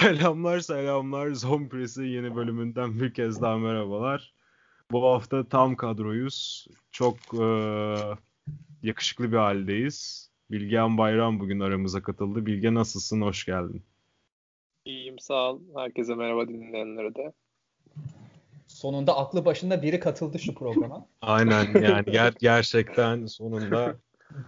Selamlar selamlar. Zone yeni bölümünden bir kez daha merhabalar. Bu hafta tam kadroyuz. Çok e, yakışıklı bir haldeyiz. Bilgehan Bayram bugün aramıza katıldı. Bilge nasılsın? Hoş geldin. İyiyim sağ ol. Herkese merhaba dinleyenlere de. Sonunda aklı başında biri katıldı şu programa. Aynen yani ger gerçekten sonunda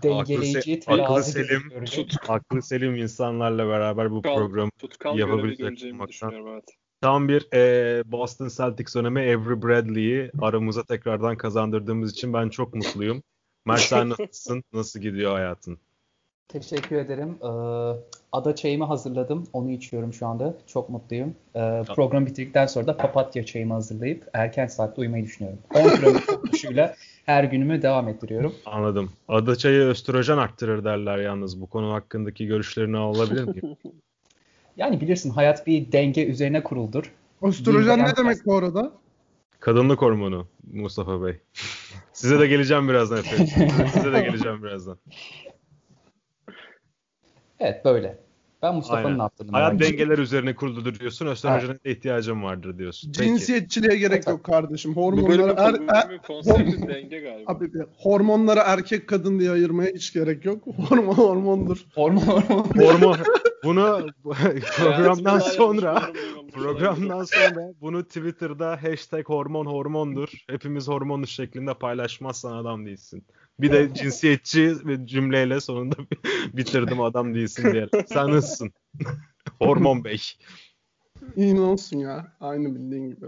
dengeleyici, aklı, aklı selim, tut, aklı selim insanlarla beraber bu tutkal, programı tutkal yapabilecek olmaktan. Evet. Tam bir e, Boston Celtics dönemi Avery Bradley'i aramıza tekrardan kazandırdığımız için ben çok mutluyum. Mert sen nasılsın? Nasıl gidiyor hayatın? Teşekkür ederim. Ee, ada çayımı hazırladım. Onu içiyorum şu anda. Çok mutluyum. Ee, program bitirdikten sonra da papatya çayımı hazırlayıp erken saatte uyumayı düşünüyorum. 10 kilometre koşuyla her günümü devam ettiriyorum. Anladım. Ada çayı östrojen arttırır derler yalnız. Bu konu hakkındaki görüşlerini alabilir miyim? yani bilirsin hayat bir denge üzerine kuruldur. Östrojen ne demek bu arada? Kadınlık hormonu Mustafa Bey. Size de geleceğim birazdan efendim. Size de geleceğim birazdan. Evet böyle. Ben Mustafa'nın yaptığını Hayat dengeler üzerine kuruludur diyorsun. Östrojene evet. de ihtiyacım vardır diyorsun. Peki. Cinsiyetçiliğe gerek yok kardeşim. Hormonlara er, er, konsepti denge galiba. Abi, hormonlara erkek kadın diye ayırmaya hiç gerek yok. Hormon hormondur. Hormon hormon. Hormon. Bunu programdan sonra programdan sonra bunu Twitter'da hashtag hormon hormondur. Hepimiz hormonuz şeklinde paylaşmazsan adam değilsin. Bir de cinsiyetçi bir cümleyle sonunda bitirdim adam değilsin diye. Sen nasılsın? Hormon Bey. İyi olsun ya. Aynı bildiğin gibi.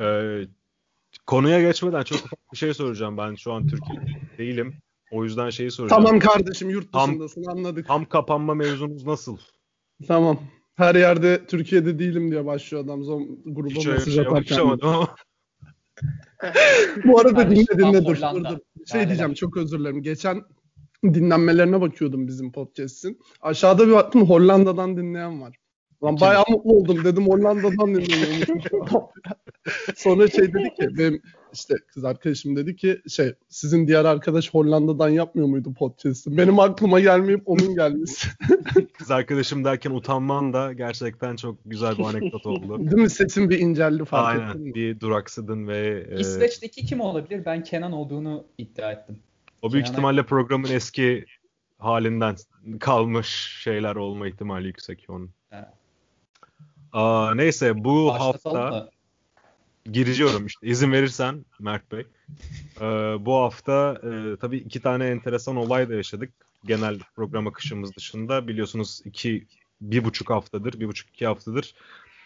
Ee, konuya geçmeden çok ufak bir şey soracağım. Ben şu an Türkiye'de değilim. O yüzden şeyi soracağım. Tamam kardeşim yurt dışındasın tam, anladık. Tam kapanma mevzunuz nasıl? Tamam. Her yerde Türkiye'de değilim diye başlıyor adam zon gruba Hiç mesaj şey atarken. ama. Bu arada dinle dinle dur, dur dur. Şey diyeceğim çok özür dilerim. Geçen dinlenmelerine bakıyordum bizim podcast'in. Aşağıda bir baktım Hollanda'dan dinleyen var. Lan bayağı mutlu oldum dedim Hollanda'dan dinleniyormuş. Sonra şey dedi ki benim işte kız arkadaşım dedi ki şey sizin diğer arkadaş Hollanda'dan yapmıyor muydu podcast'ı? Benim aklıma gelmeyip onun gelmesi. kız arkadaşım derken utanman da gerçekten çok güzel bir anekdot oldu. Değil mi? Sesin bir inceldi fark Aynen. Ettin bir duraksadın ve... E... İsveç'teki kim olabilir? Ben Kenan olduğunu iddia ettim. O büyük Kenan'a... ihtimalle programın eski halinden kalmış şeyler olma ihtimali yüksek onun. Evet. Aa, neyse bu Başlatalım hafta mı? gireceğim işte izin verirsen Mert Bey. Ee, bu hafta e, tabii iki tane enteresan olay da yaşadık. Genel program akışımız dışında biliyorsunuz iki bir buçuk haftadır, bir buçuk iki haftadır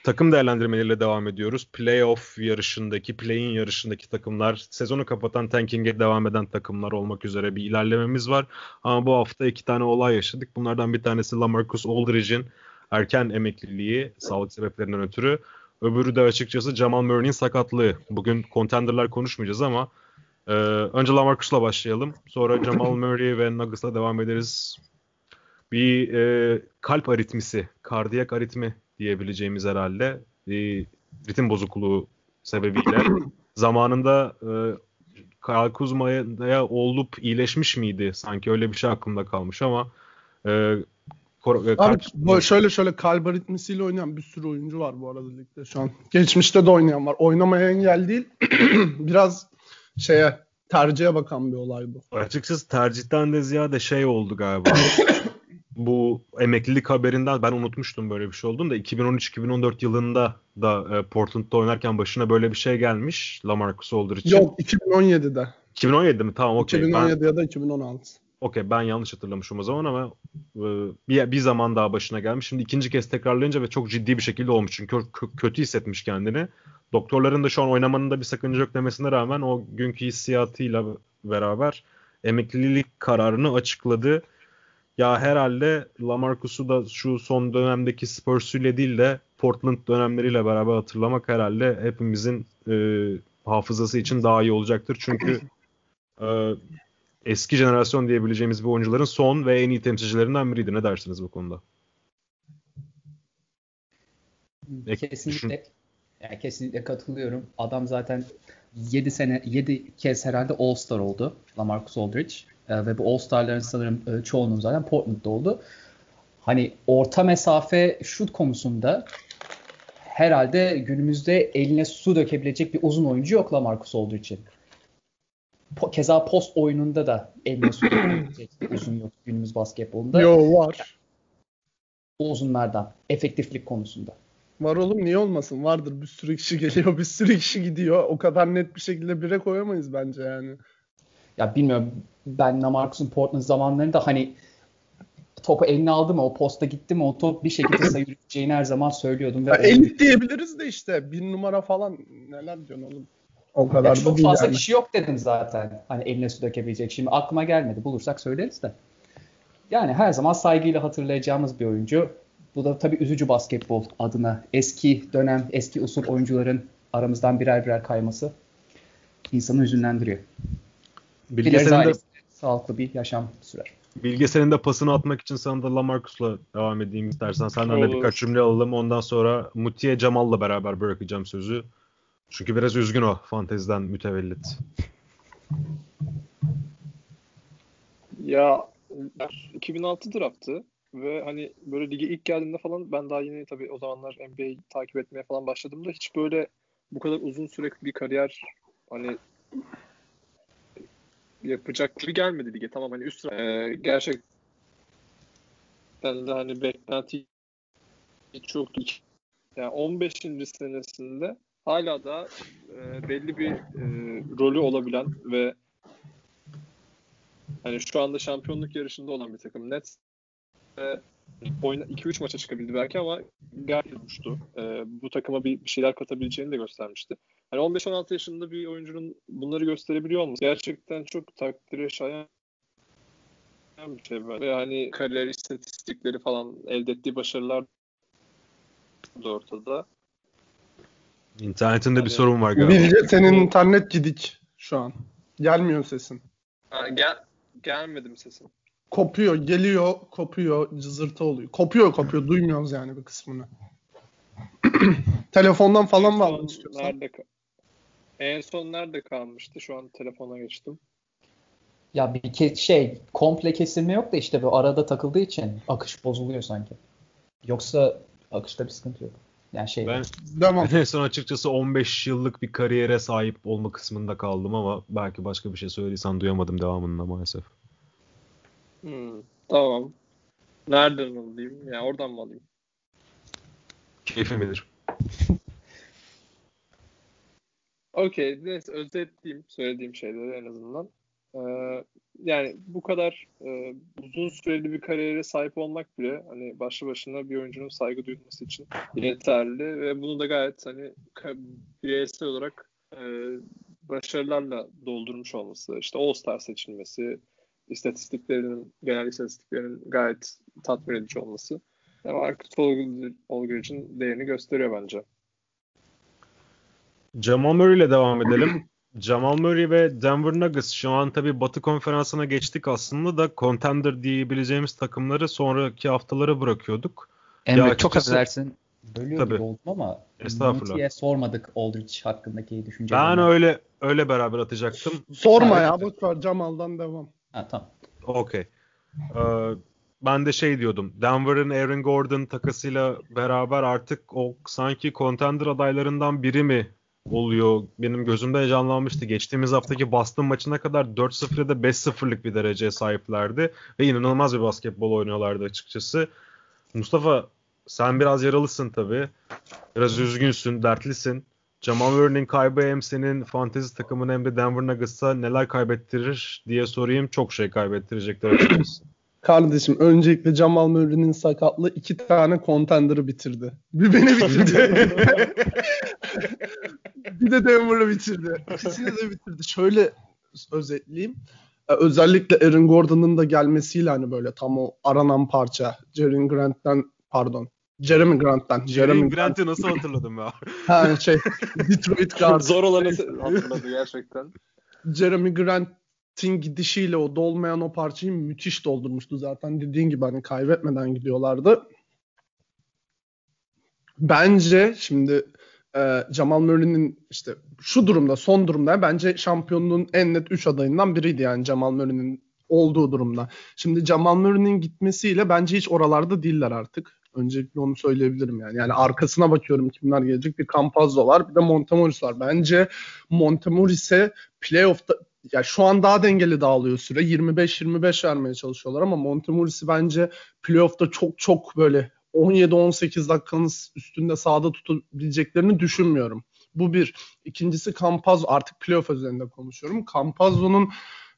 takım değerlendirmeleriyle devam ediyoruz. Playoff yarışındaki, play-in yarışındaki takımlar, sezonu kapatan tanking'e devam eden takımlar olmak üzere bir ilerlememiz var. Ama bu hafta iki tane olay yaşadık. Bunlardan bir tanesi Lamarcus Aldridge'in erken emekliliği sağlık sebeplerinden ötürü. Öbürü de açıkçası Jamal Murray'nin sakatlığı. Bugün contender'lar konuşmayacağız ama e, önce Lamarcus'la başlayalım. Sonra Jamal Murray ve Nuggets'la devam ederiz. Bir e, kalp aritmisi, kardiyak aritmi diyebileceğimiz herhalde bir ritim bozukluğu sebebiyle zamanında e, Kyle Kuzma'ya olup iyileşmiş miydi? Sanki öyle bir şey aklımda kalmış ama e, Kor- Abi şöyle şöyle kalp aritmisiyle oynayan bir sürü oyuncu var bu arada ligde şu an. Geçmişte de oynayan var. Oynamaya engel değil. Biraz şeye tercihe bakan bir olay bu. Açıkçası tercihten de ziyade şey oldu galiba. bu emeklilik haberinden ben unutmuştum böyle bir şey olduğunu da 2013-2014 yılında da e, Portland'da oynarken başına böyle bir şey gelmiş Lamarcus Aldridge için. Yok 2017'de. 2017'de mi? Tamam okey. 2017 ben... ya da 2016. Okey ben yanlış hatırlamışım o zaman ama e, bir, bir zaman daha başına gelmiş. Şimdi ikinci kez tekrarlayınca ve çok ciddi bir şekilde olmuş. Çünkü kö- kötü hissetmiş kendini. Doktorların da şu an oynamanın da bir sakınca yok demesine rağmen o günkü hissiyatıyla beraber emeklilik kararını açıkladı. Ya herhalde Lamarcus'u da şu son dönemdeki Spurs'uyla değil de Portland dönemleriyle beraber hatırlamak herhalde hepimizin e, hafızası için daha iyi olacaktır. Çünkü e, eski jenerasyon diyebileceğimiz bir oyuncuların son ve en iyi temsilcilerinden biriydi. Ne dersiniz bu konuda? Kesinlikle. Yani kesinlikle katılıyorum. Adam zaten 7 sene 7 kez herhalde All-Star oldu. LaMarcus Aldridge. E, ve bu All-Star'ların sanırım e, çoğunun zaten Portland'da oldu. Hani orta mesafe şut konusunda herhalde günümüzde eline su dökebilecek bir uzun oyuncu yok Lamarcus için. Po- keza post oyununda da dökebilecek bir uzun yok günümüz basketbolunda. Yo var. Uzunlardan. Efektiflik konusunda. Var oğlum niye olmasın? Vardır bir sürü kişi geliyor, bir sürü kişi gidiyor. O kadar net bir şekilde bire koyamayız bence yani. Ya bilmiyorum ben Lamarcus'un Portland zamanlarında hani topu eline aldı mı o posta gitti mi o top bir şekilde sayılacağını her zaman söylüyordum. Ve ya elit diyebiliriz de işte bir numara falan neler diyorsun oğlum. O kadar ya çok fazla yani. kişi yok dedim zaten. Hani eline su dökebilecek. Şimdi aklıma gelmedi. Bulursak söyleriz de. Yani her zaman saygıyla hatırlayacağımız bir oyuncu. Bu da tabii üzücü basketbol adına. Eski dönem, eski usul oyuncuların aramızdan birer birer kayması insanı hüzünlendiriyor. Bilge senin de sağlıklı bir yaşam sürer. Bilge senin de pasını atmak için sana da Lamarcus'la devam edeyim istersen. Senden de birkaç cümle alalım. Ondan sonra Mutiye Cemal'la beraber bırakacağım sözü. Çünkü biraz üzgün o fanteziden mütevellit. Ya 2006 draftı ve hani böyle lige ilk geldiğinde falan ben daha yeni tabii o zamanlar NBA'yi takip etmeye falan başladığımda hiç böyle bu kadar uzun sürekli bir kariyer hani yapacak gibi gelmedi lige. Tamam hani üst sıra ee, gerçekten de hani beklenti çok yani 15. senesinde hala da e, belli bir e, rolü olabilen ve hani şu anda şampiyonluk yarışında olan bir takım. Nets e, oyuna 2-3 maça çıkabildi belki ama gayet uçtu. E, bu takıma bir, bir şeyler katabileceğini de göstermişti. Hani 15-16 yaşında bir oyuncunun bunları gösterebiliyor olması gerçekten çok takdire şayan bir şey böyle. Ve hani kariyer istatistikleri falan elde ettiği başarılar da ortada. İnternetinde bir sorun var galiba. Bilge senin internet gidik şu an. Gelmiyor sesin. Ha, gel gelmedim sesin. Kopuyor, geliyor, kopuyor, cızırtı oluyor. Kopuyor, kopuyor. Duymuyoruz yani bir kısmını. Telefondan falan mı aldın istiyorsan? Nerede, en son nerede kalmıştı? Şu an telefona geçtim. Ya bir ke- şey komple kesilme yok da işte bu arada takıldığı için akış bozuluyor sanki. Yoksa akışta bir sıkıntı yok. Yani şey ben Devam. en son açıkçası 15 yıllık bir kariyere sahip olma kısmında kaldım ama belki başka bir şey söylediysen duyamadım devamında maalesef. Hmm, tamam. Nereden alayım? Ya yani oradan mı alayım? Keyfim bilir. Okey. Neyse özetleyeyim söylediğim şeyleri en azından. Ee, yani bu kadar e, uzun süreli bir kariyere sahip olmak bile hani başlı başına bir oyuncunun saygı duyulması için yeterli ve bunu da gayet hani bireysel olarak e, başarılarla doldurmuş olması, işte All-Star seçilmesi, istatistiklerinin, genel istatistiklerinin gayet tatmin edici olması. Yani Marcus Olgridge'in değerini gösteriyor bence. Jamal Murray ile devam edelim. Jamal Murray ve Denver Nuggets şu an tabii Batı konferansına geçtik aslında da contender diyebileceğimiz takımları sonraki haftalara bırakıyorduk. Emre ya çok affedersin. Bölüyor tabii. oldum ama Estağfurullah. sormadık Aldridge hakkındaki düşünceleri. Ben öyle öyle beraber atacaktım. Sorma ya boş ver Jamal'dan devam. Ha tamam. Okey. Ee, ben de şey diyordum. Denver'ın Aaron Gordon takasıyla beraber artık o sanki contender adaylarından biri mi oluyor. Benim gözümde canlanmıştı. Geçtiğimiz haftaki Boston maçına kadar 4-0 ya da 5-0'lık bir dereceye sahiplerdi. Ve inanılmaz bir basketbol oynuyorlardı açıkçası. Mustafa sen biraz yaralısın tabii. Biraz üzgünsün, dertlisin. Jamal Murray'nin kaybı hem senin fantezi takımın hem de Denver Nuggets'a neler kaybettirir diye sorayım. Çok şey kaybettirecekler açıkçası. Kardeşim öncelikle Jamal Murray'nin sakatlığı iki tane contender'ı bitirdi. Bir beni bitirdi. bir de Denver'ı bitirdi. İkisini de bitirdi. Şöyle özetleyeyim. Ee, özellikle Aaron Gordon'ın da gelmesiyle hani böyle tam o aranan parça. Jeremy Grant'ten pardon. Jeremy Grant'tan. Jeremy, Jeremy Grant'ı nasıl hatırladım ya? ha şey Detroit Guard. Zor olanı hatırladı gerçekten. Jeremy Grant'in gidişiyle o dolmayan o parçayı müthiş doldurmuştu zaten. Dediğin gibi hani kaybetmeden gidiyorlardı. Bence şimdi e, Jamal Murray'nin işte şu durumda son durumda bence şampiyonluğun en net 3 adayından biriydi yani Jamal Murray'nin olduğu durumda. Şimdi Jamal Murray'nin gitmesiyle bence hiç oralarda değiller artık. Öncelikle onu söyleyebilirim yani. Yani arkasına bakıyorum kimler gelecek. Bir Campazzo var bir de Montemoris var. Bence Montemoris'e playoff'ta ya şu an daha dengeli dağılıyor süre. 25-25 vermeye çalışıyorlar ama Montemoris'i bence playoff'ta çok çok böyle 17-18 dakikanın üstünde sahada tutabileceklerini düşünmüyorum. Bu bir. İkincisi Campazzo artık playoff üzerinde konuşuyorum. Campazzo'nun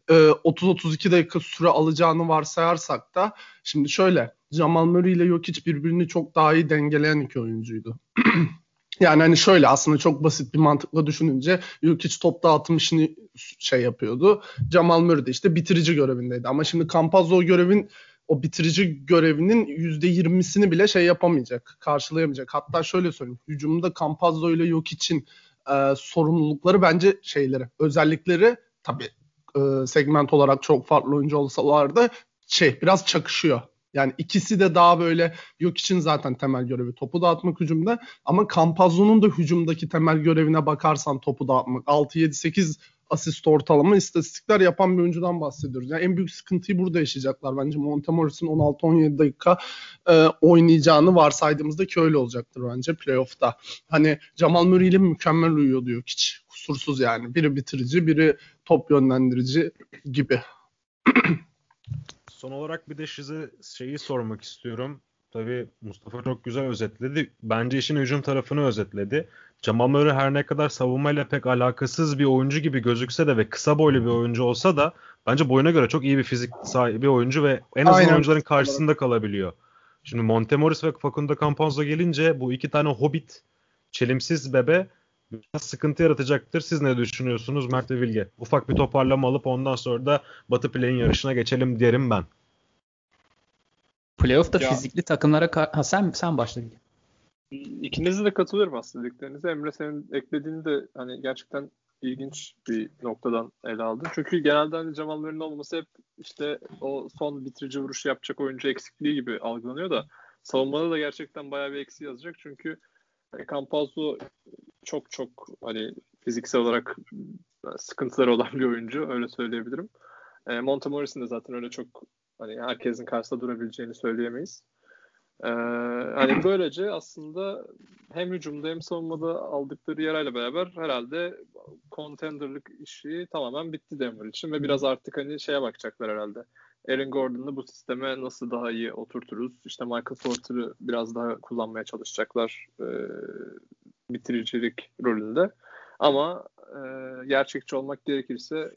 e, 30-32 dakika süre alacağını varsayarsak da şimdi şöyle Jamal Murray ile Jokic birbirini çok daha iyi dengeleyen iki oyuncuydu. yani hani şöyle aslında çok basit bir mantıkla düşününce Jokic top dağıtım işini şey yapıyordu. Jamal Murray de işte bitirici görevindeydi. Ama şimdi Campazzo görevin o bitirici görevinin %20'sini bile şey yapamayacak, karşılayamayacak. Hatta şöyle söyleyeyim. Hücumda Campazzo ile Jokic'in e, sorumlulukları bence şeyleri, özellikleri tabii e, segment olarak çok farklı oyuncu olsalar da şey biraz çakışıyor. Yani ikisi de daha böyle yok için zaten temel görevi topu dağıtmak hücumda ama Campazzo'nun da hücumdaki temel görevine bakarsan topu dağıtmak 6 7 8 asist ortalama istatistikler yapan bir oyuncudan bahsediyoruz. Yani en büyük sıkıntıyı burada yaşayacaklar. Bence Montemoris'in 16-17 dakika e, oynayacağını varsaydığımızda ki öyle olacaktır bence playoff'ta. Hani Jamal Murray ile mükemmel uyuyor diyor hiç. Kusursuz yani. Biri bitirici, biri top yönlendirici gibi. Son olarak bir de size şeyi sormak istiyorum. Tabii Mustafa çok güzel özetledi. Bence işin hücum tarafını özetledi. Jamal Murray her ne kadar savunmayla pek alakasız bir oyuncu gibi gözükse de ve kısa boylu bir oyuncu olsa da bence boyuna göre çok iyi bir fizik sahibi oyuncu ve en azından Aynen. oyuncuların karşısında kalabiliyor. Şimdi Montemoris ve Facundo Campazzo gelince bu iki tane hobbit çelimsiz bebe sıkıntı yaratacaktır. Siz ne düşünüyorsunuz Mert ve Bilge? Ufak bir toparlama alıp ondan sonra da Batı Play'in yarışına geçelim derim ben. Playoff'ta ya. fizikli takımlara ha, sen sen başla Bilge. İkinize de katılıyorum aslında dediklerinize. Emre senin eklediğini de hani gerçekten ilginç bir noktadan ele aldın. Çünkü genelde hani Jamal Murray'nin olması hep işte o son bitirici vuruş yapacak oyuncu eksikliği gibi algılanıyor da savunmada da gerçekten bayağı bir eksi yazacak. Çünkü Campazzo çok çok hani fiziksel olarak sıkıntıları olan bir oyuncu öyle söyleyebilirim. E, Montemoris'in de zaten öyle çok hani herkesin karşısında durabileceğini söyleyemeyiz. Ee, hani böylece aslında hem hücumda hem savunmada aldıkları yarayla beraber herhalde contenderlık işi tamamen bitti Denver için ve biraz artık hani şeye bakacaklar herhalde. Aaron Gordon'u bu sisteme nasıl daha iyi oturturuz? İşte Michael Porter'ı biraz daha kullanmaya çalışacaklar e, bitiricilik rolünde. Ama e, gerçekçi olmak gerekirse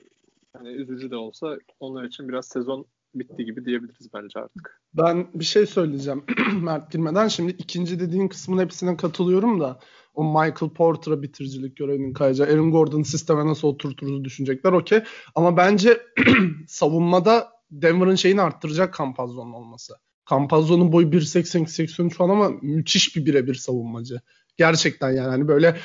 hani üzücü de olsa onlar için biraz sezon bitti gibi diyebiliriz bence artık. Ben bir şey söyleyeceğim Mert girmeden. Şimdi ikinci dediğin kısmın hepsine katılıyorum da o Michael Porter'a bitiricilik görevinin kayacağı Aaron Gordon'ı sisteme nasıl oturturuz düşünecekler okey. Ama bence savunmada Denver'ın şeyini arttıracak Campazzo'nun olması. Campazzo'nun boyu 1.80-83 falan ama müthiş bir birebir savunmacı. Gerçekten yani hani böyle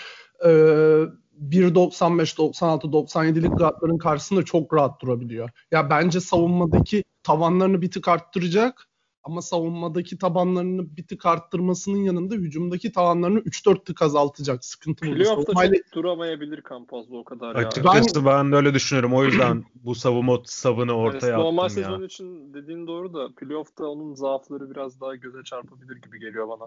e, 1.95, 96, 97'lik guardların karşısında çok rahat durabiliyor. Ya bence savunmadaki tavanlarını bir tık arttıracak ama savunmadaki tabanlarını bir tık arttırmasının yanında hücumdaki tavanlarını 3-4 tık azaltacak. Sıkıntı bu. Playoff'ta Savunmayla... çok duramayabilir Campazzo o kadar ya. Açıkçası ben, ben de öyle düşünüyorum. O yüzden bu savunma savını ortaya yani, normal attım ya. Normal sezon için dediğin doğru da playoff'ta onun zaafları biraz daha göze çarpabilir gibi geliyor bana.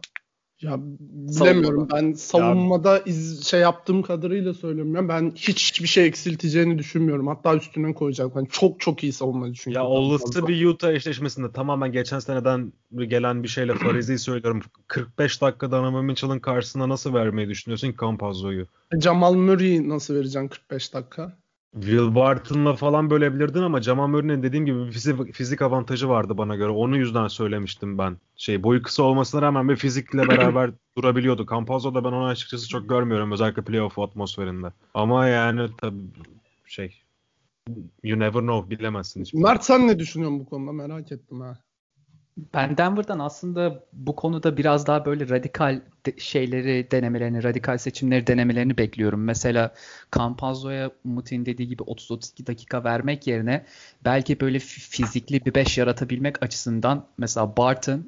Ya bilemiyorum ben savunmada ya. iz, şey yaptığım kadarıyla söylüyorum ya ben hiç hiçbir şey eksilteceğini düşünmüyorum. Hatta üstüne koyacak. Ben çok çok iyi savunmacı çünkü. Ya olası bir Utah eşleşmesinde tamamen geçen seneden gelen bir şeyle Farizi'yi söylüyorum. 45 dakika Donovan Mitchell'ın karşısına nasıl vermeyi düşünüyorsun Campazzo'yu? Jamal Murray nasıl vereceksin 45 dakika? Will Barton'la falan bölebilirdin ama Jamal Murray'nin dediğim gibi bir fizik, fizik avantajı vardı bana göre. Onu yüzden söylemiştim ben. Şey boyu kısa olmasına rağmen bir fizikle beraber durabiliyordu. Campazzo'da ben onu açıkçası çok görmüyorum özellikle playoff atmosferinde. Ama yani tabii şey you never know bilemezsin hiç. Mert sen ne düşünüyorsun bu konuda merak ettim ha. Ben Denver'dan aslında bu konuda biraz daha böyle radikal de- şeyleri denemelerini, radikal seçimleri denemelerini bekliyorum. Mesela Campazzo'ya Umut'un dediği gibi 30-32 dakika vermek yerine belki böyle fizikli bir 5 yaratabilmek açısından mesela Barton,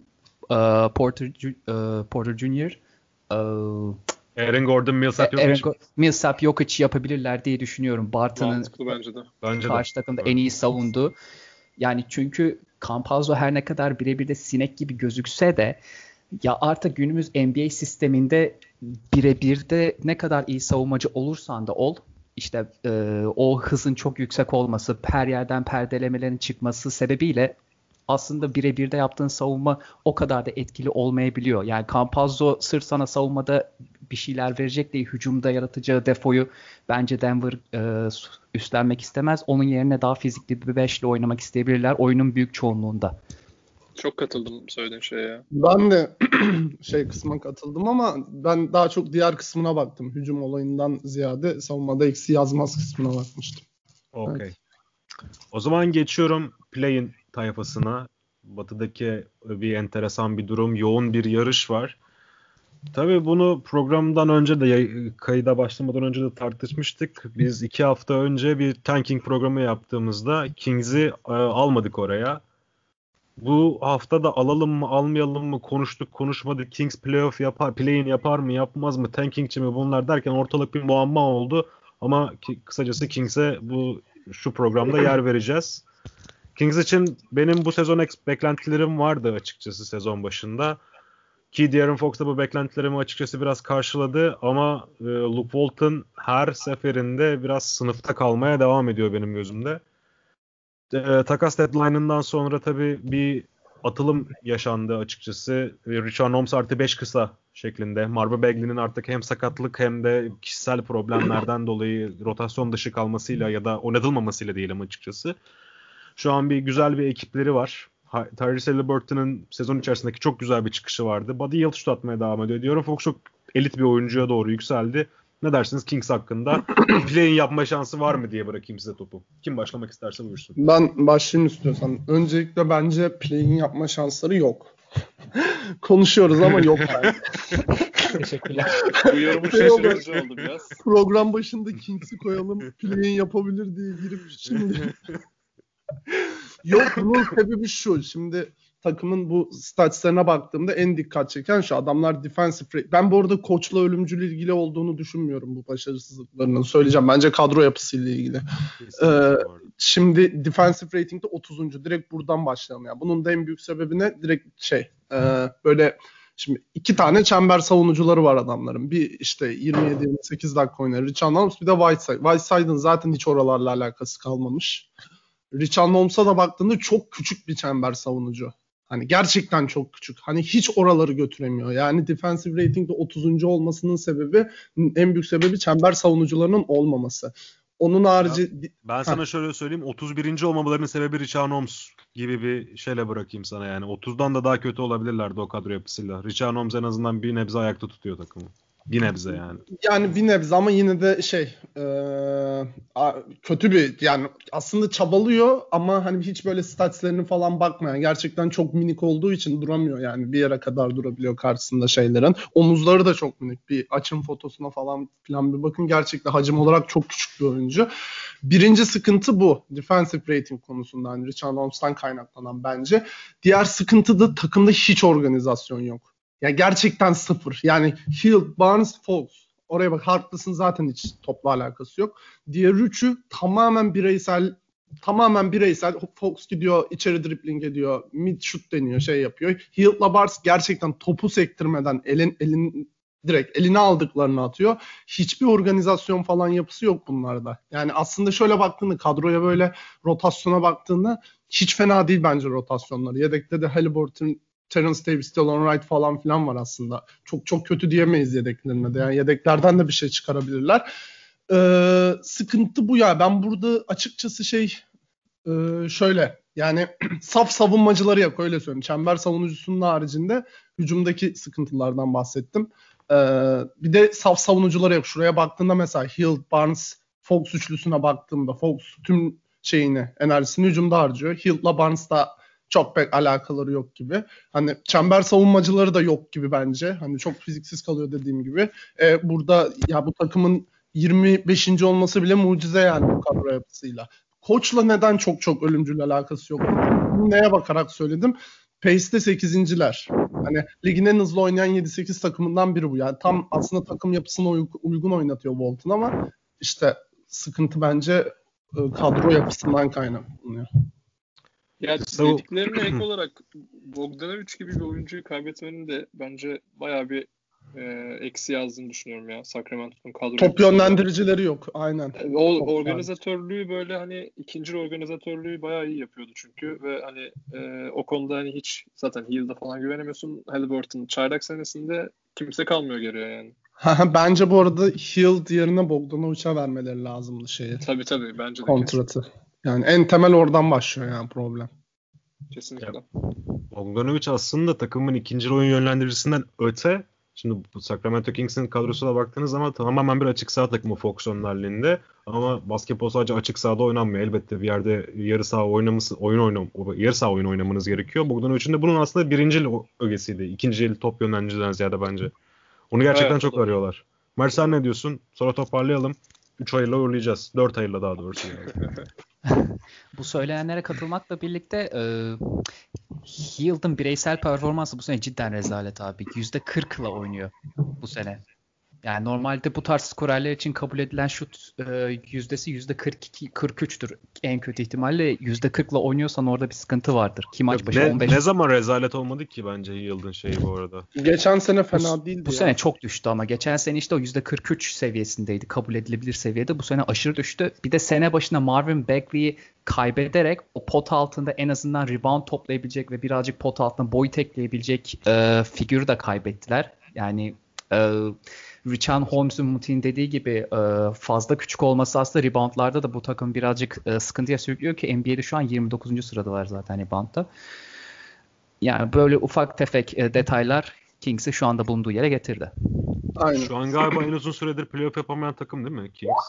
uh, Porter, uh, Porter Jr., uh, Aaron Gordon, Millsap Jokic. Aaron, Millsap Jokic yapabilirler diye düşünüyorum. Barton'ın bence de. Bence karşı takımda en iyi savundu. Yani çünkü Campazzo her ne kadar birebir de sinek gibi gözükse de ya artık günümüz NBA sisteminde birebir de ne kadar iyi savunmacı olursan da ol işte e, o hızın çok yüksek olması, her yerden perdelemelerin çıkması sebebiyle aslında birebir de yaptığın savunma o kadar da etkili olmayabiliyor. Yani Campazzo sırf sana savunmada bir şeyler verecek diye hücumda yaratacağı defoyu bence Denver e, üstlenmek istemez. Onun yerine daha fizikli bir beşle oynamak isteyebilirler oyunun büyük çoğunluğunda. Çok katıldım söylediğin şeye ya. Ben de şey kısmına katıldım ama ben daha çok diğer kısmına baktım. Hücum olayından ziyade savunmada eksi yazmaz kısmına bakmıştım. Okey. Evet. O zaman geçiyorum play'in tayfasına. Batı'daki bir enteresan bir durum. Yoğun bir yarış var. Tabii bunu programdan önce de kayıda başlamadan önce de tartışmıştık. Biz iki hafta önce bir tanking programı yaptığımızda Kings'i e, almadık oraya. Bu hafta da alalım mı almayalım mı konuştuk konuşmadık. Kings playoff yapar, play-in yapar mı yapmaz mı tankingçi mi bunlar derken ortalık bir muamma oldu. Ama ki, kısacası Kings'e bu şu programda yer vereceğiz. Kings için benim bu sezon beklentilerim vardı açıkçası sezon başında. Ki De'Aaron Fox da bu beklentilerimi açıkçası biraz karşıladı ama e, Luke Walton her seferinde biraz sınıfta kalmaya devam ediyor benim gözümde. E, takas deadline'ından sonra tabii bir atılım yaşandı açıkçası. Richard Holmes artı 5 kısa şeklinde. Marva Bagley'nin artık hem sakatlık hem de kişisel problemlerden dolayı rotasyon dışı kalmasıyla ya da oynatılmamasıyla diyelim açıkçası. Şu an bir güzel bir ekipleri var. Tyrese Halliburton'ın sezon içerisindeki çok güzel bir çıkışı vardı. Buddy Hield şut atmaya devam ediyor. Diyorum Fox çok elit bir oyuncuya doğru yükseldi. Ne dersiniz Kings hakkında? Play'in yapma şansı var mı diye bırakayım size topu. Kim başlamak isterse buyursun. Ben başlayayım istiyorsan. Öncelikle bence play'in yapma şansları yok. Konuşuyoruz ama yok yani. Teşekkürler. Bu yorumu şaşırtıcı oldu biraz. Program başında Kings'i koyalım. Play'in yapabilir diye girip şimdi. yok bunun sebebi şu. Şimdi takımın bu statslarına baktığımda en dikkat çeken şu adamlar defensive Ben bu arada koçla ölümcül ilgili olduğunu düşünmüyorum bu başarısızlıklarının. Söyleyeceğim bence kadro yapısıyla ilgili. Ee, şimdi defensive rating'de 30. Direkt buradan başlayalım. Yani bunun da en büyük sebebi ne? Direkt şey e, böyle Şimdi iki tane çember savunucuları var adamların. Bir işte 27-28 dakika oynar Richard Holmes bir de Whiteside. Whiteside'ın zaten hiç oralarla alakası kalmamış. Richard Holmes'a da baktığında çok küçük bir çember savunucu. Hani gerçekten çok küçük. Hani hiç oraları götüremiyor. Yani defensive rating'de 30. olmasının sebebi en büyük sebebi çember savunucularının olmaması. Onun harici... Ya, ben sana şöyle söyleyeyim. 31. olmamalarının sebebi Richard Holmes gibi bir şeyle bırakayım sana yani. 30'dan da daha kötü olabilirlerdi o kadro yapısıyla. Richard Holmes en azından bir nebze ayakta tutuyor takımı. Bir nebze yani. Yani bir nebze ama yine de şey e, kötü bir yani aslında çabalıyor ama hani hiç böyle statslarını falan bakmayan gerçekten çok minik olduğu için duramıyor yani bir yere kadar durabiliyor karşısında şeylerin. Omuzları da çok minik. Bir açım fotosuna falan filan bir bakın gerçekten hacim olarak çok küçük bir oyuncu. Birinci sıkıntı bu. Defensive rating konusundan Richard Holmes'tan kaynaklanan bence. Diğer sıkıntı da takımda hiç organizasyon yok. Ya gerçekten sıfır. Yani Hill, Barnes, Fox. Oraya bak Harkless'ın zaten hiç topla alakası yok. Diğer üçü tamamen bireysel tamamen bireysel. Fox gidiyor içeri dribbling ediyor. Mid shoot deniyor şey yapıyor. Hill'la Barnes gerçekten topu sektirmeden elin, elin direkt eline aldıklarını atıyor. Hiçbir organizasyon falan yapısı yok bunlarda. Yani aslında şöyle baktığında kadroya böyle rotasyona baktığında hiç fena değil bence rotasyonları. Yedekte de Halliburton Terence Davis, Delon Wright falan filan var aslında. Çok çok kötü diyemeyiz yedeklerine de. Yani yedeklerden de bir şey çıkarabilirler. Ee, sıkıntı bu ya. Ben burada açıkçası şey e, şöyle yani saf savunmacıları yok öyle söyleyeyim. Çember savunucusunun haricinde hücumdaki sıkıntılardan bahsettim. Ee, bir de saf savunucuları yok. Şuraya baktığında mesela Hill, Barnes, Fox üçlüsüne baktığımda Fox tüm şeyini, enerjisini hücumda harcıyor. Hill'la Barnes da çok pek alakaları yok gibi. Hani çember savunmacıları da yok gibi bence. Hani çok fiziksiz kalıyor dediğim gibi. Ee, burada ya bu takımın 25. olması bile mucize yani bu kadro yapısıyla. Koçla neden çok çok ölümcül alakası yok? Neye bakarak söyledim? Pace'de 8.ler. Hani ligin en hızlı oynayan 7-8 takımından biri bu. Yani tam aslında takım yapısına uygun oynatıyor Bolton ama işte sıkıntı bence e, kadro yapısından kaynaklanıyor. Ya dediklerine ek olarak Bogdanovic gibi bir oyuncuyu kaybetmenin de bence bayağı bir e, eksi yazdığını düşünüyorum ya Sacramento'nun kadrosu. Top yönlendiricileri yok. Aynen. E, o Top organizatörlüğü böyle hani ikinci organizatörlüğü bayağı iyi yapıyordu çünkü ve hani e, o konuda hani hiç zaten Hill'da falan güvenemiyorsun. Halliburton çaylak senesinde kimse kalmıyor geriye yani. bence bu arada Hill yerine Bogdanovic'e vermeleri lazımdı şeyi. Tabii tabii bence de. Kontratı. Kesin. Yani en temel oradan başlıyor yani problem. Kesinlikle. Bogdanovic aslında takımın ikinci oyun yönlendiricisinden öte Şimdi bu Sacramento Kings'in kadrosuna baktığınız zaman tamamen bir açık saha takımı Fox önlerliğinde. Ama basketbol sadece açık sahada oynanmıyor. Elbette bir yerde yarı saha oynaması, oyun oynam, yarı saha oyun oynamanız gerekiyor. Bogdanovic'in de bunun aslında birinci ögesiydi. İkinci el top yönlendiriciden ziyade bence. Onu gerçekten evet, çok doğru. arıyorlar. Mert sen ne diyorsun? Sonra toparlayalım. 3 ayla uğurlayacağız. 4 ayla daha doğrusu. Yani. bu söyleyenlere katılmakla birlikte e, Hield'ın bireysel performansı bu sene cidden rezalet abi. %40'la oynuyor bu sene. Yani normalde bu tarz skorerler için kabul edilen şut e, yüzdesi yüzde 42 43'tür en kötü ihtimalle yüzde 40'la oynuyorsan orada bir sıkıntı vardır. Ki maç başı ne, 15 Ne zaman rezalet olmadı ki bence Yıldın şeyi bu arada. Geçen sene fena değildi. Bu ya. sene çok düştü ama geçen sene işte o yüzde 43 seviyesindeydi. Kabul edilebilir seviyede. Bu sene aşırı düştü. Bir de sene başına Marvin Bagley'i kaybederek o pot altında en azından rebound toplayabilecek ve birazcık pot altına boyut ekleyebilecek e, figürü de kaybettiler. Yani e, Richan Holmes'un Mutin dediği gibi e, fazla küçük olması aslında reboundlarda da bu takım birazcık e, sıkıntıya sürüklüyor ki NBA'de şu an 29. sırada var zaten reboundda. Yani böyle ufak tefek e, detaylar Kings'i şu anda bulunduğu yere getirdi. Aynen. Şu an galiba en uzun süredir playoff yapamayan takım değil mi Kings?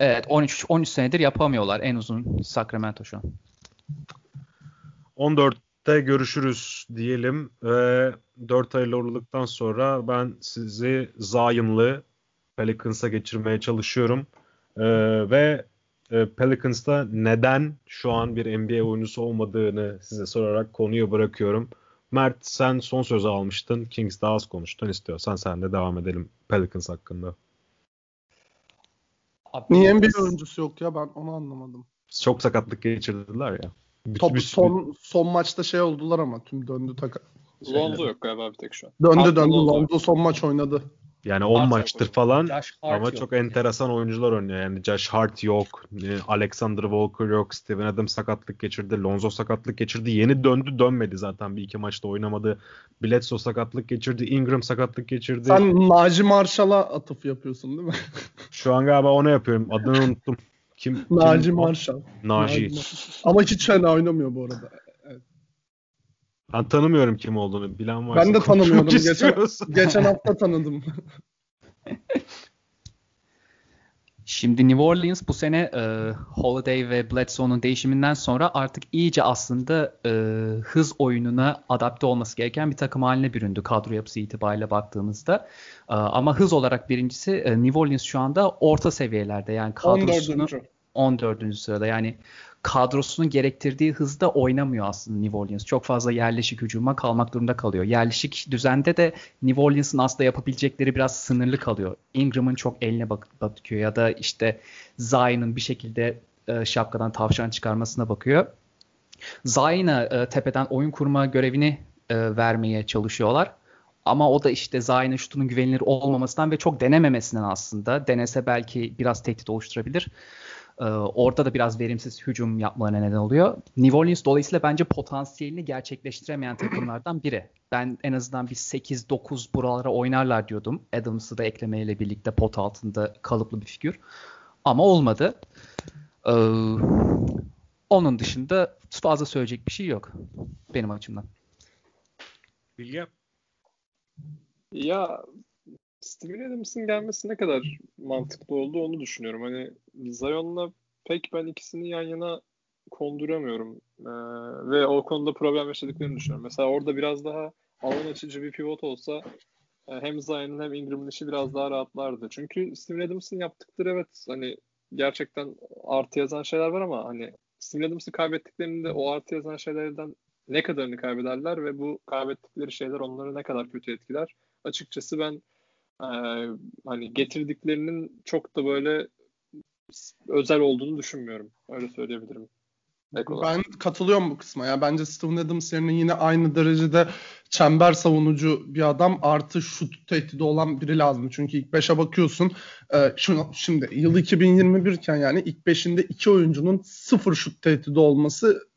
Evet 13 13 senedir yapamıyorlar en uzun Sacramento şu an. 14 de görüşürüz diyelim ve 4 ayla uğurladıktan sonra ben sizi Zion'lı Pelicans'a geçirmeye çalışıyorum. Ee, ve e, Pelicans'ta neden şu an bir NBA oyuncusu olmadığını size sorarak konuyu bırakıyorum. Mert sen son sözü almıştın. Kings daha az konuştun. istiyorsan sen de devam edelim Pelicans hakkında. Abi, Niye NBA oyuncusu yok ya ben onu anlamadım. Çok sakatlık geçirdiler ya. Top, bir, son, son maçta şey oldular ama tüm döndü takım. Lonzo yok galiba bir tek şu an. Döndü Hatta döndü. Lonzo. Lonzo son maç oynadı. Yani 10 maçtır falan ama yok. çok enteresan oyuncular oynuyor. Yani Josh Hart yok, Alexander Walker yok, Steven Adams sakatlık geçirdi, Lonzo sakatlık geçirdi. Yeni döndü dönmedi zaten bir iki maçta oynamadı. Bledsoe sakatlık geçirdi, Ingram sakatlık geçirdi. Sen Naci Marshall'a atıf yapıyorsun değil mi? Şu an galiba onu yapıyorum. Adını unuttum. Kim? Naci kim? Marshall. Naci. Ama hiç fena oynamıyor bu arada. Evet. Ben tanımıyorum kim olduğunu. Bilen varsa. Ben de tanımıyordum. Geçen, geçen hafta tanıdım. Şimdi New Orleans bu sene e, Holiday ve Bledsoe'nun değişiminden sonra artık iyice aslında e, hız oyununa adapte olması gereken bir takım haline büründü kadro yapısı itibariyle baktığımızda. E, ama hız olarak birincisi e, New Orleans şu anda orta seviyelerde yani kadrosunu 14. 14. sırada yani kadrosunun gerektirdiği hızda oynamıyor aslında New Orleans. Çok fazla yerleşik hücuma kalmak durumunda kalıyor. Yerleşik düzende de New Orleans'ın aslında yapabilecekleri biraz sınırlı kalıyor. Ingram'ın çok eline bak bakıyor ya da işte Zion'ın bir şekilde e, şapkadan tavşan çıkarmasına bakıyor. Zion'a e, tepeden oyun kurma görevini e, vermeye çalışıyorlar. Ama o da işte Zion'ın şutunun güvenilir olmamasından ve çok denememesinden aslında. Denese belki biraz tehdit oluşturabilir. Ee, orada da biraz verimsiz hücum yapmalarına neden oluyor. New Orleans dolayısıyla bence potansiyelini gerçekleştiremeyen takımlardan biri. Ben en azından bir 8-9 buralara oynarlar diyordum. Adams'ı da eklemeyle birlikte pot altında kalıplı bir figür. Ama olmadı. Ee, onun dışında fazla söyleyecek bir şey yok benim açımdan. Bilge? Ya Steven Adams'ın gelmesi ne kadar mantıklı oldu onu düşünüyorum. Hani Zion'la pek ben ikisini yan yana konduramıyorum. Ee, ve o konuda problem yaşadıklarını düşünüyorum. Mesela orada biraz daha alan açıcı bir pivot olsa e, hem Zion'ın hem Ingram'ın işi biraz daha rahatlardı. Çünkü Steven Adams'ın yaptıkları evet hani gerçekten artı yazan şeyler var ama hani Steven Adams'ı kaybettiklerinde o artı yazan şeylerden ne kadarını kaybederler ve bu kaybettikleri şeyler onları ne kadar kötü etkiler. Açıkçası ben e, hani getirdiklerinin çok da böyle özel olduğunu düşünmüyorum. Öyle söyleyebilirim. Ben katılıyorum bu kısma ya. Bence Steven Adams yerine yine aynı derecede çember savunucu bir adam artı şut tehdidi olan biri lazım. Çünkü ilk 5'e bakıyorsun. E, şunu, şimdi yıl 2021 iken yani ilk 5'inde iki oyuncunun sıfır şut tehdidi olması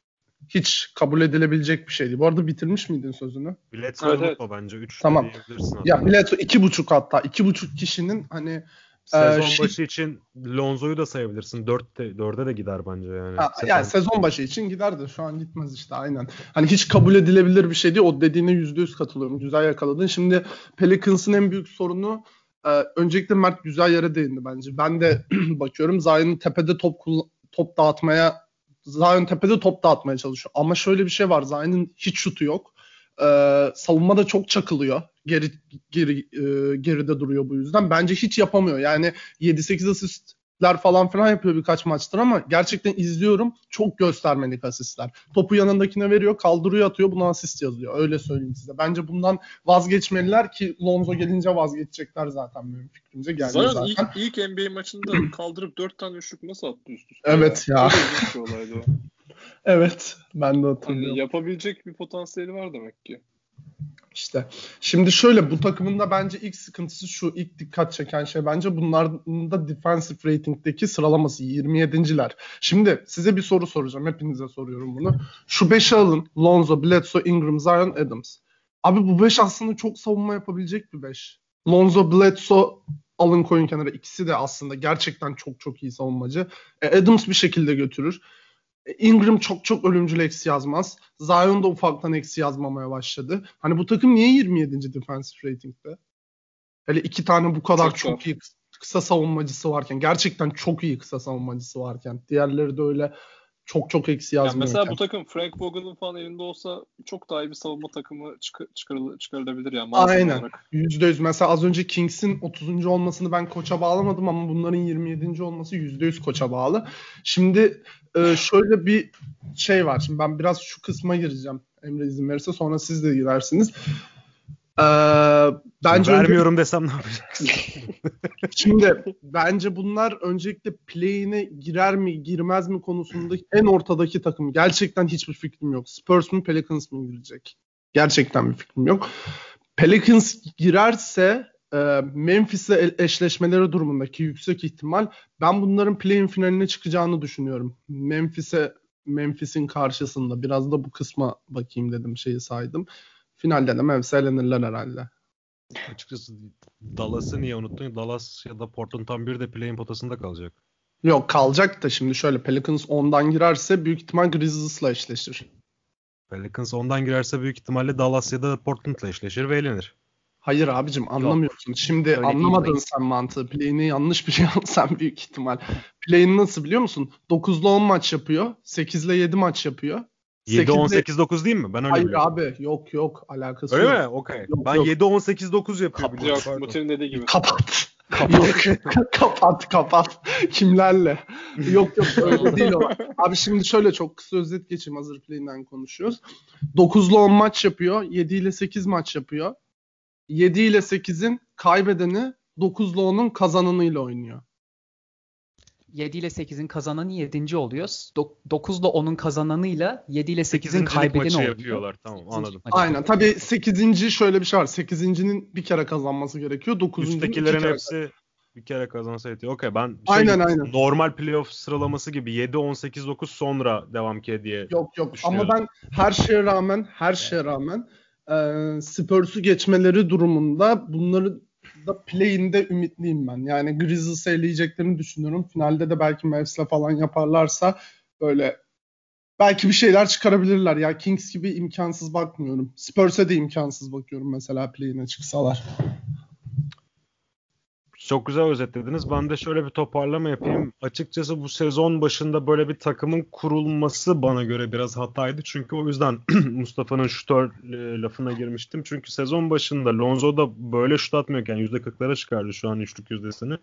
hiç kabul edilebilecek bir şeydi. Bu arada bitirmiş miydin sözünü? Biletso evet, evet. bence. 3 tamam. Ya Biletso 2,5 hatta. 2,5 kişinin hani Sezon ee, başı için Lonzo'yu da sayabilirsin. 4'te 4'e de gider bence yani. Ha, sezon. Yani sezon başı için gider de şu an gitmez işte aynen. Hani hiç kabul edilebilir bir şey değil. O dediğine %100 katılıyorum. Güzel yakaladın. Şimdi Pelicans'ın en büyük sorunu e, öncelikle Mert güzel yere değindi bence. Ben de bakıyorum Zion'ın tepede top top dağıtmaya Zion tepede top dağıtmaya çalışıyor. Ama şöyle bir şey var. Zion'ın hiç şutu yok. Ee, savunma da çok çakılıyor. Geri geri e, geride duruyor bu yüzden. Bence hiç yapamıyor. Yani 7-8 asistler falan filan yapıyor birkaç maçtır ama gerçekten izliyorum. Çok göstermelik asistler. Topu yanındakine veriyor, kaldırıyor, atıyor. Buna asist yazıyor. Öyle söyleyeyim size. Bence bundan vazgeçmeliler ki Lonzo gelince vazgeçecekler zaten benim fikrimce. Geldi zaten, zaten. Ilk, ilk NBA maçında kaldırıp 4 tane üçlük nasıl attı üst üste? Evet ya. ya. evet. Ben de hatırlıyorum. Hani yapabilecek bir potansiyeli var demek ki. İşte şimdi şöyle bu takımın da bence ilk sıkıntısı şu ilk dikkat çeken şey bence bunların da defensive rating'deki sıralaması 27.ler. Şimdi size bir soru soracağım. Hepinize soruyorum bunu. Şu 5'i alın. Lonzo, Bledsoe, Ingram, Zion, Adams. Abi bu 5 aslında çok savunma yapabilecek bir 5. Lonzo, Bledsoe alın koyun kenara. İkisi de aslında gerçekten çok çok iyi savunmacı. E, Adams bir şekilde götürür. Ingram çok çok ölümcül eksi yazmaz. Zion da ufaktan eksi yazmamaya başladı. Hani bu takım niye 27. defensive rating'de? Hele iki tane bu kadar çok, çok iyi kısa savunmacısı varken gerçekten çok iyi kısa savunmacısı varken diğerleri de öyle çok çok eksi yazmıyor. Yani mesela bu takım Frank Vogel'ın falan elinde olsa çok daha iyi bir savunma takımı çıkarıl, çıkarılabilir yani. Aynen. Yüzde yüz. Mesela az önce Kings'in 30. olmasını ben koça bağlamadım ama bunların 27. olması yüzde yüz koça bağlı. Şimdi e, şöyle bir şey var. Şimdi ben biraz şu kısma gireceğim. Emre izin verirse sonra siz de girersiniz. Ee, bence vermiyorum önce... desem ne yapacaksın? Şimdi bence bunlar öncelikle play'ine girer mi girmez mi konusunda en ortadaki takım. Gerçekten hiçbir fikrim yok. Spurs mu Pelicans mı girecek? Gerçekten bir fikrim yok. Pelicans girerse e, Memphis'le eşleşmeleri durumundaki yüksek ihtimal ben bunların play-in finaline çıkacağını düşünüyorum. Memphis'e Memphis'in karşısında biraz da bu kısma bakayım dedim şeyi saydım. Finalde de Memphis elenirler herhalde. Açıkçası Dallas'ı niye unuttun? Dallas ya da Portland tam bir de play-in potasında kalacak. Yok kalacak da şimdi şöyle Pelicans 10'dan girerse büyük ihtimal Grizzlies'la eşleşir. Pelicans 10'dan girerse büyük ihtimalle Dallas ya da Portland'la eşleşir ve elenir. Hayır abicim anlamıyorsun. Yok. Şimdi Öyle anlamadın sen mantığı. Play'ini yanlış bir şey sen büyük ihtimal. Play'in nasıl biliyor musun? 9 ile 10 maç yapıyor. 8 ile 7 maç yapıyor. 7 18 9 değil mi? Ben öyle Hayır biliyorum. abi yok yok alakası öyle yok. Öyle mi? Okey. Ben yok. 7 18 9 yapıyorum. Kap, yok Mutin'in dediği gibi. Kapat. Kapat. kapat kapat. Kimlerle? yok yok öyle değil o. Abi şimdi şöyle çok kısa özet geçeyim hazır play'inden konuşuyoruz. 9 ile 10 maç yapıyor. 7 ile 8 maç yapıyor. 7 ile 8'in kaybedeni 9 ile 10'un kazananıyla oynuyor. 7 ile 8'in kazananı 7. oluyor. 9 ile 10'un kazananıyla 7 ile 8'in kaybedeni oluyor. yapıyorlar. Tamam anladım. Aynen. Tabii 8. şöyle bir şey var. 8.'nin bir kere kazanması gerekiyor. 9'un Üsttekilerin kere... hepsi bir kere kazansa yetiyor. Okey ben şey, aynen, aynen. normal playoff sıralaması gibi 7 18 9 sonra devam ki diye Yok yok ama ben her şeye rağmen her şeye rağmen e, Spurs'u geçmeleri durumunda bunları da play'inde ümitliyim ben. Yani Grizzlies'ı eleyeceklerini düşünüyorum. Finalde de belki Mavs'le falan yaparlarsa böyle belki bir şeyler çıkarabilirler. Ya Kings gibi imkansız bakmıyorum. Spurs'e de imkansız bakıyorum mesela play'ine çıksalar. Çok güzel özetlediniz. Ben de şöyle bir toparlama yapayım. Açıkçası bu sezon başında böyle bir takımın kurulması bana göre biraz hataydı. Çünkü o yüzden Mustafa'nın şutör e, lafına girmiştim. Çünkü sezon başında Lonzo da böyle şut atmıyorken %40'lara çıkardı şu an üçlük yüzdesini.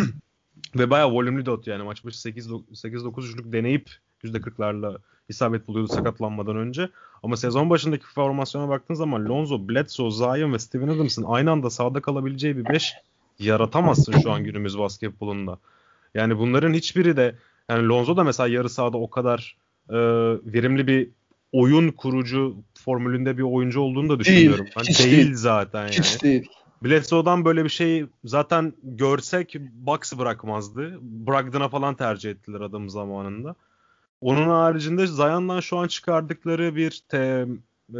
Ve bayağı volümlü dot yani maç başı 8-9 üçlük deneyip %40'larla isabet buluyordu sakatlanmadan önce. Ama sezon başındaki formasyona baktığın zaman Lonzo, Bledsoe, Zion ve Steven Adams'ın aynı anda sahada kalabileceği bir 5 yaratamazsın şu an günümüz basketbolunda. Yani bunların hiçbiri de yani Lonzo da mesela yarı sahada o kadar e, verimli bir oyun kurucu formülünde bir oyuncu olduğunu da düşünüyorum. Değil, ben hiç değil, değil zaten yani. Hiç değil. Bledsoe'dan böyle bir şey zaten görsek Bucks bırakmazdı. Brogdon'a falan tercih ettiler adam zamanında. Onun haricinde Zion'dan şu an çıkardıkları bir te, e,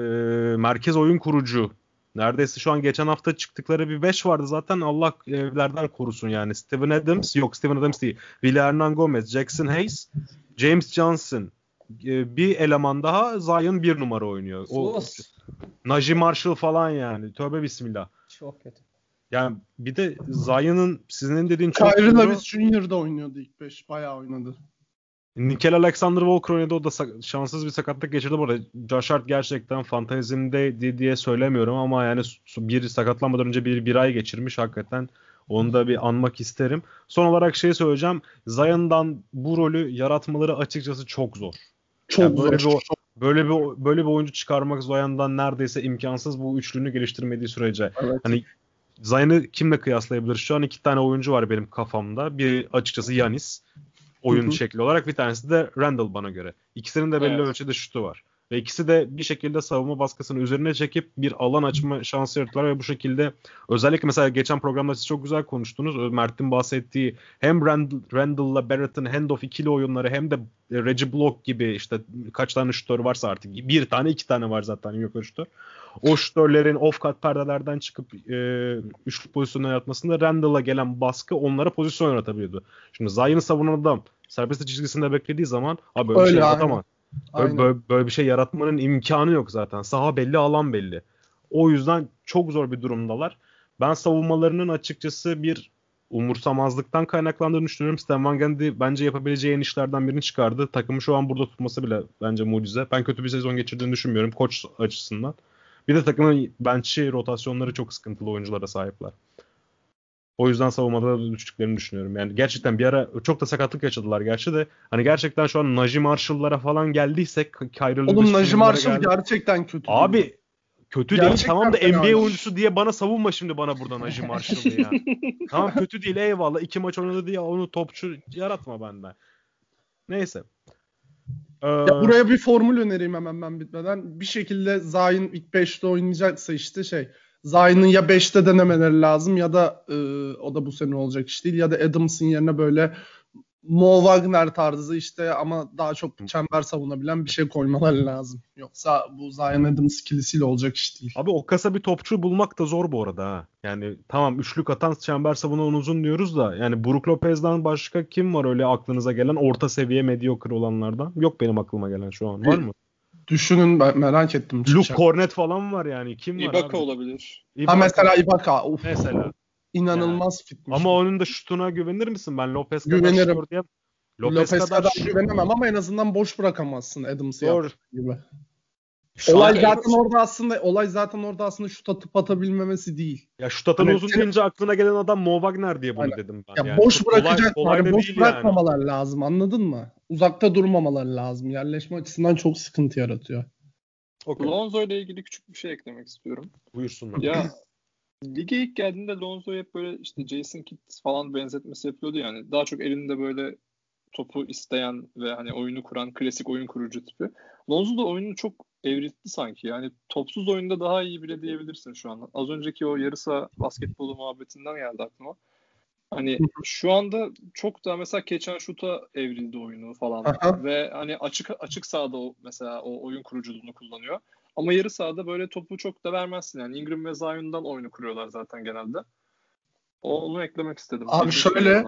merkez oyun kurucu. Neredeyse şu an geçen hafta çıktıkları bir 5 vardı zaten Allah evlerden korusun yani. Steven Adams yok Steven Adams değil. Hernan Gomez, Jackson Hayes, James Johnson. E, bir eleman daha Zion bir numara oynuyor. O, Najee Marshall falan yani. Tövbe bismillah. Çok kötü. Yani bir de Zion'ın sizin dediğin çok Kyrie Lewis Jr. oynuyordu ilk 5. Bayağı oynadı. Nikel Alexander Walker oynadı. O da şanssız bir sakatlık geçirdi bu arada. Josh Hart gerçekten fantezimde diye söylemiyorum ama yani bir sakatlanmadan önce bir, bir ay geçirmiş hakikaten. Onu da bir anmak isterim. Son olarak şey söyleyeceğim. Zion'dan bu rolü yaratmaları açıkçası çok zor. Çok yani böyle zor. Bir, böyle bir böyle bir oyuncu çıkarmak Zion'dan neredeyse imkansız bu üçlünü geliştirmediği sürece. Evet. Hani Zion'ı kimle kıyaslayabilir? Şu an iki tane oyuncu var benim kafamda. Bir açıkçası Yanis oyun Hı-hı. şekli olarak bir tanesi de Randall bana göre. İkisinin de belli evet. ölçüde şutu var. Ve ikisi de bir şekilde savunma baskısını üzerine çekip bir alan açma şansı yarattılar ve bu şekilde özellikle mesela geçen programda siz çok güzel konuştunuz. Mert'in bahsettiği hem Randall, Randall'la Barrett'ın handoff ikili oyunları hem de Reggie Block gibi işte kaç tane şutör varsa artık bir tane iki tane var zaten yok şutör. O şutörlerin off-cut perdelerden çıkıp e, üçlük pozisyonuna yaratmasında Randall'a gelen baskı onlara pozisyon yaratabiliyordu. Şimdi Zion'ı savunan adam serbest çizgisinde beklediği zaman abi böyle Öyle bir şey yaratamaz. Böyle, böyle, böyle bir şey yaratmanın imkanı yok zaten. Saha belli, alan belli. O yüzden çok zor bir durumdalar. Ben savunmalarının açıkçası bir umursamazlıktan kaynaklandığını düşünüyorum. Stan Van Gundy bence yapabileceği en işlerden birini çıkardı. Takımı şu an burada tutması bile bence mucize. Ben kötü bir sezon geçirdiğini düşünmüyorum koç açısından. Bir de takımın bench'i rotasyonları çok sıkıntılı oyunculara sahipler. O yüzden savunmada da düştüklerini düşünüyorum. Yani gerçekten bir ara çok da sakatlık yaşadılar gerçi de. Hani gerçekten şu an Najee Marshall'lara falan geldiysek Kyrie Oğlum Najee Marshall geldi. gerçekten kötü. Abi kötü gerçekten değil tamam da NBA abi. oyuncusu diye bana savunma şimdi bana burada Najee Marshall'ı ya. tamam kötü değil eyvallah. iki maç oynadı diye onu topçu yaratma benden. Neyse. Ee... Ya buraya bir formül önereyim hemen ben bitmeden. Bir şekilde Zayn ilk 5'te oynayacaksa işte şey Zayn'ın ya 5'te denemeleri lazım ya da e, o da bu sene olacak iş değil ya da Adams'ın yerine böyle Mo Wagner tarzı işte ama daha çok çember savunabilen bir şey koymaları lazım. Yoksa bu Zion Adams ikilisiyle olacak iş değil. Abi o kasa bir topçu bulmak da zor bu arada ha. Yani tamam üçlük atan çember savunan uzun diyoruz da yani Brook Lopez'den başka kim var öyle aklınıza gelen orta seviye mediocre olanlardan? Yok benim aklıma gelen şu an. Var mı? Düşünün ben merak ettim. Luke Cornet falan var yani. Kim var Ibaka abi? olabilir. Ibaka. Ha mesela Ibaka. Uf. Mesela. İnanılmaz yani. fitmiş. Ama onun da şutuna güvenir misin? Ben Lopez kadar Güvenirim. diye. Lopez, Lopez kadar, kadar güvenemem ama en azından boş bırakamazsın Adams'ı Doğru. gibi. Şu olay zaten en... orada aslında olay zaten orada aslında şut atıp atabilmemesi değil. Ya şut atan hani uzun senin... deyince aklına gelen adam Mo Wagner diye bunu Aynen. dedim ben. Ya yani boş bırakacak kolay, kolay boş bırakmamalar yani. lazım anladın mı? Uzakta durmamalar lazım. Yerleşme açısından çok sıkıntı yaratıyor. Okay. Lonzo ile ilgili küçük bir şey eklemek istiyorum. Buyursunlar. Ya lige ilk geldiğinde Lonzo hep böyle işte Jason Kidd falan benzetmesi yapıyordu yani. Daha çok elinde böyle topu isteyen ve hani oyunu kuran klasik oyun kurucu tipi. Lonzo da oyunu çok evrildi sanki. Yani topsuz oyunda daha iyi bile diyebilirsin şu an. Az önceki o yarısa basketbolu muhabbetinden geldi aklıma. Hani şu anda çok da mesela keçen şuta evrildi oyunu falan Aha. ve hani açık açık sahada o mesela o oyun kuruculuğunu kullanıyor. Ama yarı sahada böyle topu çok da vermezsin yani Ingram ve Zion'dan oyunu kuruyorlar zaten genelde. Onu eklemek istedim. Abi şöyle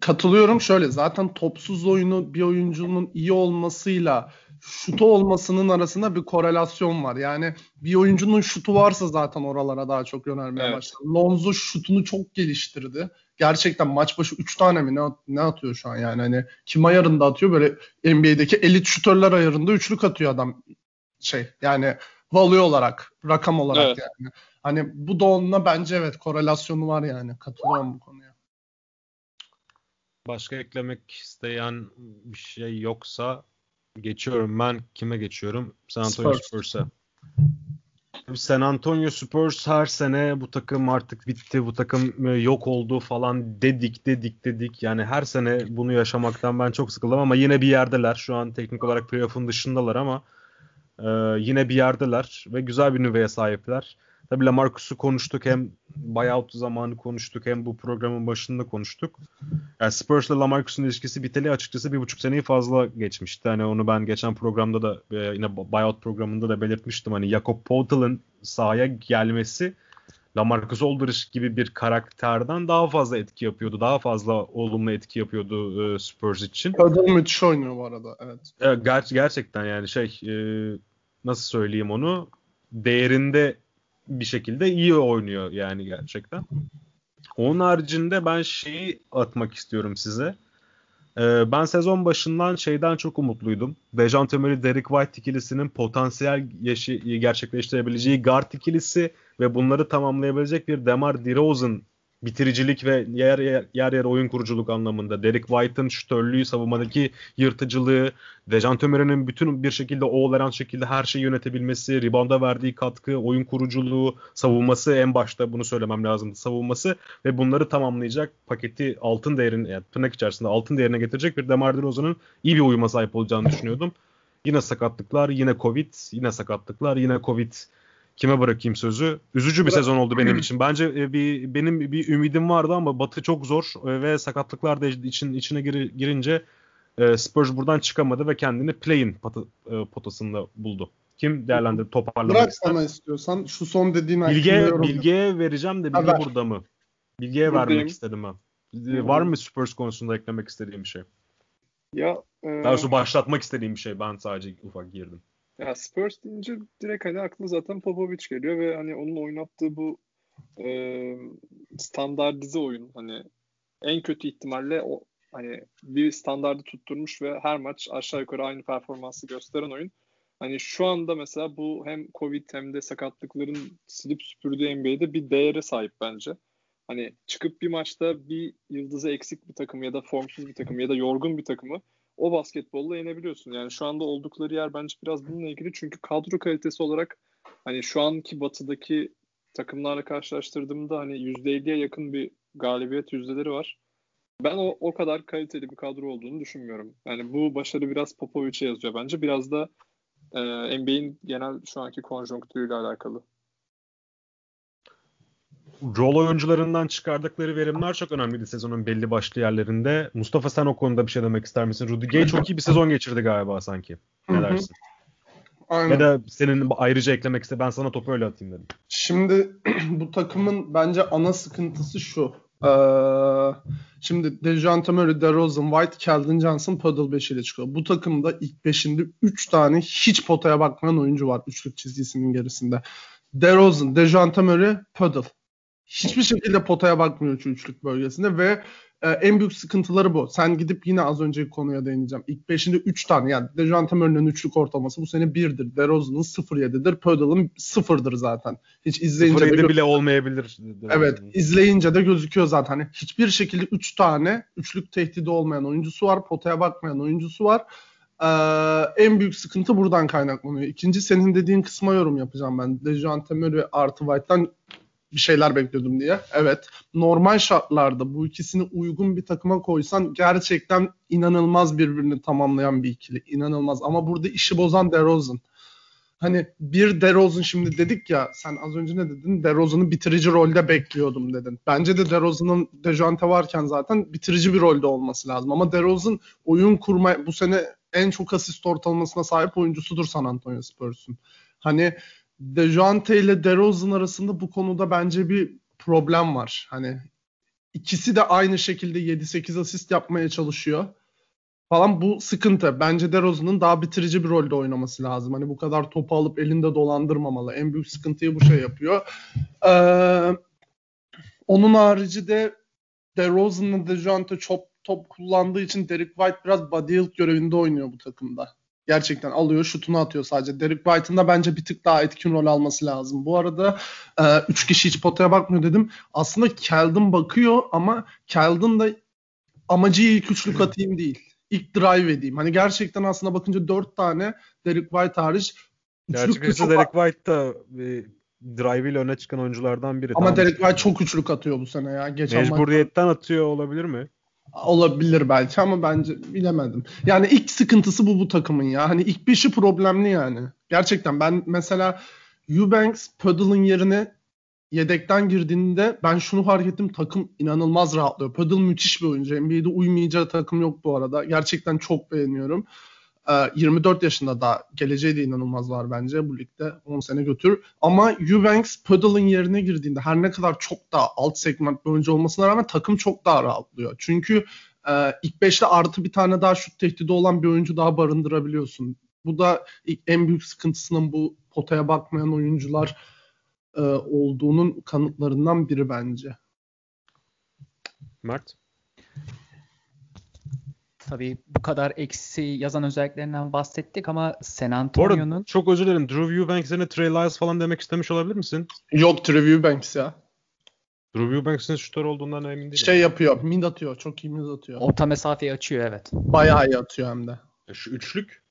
katılıyorum şöyle zaten topsuz oyunu bir oyuncunun iyi olmasıyla şutu olmasının arasında bir korelasyon var. Yani bir oyuncunun şutu varsa zaten oralara daha çok yönelmeye evet. başladı. Lonzo şutunu çok geliştirdi. Gerçekten maç başı 3 tane mi ne, ne atıyor şu an yani hani kim ayarında atıyor böyle NBA'deki elit şutörler ayarında üçlük atıyor adam şey yani value olarak rakam olarak evet. yani. Hani bu da onunla bence evet korelasyonu var yani katılıyorum bu konuya. Başka eklemek isteyen bir şey yoksa geçiyorum ben. Kime geçiyorum? San Antonio Spurs'a. San Antonio Spurs her sene bu takım artık bitti, bu takım e, yok oldu falan dedik dedik dedik. Yani her sene bunu yaşamaktan ben çok sıkıldım ama yine bir yerdeler. Şu an teknik olarak playoff'un dışındalar ama e, yine bir yerdeler ve güzel bir nüveye sahipler. Tabii Lamarcus'u konuştuk hem buyout zamanı konuştuk hem bu programın başında konuştuk. Yani Spurs ile Lamarcus'un ilişkisi biteli açıkçası bir buçuk seneyi fazla geçmişti. Hani onu ben geçen programda da e, yine buyout programında da belirtmiştim. Hani Jakob Poeltl'ın sahaya gelmesi Lamarcus Aldridge gibi bir karakterden daha fazla etki yapıyordu. Daha fazla olumlu etki yapıyordu e, Spurs için. Kadın müthiş oynuyor bu arada. Evet. E, ger- gerçekten yani şey e, nasıl söyleyeyim onu değerinde bir şekilde iyi oynuyor yani gerçekten. Onun haricinde ben şeyi atmak istiyorum size. Ee, ben sezon başından şeyden çok umutluydum. Dejan Murray, Derek White ikilisinin potansiyel gerçekleştirebileceği guard ikilisi ve bunları tamamlayabilecek bir Demar DeRozan bitiricilik ve yer yer, yer yer oyun kuruculuk anlamında. Derek White'ın şütörlüğü, savunmadaki yırtıcılığı, Dejan Tömer'in bütün bir şekilde all şekilde her şeyi yönetebilmesi, rebounda verdiği katkı, oyun kuruculuğu, savunması en başta bunu söylemem lazım. Savunması ve bunları tamamlayacak paketi altın değerini, yani tırnak içerisinde altın değerine getirecek bir Demar DeRozan'ın iyi bir uyuma sahip olacağını düşünüyordum. Yine sakatlıklar, yine Covid, yine sakatlıklar, yine Covid Kime bırakayım sözü? Üzücü bir sezon oldu benim için. Bence e, bir benim bir ümidim vardı ama Batı çok zor e, ve sakatlıklar da için içine gir, girince e, Spurs buradan çıkamadı ve kendini play-in pot, potasında buldu. Kim değerlendir toparlamak Bırak ister? sana istiyorsan şu son dediğin Bilge, Bilge'ye vereceğim de Bilge burada mı? Bilge'ye vermek istedim ben. Hmm. Var mı Spurs konusunda eklemek istediğim bir şey? Ya e... Daha başlatmak istediğim bir şey. Ben sadece ufak girdim. Ya Spurs deyince direkt hani aklı zaten Popovic geliyor ve hani onun oynattığı bu e, standartize oyun hani en kötü ihtimalle o hani bir standardı tutturmuş ve her maç aşağı yukarı aynı performansı gösteren oyun. Hani şu anda mesela bu hem Covid hem de sakatlıkların silip süpürdüğü NBA'de bir değere sahip bence. Hani çıkıp bir maçta bir yıldızı eksik bir takım ya da formsuz bir takım ya da yorgun bir takımı o basketbolla yenebiliyorsun. Yani şu anda oldukları yer bence biraz bununla ilgili. Çünkü kadro kalitesi olarak hani şu anki batıdaki takımlarla karşılaştırdığımda hani %50'ye yakın bir galibiyet yüzdeleri var. Ben o, o kadar kaliteli bir kadro olduğunu düşünmüyorum. Yani bu başarı biraz Popovic'e yazıyor bence. Biraz da e, NBA'in genel şu anki konjonktürüyle alakalı rol oyuncularından çıkardıkları verimler çok önemliydi sezonun belli başlı yerlerinde. Mustafa sen o konuda bir şey demek ister misin? Rudy Gay çok iyi bir sezon geçirdi galiba sanki. Ne dersin? Aynen. Ya da senin ayrıca eklemek iste ben sana topu öyle atayım dedim. Şimdi bu takımın bence ana sıkıntısı şu. Ee, şimdi Dejante Murray, DeRozan, White, Keldon Johnson, Puddle 5 ile çıkıyor. Bu takımda ilk 5'inde 3 tane hiç potaya bakmayan oyuncu var üçlük çizgisinin gerisinde. DeRozan, Dejante Murray, Puddle hiçbir şekilde potaya bakmıyor şu üçlük bölgesinde ve e, en büyük sıkıntıları bu. Sen gidip yine az önceki konuya değineceğim. İlk beşinde 3 tane yani Dejante Murray'nin üçlük ortalaması bu sene 1'dir. DeRozan'ın 0.7'dir. Pödel'ın 0'dır zaten. Hiç izleyince 0.7 bile olmayabilir. Evet izleyince de gözüküyor zaten. Hani hiçbir şekilde 3 tane üçlük tehdidi olmayan oyuncusu var. Potaya bakmayan oyuncusu var. Ee, en büyük sıkıntı buradan kaynaklanıyor. İkinci senin dediğin kısma yorum yapacağım ben. Dejante Murray artı White'dan bir şeyler bekliyordum diye. Evet normal şartlarda bu ikisini uygun bir takıma koysan gerçekten inanılmaz birbirini tamamlayan bir ikili. İnanılmaz ama burada işi bozan DeRozan. Hani bir DeRozan şimdi dedik ya sen az önce ne dedin? DeRozan'ı bitirici rolde bekliyordum dedin. Bence de DeRozan'ın Dejante varken zaten bitirici bir rolde olması lazım. Ama DeRozan oyun kurma bu sene en çok asist ortalamasına sahip oyuncusudur San Antonio Spurs'un. Hani Dejante ile DeRozan arasında bu konuda bence bir problem var. Hani ikisi de aynı şekilde 7-8 asist yapmaya çalışıyor falan bu sıkıntı. Bence DeRozan'ın daha bitirici bir rolde oynaması lazım. Hani bu kadar topu alıp elinde dolandırmamalı. En büyük sıkıntıyı bu şey yapıyor. Ee, onun harici de DeRozan'la DeJounte çok top kullandığı için Derek White biraz body görevinde oynuyor bu takımda. Gerçekten alıyor şutunu atıyor sadece. Derek White'ın da bence bir tık daha etkin rol alması lazım. Bu arada 3 e, kişi hiç potaya bakmıyor dedim. Aslında Keldon bakıyor ama Keldon da amacı ilk üçlük atayım değil. İlk drive edeyim. Hani gerçekten aslında bakınca 4 tane Derek White hariç Gerçekten Derek White da drive ile öne çıkan oyunculardan biri. Ama tamam. Derek White çok üçlük atıyor bu sene ya. Geçen Mecburiyetten maçta... atıyor olabilir mi? Olabilir belki ama bence bilemedim. Yani ilk sıkıntısı bu bu takımın ya. Hani ilk beşi problemli yani. Gerçekten ben mesela Eubanks Puddle'ın yerine yedekten girdiğinde ben şunu fark ettim takım inanılmaz rahatlıyor. Puddle müthiş bir oyuncu. NBA'de uymayacağı takım yok bu arada. Gerçekten çok beğeniyorum. 24 ee, yaşında da geleceği de inanılmaz var bence bu ligde 10 sene götürür. Ama Eubanks Puddle'ın yerine girdiğinde her ne kadar çok daha alt segment bir oyuncu olmasına rağmen takım çok daha rahatlıyor. Çünkü e, ilk 5'te artı bir tane daha şut tehdidi olan bir oyuncu daha barındırabiliyorsun. Bu da en büyük sıkıntısının bu potaya bakmayan oyuncular e, olduğunun kanıtlarından biri bence. Mert? Tabii bu kadar eksi yazan özelliklerinden bahsettik ama San Antonio'nun... çok özür dilerim. Drew Eubanks yerine Trey Lyles falan demek istemiş olabilir misin? Yok Drew Eubanks ya. Drew Eubanks'in şutör olduğundan emin değilim. Şey yapıyor. Mid atıyor. Çok iyi mid atıyor. Orta mesafeyi açıyor evet. Bayağı iyi atıyor hem de. E şu üçlük?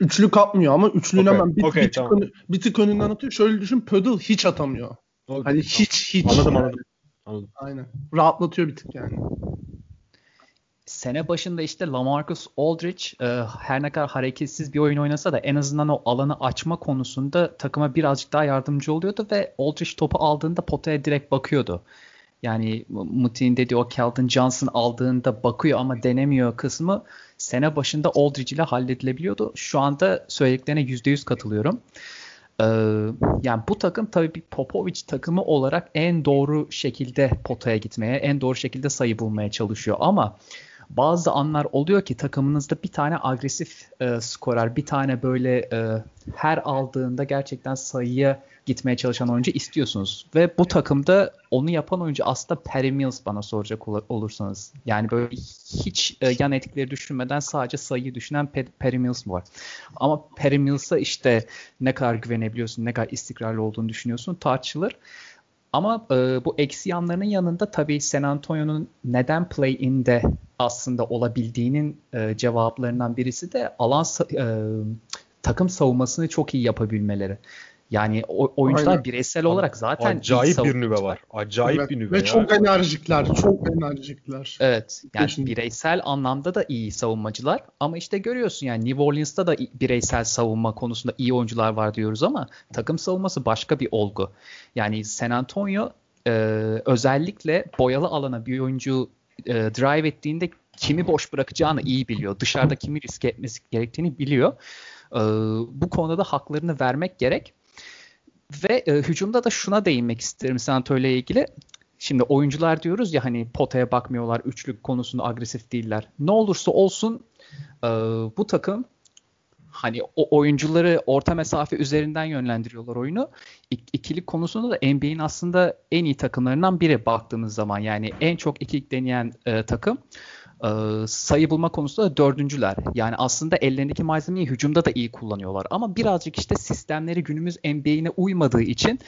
Üçlük atmıyor ama üçlüğün okay. hemen bir, okay, bir, tamam. tık önü, bir tık önünden atıyor. Şöyle düşün Pödel hiç atamıyor. Okay, hani hiç hiç. Anladım anladım. anladım. Aynen. Rahatlatıyor bir tık yani sene başında işte Lamarcus Aldridge e, her ne kadar hareketsiz bir oyun oynasa da en azından o alanı açma konusunda takıma birazcık daha yardımcı oluyordu ve Aldridge topu aldığında potaya direkt bakıyordu. Yani Mutin'in dediği o Kelton Johnson aldığında bakıyor ama denemiyor kısmı sene başında Aldridge ile halledilebiliyordu. Şu anda söylediklerine %100 katılıyorum. Ee, yani bu takım tabii bir Popovic takımı olarak en doğru şekilde potaya gitmeye, en doğru şekilde sayı bulmaya çalışıyor ama bazı anlar oluyor ki takımınızda bir tane agresif e, skorer, bir tane böyle e, her aldığında gerçekten sayıya gitmeye çalışan oyuncu istiyorsunuz. Ve bu takımda onu yapan oyuncu aslında Perry Mills bana soracak olursanız. Yani böyle hiç e, yan etkileri düşünmeden sadece sayıyı düşünen Perry Mills var. Ama Perry Mills'a işte ne kadar güvenebiliyorsun, ne kadar istikrarlı olduğunu düşünüyorsun tartışılır. Ama e, bu eksi yanlarının yanında tabii San Antonio'nun neden play-in'de aslında olabildiğinin e, cevaplarından birisi de alan e, takım savunmasını çok iyi yapabilmeleri. Yani o, oyuncular Aynen. bireysel olarak zaten acayip bir nüve var. Acayip evet. bir nüve. Ve ya. çok enerjikler, çok enerjikler. Evet. Yani Kesinlikle. bireysel anlamda da iyi savunmacılar ama işte görüyorsun yani New Orleans'ta da bireysel savunma konusunda iyi oyuncular var diyoruz ama takım savunması başka bir olgu. Yani San Antonio e, özellikle boyalı alana bir oyuncu e, drive ettiğinde kimi boş bırakacağını iyi biliyor. Dışarıda kimi riske etmesi gerektiğini biliyor. E, bu konuda da haklarını vermek gerek. Ve e, hücumda da şuna değinmek isterim Santo ile ilgili. Şimdi oyuncular diyoruz ya hani potaya bakmıyorlar, üçlük konusunda agresif değiller. Ne olursa olsun e, bu takım hani o oyuncuları orta mesafe üzerinden yönlendiriyorlar oyunu. İk, ikilik konusunda da NBA'in aslında en iyi takımlarından biri baktığımız zaman. Yani en çok ikilik deneyen e, takım e, sayı bulma konusunda da dördüncüler. Yani aslında ellerindeki malzemeyi hücumda da iyi kullanıyorlar. Ama birazcık işte sistemleri günümüz NBA'ine uymadığı için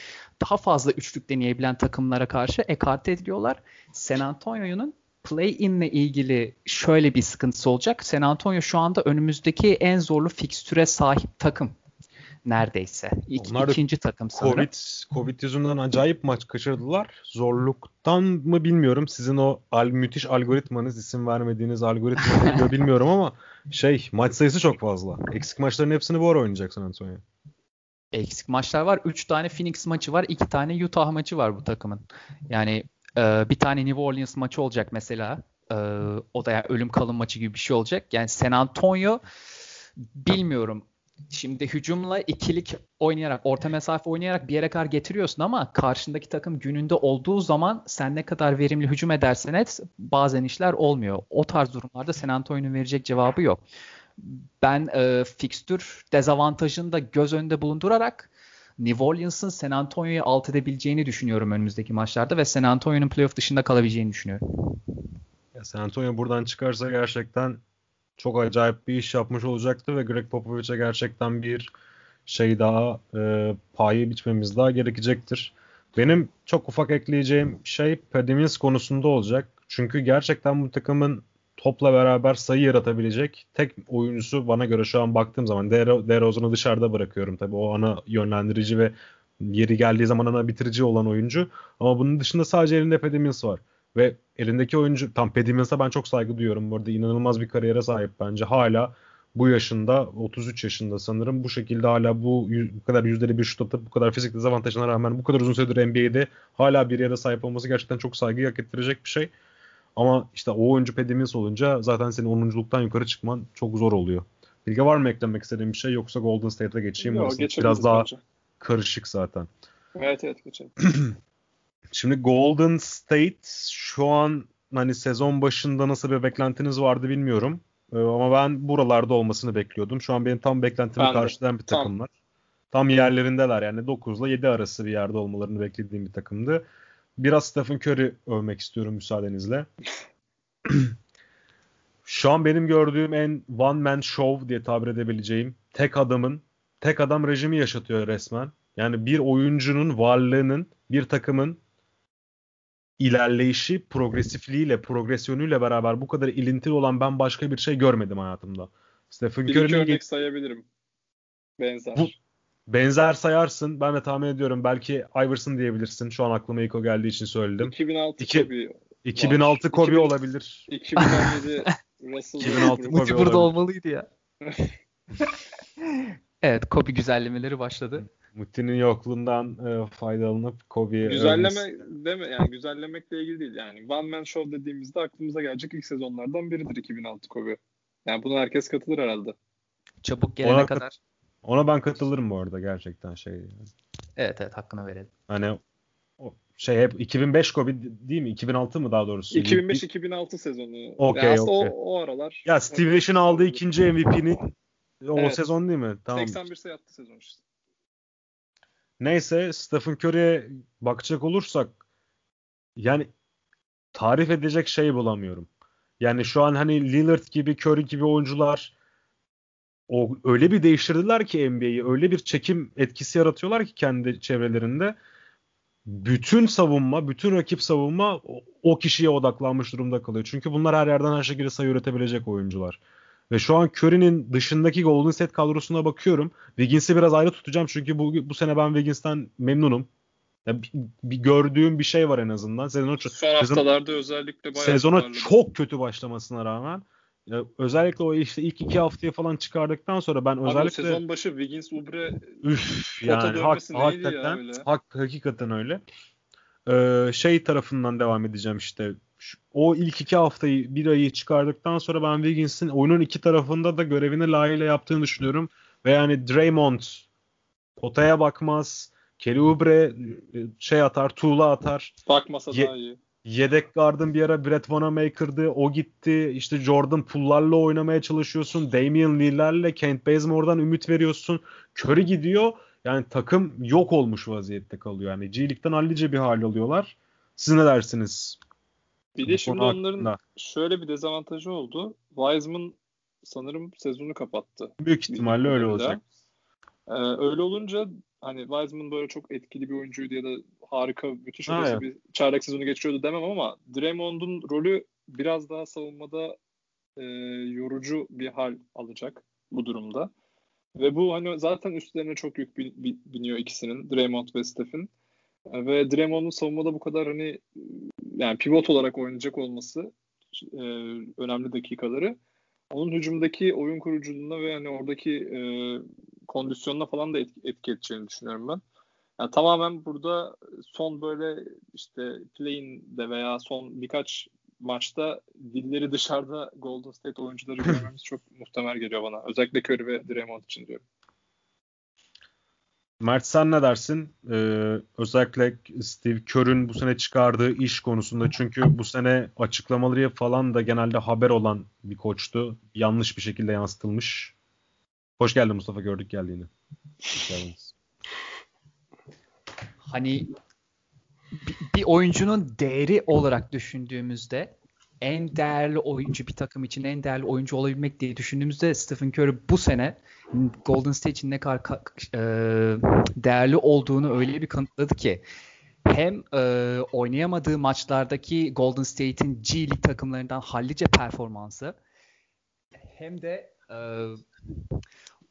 daha fazla üçlük deneyebilen takımlara karşı ekarte ediliyorlar. San Antonio'nun play-in ile ilgili şöyle bir sıkıntısı olacak. San Antonio şu anda önümüzdeki en zorlu fikstüre sahip takım neredeyse. İk, Onlar ikinci takım sanırım. Covid, Covid yüzünden acayip maç kaçırdılar. Zorluktan mı bilmiyorum. Sizin o al, müthiş algoritmanız, isim vermediğiniz algoritma bilmiyorum ama şey maç sayısı çok fazla. Eksik maçların hepsini bu ara oynayacak San Antonio. Eksik maçlar var. 3 tane Phoenix maçı var. 2 tane Utah maçı var bu takımın. Yani e, bir tane New Orleans maçı olacak mesela. E, o da yani ölüm kalım maçı gibi bir şey olacak. Yani San Antonio bilmiyorum şimdi hücumla ikilik oynayarak, orta mesafe oynayarak bir yere kadar getiriyorsun ama karşındaki takım gününde olduğu zaman sen ne kadar verimli hücum edersen et bazen işler olmuyor. O tarz durumlarda San Antonio'nun verecek cevabı yok. Ben e, fikstür dezavantajını da göz önünde bulundurarak New Orleans'ın San Antonio'yu alt edebileceğini düşünüyorum önümüzdeki maçlarda ve San Antonio'nun playoff dışında kalabileceğini düşünüyorum. Ya San Antonio buradan çıkarsa gerçekten çok acayip bir iş yapmış olacaktı ve Greg Popovich'e gerçekten bir şey daha e, payı biçmemiz daha gerekecektir. Benim çok ufak ekleyeceğim şey Paddy konusunda olacak. Çünkü gerçekten bu takımın topla beraber sayı yaratabilecek tek oyuncusu bana göre şu an baktığım zaman DeRozan'ı dışarıda bırakıyorum tabii. O ana yönlendirici ve yeri geldiği zaman ana bitirici olan oyuncu. Ama bunun dışında sadece elinde Patty Mills var. Ve elindeki oyuncu tam Mills'a ben çok saygı duyuyorum. Bu arada inanılmaz bir kariyere sahip bence. Hala bu yaşında 33 yaşında sanırım bu şekilde hala bu, bu kadar yüzdeli bir şut atıp bu kadar fizik dezavantajına rağmen bu kadar uzun süredir NBA'de hala bir yere sahip olması gerçekten çok saygı hak ettirecek bir şey. Ama işte o oyuncu Pedimins olunca zaten senin 10'unculuktan yukarı çıkman çok zor oluyor. Bilge var mı eklemek istediğin bir şey yoksa Golden State'e geçeyim mi? Biraz daha bence. karışık zaten. Evet evet geçelim. Şimdi Golden State şu an hani sezon başında nasıl bir beklentiniz vardı bilmiyorum. Ee, ama ben buralarda olmasını bekliyordum. Şu an benim tam beklentimi ben karşılayan bir takımlar. Tam. tam yerlerindeler yani 9 ile 7 arası bir yerde olmalarını beklediğim bir takımdı. Biraz Stephen Curry övmek istiyorum müsaadenizle. Şu an benim gördüğüm en one man show diye tabir edebileceğim tek adamın tek adam rejimi yaşatıyor resmen. Yani bir oyuncunun varlığının bir takımın ilerleyişi, progresifliğiyle, progresyonuyla beraber bu kadar ilintili olan ben başka bir şey görmedim hayatımda. Stephen bir Curry'nin örnek sayabilirim. Benzer. Bu, benzer sayarsın. Ben de tahmin ediyorum. Belki Iverson diyebilirsin. Şu an aklıma ilk o geldiği için söyledim. 2006 İki, Kobe 2006 Kobe 2000, olabilir. 2017 Russell 2006 Kobe Muti burada olmalıydı ya. evet Kobe güzellemeleri başladı. Muti'nin yokluğundan e, faydalanıp Kobe'ye Güzelleme övmesi. deme yani güzellemekle ilgili değil yani. One Man Show dediğimizde aklımıza gelecek ilk sezonlardan biridir 2006 Kobe. Yani buna herkes katılır herhalde. Çabuk gelene ona kadar. Ona ben katılırım bu arada gerçekten şey. Yani. Evet evet hakkını verelim. Hani o şey hep 2005 Kobe değil mi? 2006 mı daha doğrusu? 2005-2006 sezonu. Okay, yani okay. o, o aralar. Ya Steve Nash'in aldığı ikinci MVP'nin o evet. sezon değil mi? Tamam. 81 sayı attı sezon işte. Neyse Stephen Curry'e bakacak olursak yani tarif edecek şey bulamıyorum. Yani şu an hani Lillard gibi, Curry gibi oyuncular o öyle bir değiştirdiler ki NBA'yi. Öyle bir çekim etkisi yaratıyorlar ki kendi çevrelerinde. Bütün savunma, bütün rakip savunma o kişiye odaklanmış durumda kalıyor. Çünkü bunlar her yerden her şekilde sayı üretebilecek oyuncular. Ve şu an Curry'nin dışındaki Golden State kadrosuna bakıyorum. Wiggins'i biraz ayrı tutacağım çünkü bu, bu sene ben Wiggins'ten memnunum. Ya bir, bir gördüğüm bir şey var en azından. Sezon, Son sezon, haftalarda özellikle bayağı Sezona tutarlı. çok kötü başlamasına rağmen ya özellikle o işte ilk iki haftaya falan çıkardıktan sonra ben Abi özellikle sezon başı Wiggins Ubre üf yani hak, hakikaten ya hak, hakikaten öyle. Ee, şey tarafından devam edeceğim işte o ilk iki haftayı bir ayı çıkardıktan sonra ben Wiggins'in oyunun iki tarafında da görevini layığıyla yaptığını düşünüyorum. Ve yani Draymond potaya bakmaz. Kelly Oubre e, şey atar, tuğla atar. Bakmasa Ye- daha iyi. Yedek gardın bir ara Brett Wanamaker'dı. O gitti. İşte Jordan Pullar'la oynamaya çalışıyorsun. Damian Lillard'le Kent Bazemore'dan ümit veriyorsun. Curry gidiyor. Yani takım yok olmuş vaziyette kalıyor. Yani G League'den hallice bir hal alıyorlar. Siz ne dersiniz? Bir de şimdi onların hakkında. şöyle bir dezavantajı oldu. Wiseman sanırım sezonu kapattı. Büyük ihtimalle öyle olacak. Ee, öyle olunca hani Wiseman böyle çok etkili bir oyuncuydu ya da harika, müthiş ötesi bir çaylak sezonu geçiriyordu demem ama Draymond'un rolü biraz daha savunmada e, yorucu bir hal alacak bu durumda. Ve bu hani zaten üstlerine çok yük biniyor ikisinin Draymond ve Stephen. Ve Draymond'un savunmada bu kadar hani yani pivot olarak oynayacak olması e, önemli dakikaları onun hücumdaki oyun kuruculuğuna ve hani oradaki e, kondisyonuna falan da etki, etki edeceğini düşünüyorum ben. Yani tamamen burada son böyle işte play'inde veya son birkaç maçta dilleri dışarıda Golden State oyuncuları görmemiz çok muhtemel geliyor bana. Özellikle Curry ve Draymond için diyorum. Mert sen ne dersin? Ee, özellikle Steve Kerr'ün bu sene çıkardığı iş konusunda. Çünkü bu sene açıklamaları falan da genelde haber olan bir koçtu. Yanlış bir şekilde yansıtılmış. Hoş geldin Mustafa gördük geldiğini. Hoş geldiniz. Hani bir, bir oyuncunun değeri olarak düşündüğümüzde en değerli oyuncu bir takım için en değerli oyuncu olabilmek diye düşündüğümüzde Stephen Curry bu sene Golden State için ne kadar e, değerli olduğunu öyle bir kanıtladı ki hem e, oynayamadığı maçlardaki Golden State'in G League takımlarından hallice performansı hem de e,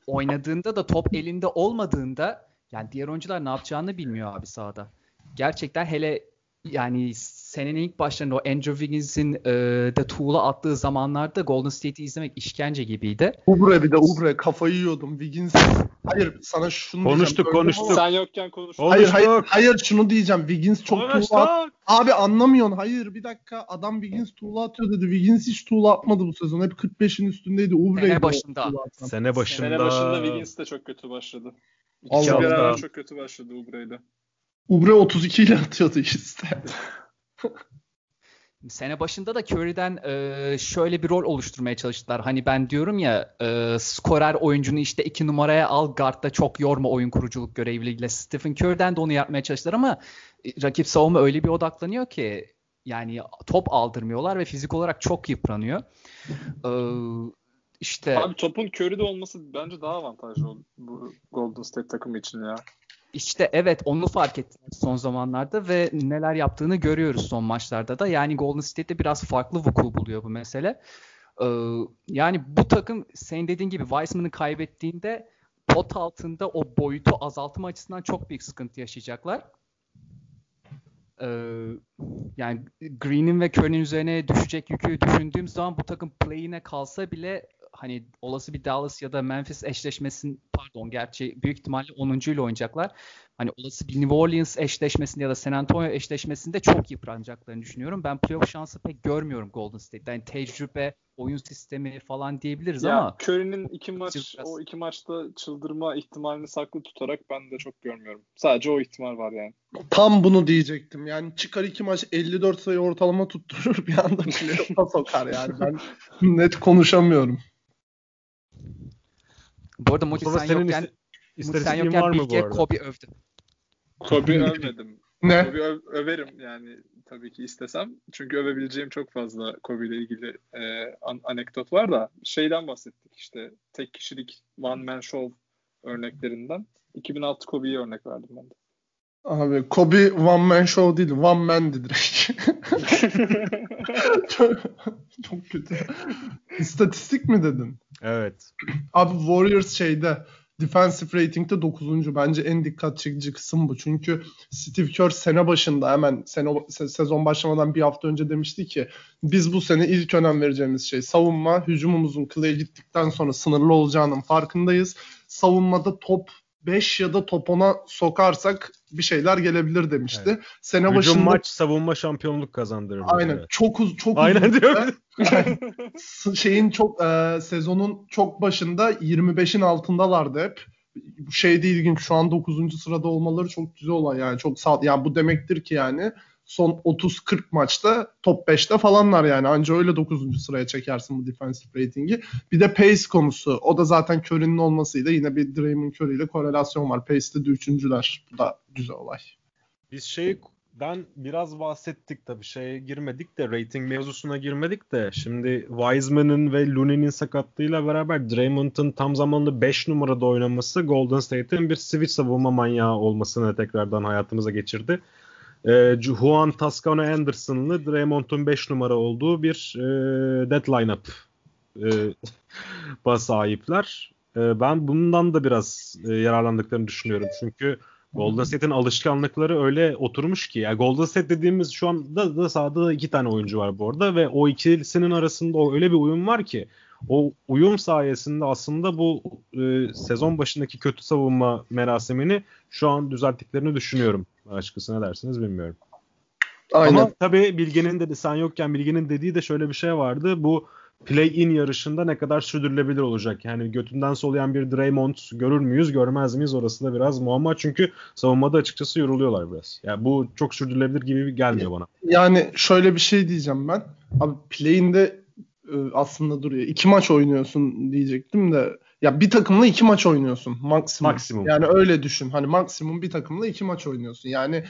oynadığında da top elinde olmadığında Yani diğer oyuncular ne yapacağını bilmiyor abi sahada. Gerçekten hele yani senenin ilk başlarında o Andrew Wiggins'in e, de tuğla attığı zamanlarda Golden State'i izlemek işkence gibiydi. Ubre bir de Ubre kafayı yiyordum. Wiggins Hayır sana şunu konuştuk diyeceğim. konuştuk. Sen yokken konuştuk. Hayır hayır hayır şunu diyeceğim. Wiggins çok Konuştuk. tuğla at- Abi anlamıyorsun. Hayır bir dakika adam Wiggins tuğla atıyor dedi. Wiggins hiç tuğla atmadı bu sezon. Hep 45'in üstündeydi. Ubre'ydi. Sene başında. Sene başında. Sene başında Wiggins de çok kötü başladı. İkisi arada çok kötü başladı Ubre'yle. Ubre 32 ile atıyordu işte. Sene başında da Curry'den e, şöyle bir rol oluşturmaya çalıştılar. Hani ben diyorum ya e, skorer oyuncunu işte iki numaraya al guardda çok yorma oyun kuruculuk göreviyle. Stephen Curry'den de onu yapmaya çalıştılar ama e, rakip savunma öyle bir odaklanıyor ki yani top aldırmıyorlar ve fizik olarak çok yıpranıyor. E, işte Abi topun Curry'de olması bence daha avantajlı oldu bu Golden State takımı için ya. İşte evet onu fark ettim son zamanlarda ve neler yaptığını görüyoruz son maçlarda da. Yani Golden State'de biraz farklı vuku buluyor bu mesele. Ee, yani bu takım senin dediğin gibi Wiseman'ı kaybettiğinde pot altında o boyutu azaltma açısından çok büyük sıkıntı yaşayacaklar. Ee, yani Green'in ve Curry'nin üzerine düşecek yükü düşündüğüm zaman bu takım play'ine kalsa bile hani olası bir Dallas ya da Memphis eşleşmesin pardon gerçi büyük ihtimalle 10. ile oynayacaklar. Hani olası bir New Orleans eşleşmesinde ya da San Antonio eşleşmesinde çok yıpranacaklarını düşünüyorum. Ben playoff şansı pek görmüyorum Golden State'den. Yani tecrübe, oyun sistemi falan diyebiliriz Ya ama Curry'nin iki maç biraz- o iki maçta çıldırma ihtimalini saklı tutarak ben de çok görmüyorum. Sadece o ihtimal var yani. Tam bunu diyecektim. Yani çıkar iki maç 54 sayı ortalama tutturur bir anda playoff'a sokar yani. Ben net konuşamıyorum. Bu arada Muti sen yokken, Muti sen yokken Bilge? Kobe övdü. Kobe övmedim. Ne? Kobe öv- överim yani tabii ki istesem. Çünkü övebileceğim çok fazla Kobe ile ilgili e, an- anekdot var da şeyden bahsettik işte tek kişilik one man show örneklerinden. 2006 Kobe'yi örnek verdim ben de. Abi Kobe one man show değil, one man'di direkt. çok, çok kötü. İstatistik mi dedin? Evet. Abi Warriors şeyde defensive rating'de 9. Bence en dikkat çekici kısım bu. Çünkü Steve Kerr sene başında hemen sene, se- sezon başlamadan bir hafta önce demişti ki biz bu sene ilk önem vereceğimiz şey savunma. Hücumumuzun Clay'e gittikten sonra sınırlı olacağının farkındayız. Savunmada top 5 ya da top 10'a sokarsak bir şeyler gelebilir demişti. Sene Hücum başında maç savunma şampiyonluk kazandırır. aynen Evet. çok uz çok Aynen uzun diyorum. S- şeyin çok e, sezonun çok başında 25'in altındalardı hep. Bu şey de ilginç. Şu an 9. sırada olmaları çok güzel olan yani çok sağ yani bu demektir ki yani son 30-40 maçta top 5'te falanlar yani. Anca öyle 9. sıraya çekersin bu defensive ratingi. Bir de pace konusu. O da zaten Curry'nin olmasıyla yine bir Draymond Curry ile korelasyon var. Pace'de de üçüncüler. Bu da güzel olay. Biz şey ben biraz bahsettik tabii şeye girmedik de rating mevzusuna girmedik de şimdi Wiseman'ın ve Looney'nin sakatlığıyla beraber Draymond'ın tam zamanlı 5 numarada oynaması Golden State'in bir switch savunma manyağı olmasını tekrardan hayatımıza geçirdi. Ee, Juan Toscano Anderson'lı Draymond'un 5 numara olduğu bir e, dead lineup e, sahipler. E, ben bundan da biraz e, yararlandıklarını düşünüyorum. Çünkü Golden State'in alışkanlıkları öyle oturmuş ki. Yani Golden State dediğimiz şu anda da sahada iki tane oyuncu var bu arada ve o ikilisinin arasında öyle bir uyum var ki o uyum sayesinde aslında bu e, sezon başındaki kötü savunma merasimini şu an düzelttiklerini düşünüyorum. Açıkçası ne dersiniz bilmiyorum. Aynen. Ama tabii Bilge'nin dedi sen yokken Bilge'nin dediği de şöyle bir şey vardı. Bu play-in yarışında ne kadar sürdürülebilir olacak? Yani götünden soluyan bir Draymond görür müyüz, görmez miyiz? Orası da biraz muamma. Çünkü savunmada açıkçası yoruluyorlar biraz. Yani bu çok sürdürülebilir gibi gelmiyor bana. Yani şöyle bir şey diyeceğim ben. Abi play'inde aslında duruyor. İki maç oynuyorsun diyecektim de ya bir takımla iki maç oynuyorsun maksimum. Maksimum. Yani öyle düşün. Hani maksimum bir takımla iki maç oynuyorsun. Yani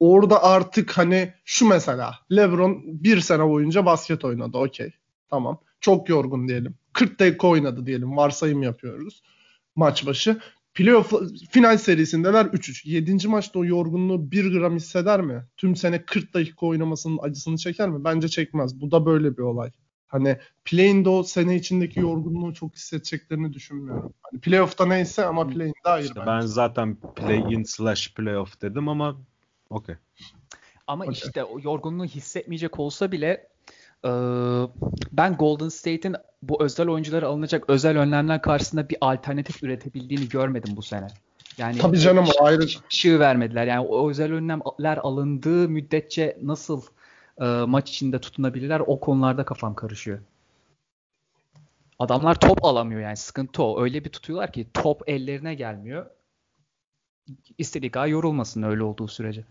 orada artık hani şu mesela LeBron bir sene boyunca basket oynadı. Okey. Tamam. Çok yorgun diyelim. 40 dakika oynadı diyelim. Varsayım yapıyoruz. Maç başı. Playoff final serisindeler 3-3. 7. maçta o yorgunluğu 1 gram hisseder mi? Tüm sene 40 dakika oynamasının acısını çeker mi? Bence çekmez. Bu da böyle bir olay. Hani play'inde o sene içindeki yorgunluğu çok hissedeceklerini düşünmüyorum. Hani playoff'ta neyse ama play'inde hayır işte Ben zaten play-in slash playoff dedim ama okey. Ama okay. işte o yorgunluğu hissetmeyecek olsa bile e, ben Golden State'in bu özel oyunculara alınacak özel önlemler karşısında bir alternatif üretebildiğini görmedim bu sene. Yani Tabii canım ayrı. Şığı vermediler. Yani o özel önlemler alındığı müddetçe nasıl e, maç içinde tutunabilirler o konularda kafam karışıyor. Adamlar top alamıyor yani sıkıntı o. Öyle bir tutuyorlar ki top ellerine gelmiyor. İstediği kadar yorulmasın öyle olduğu sürece.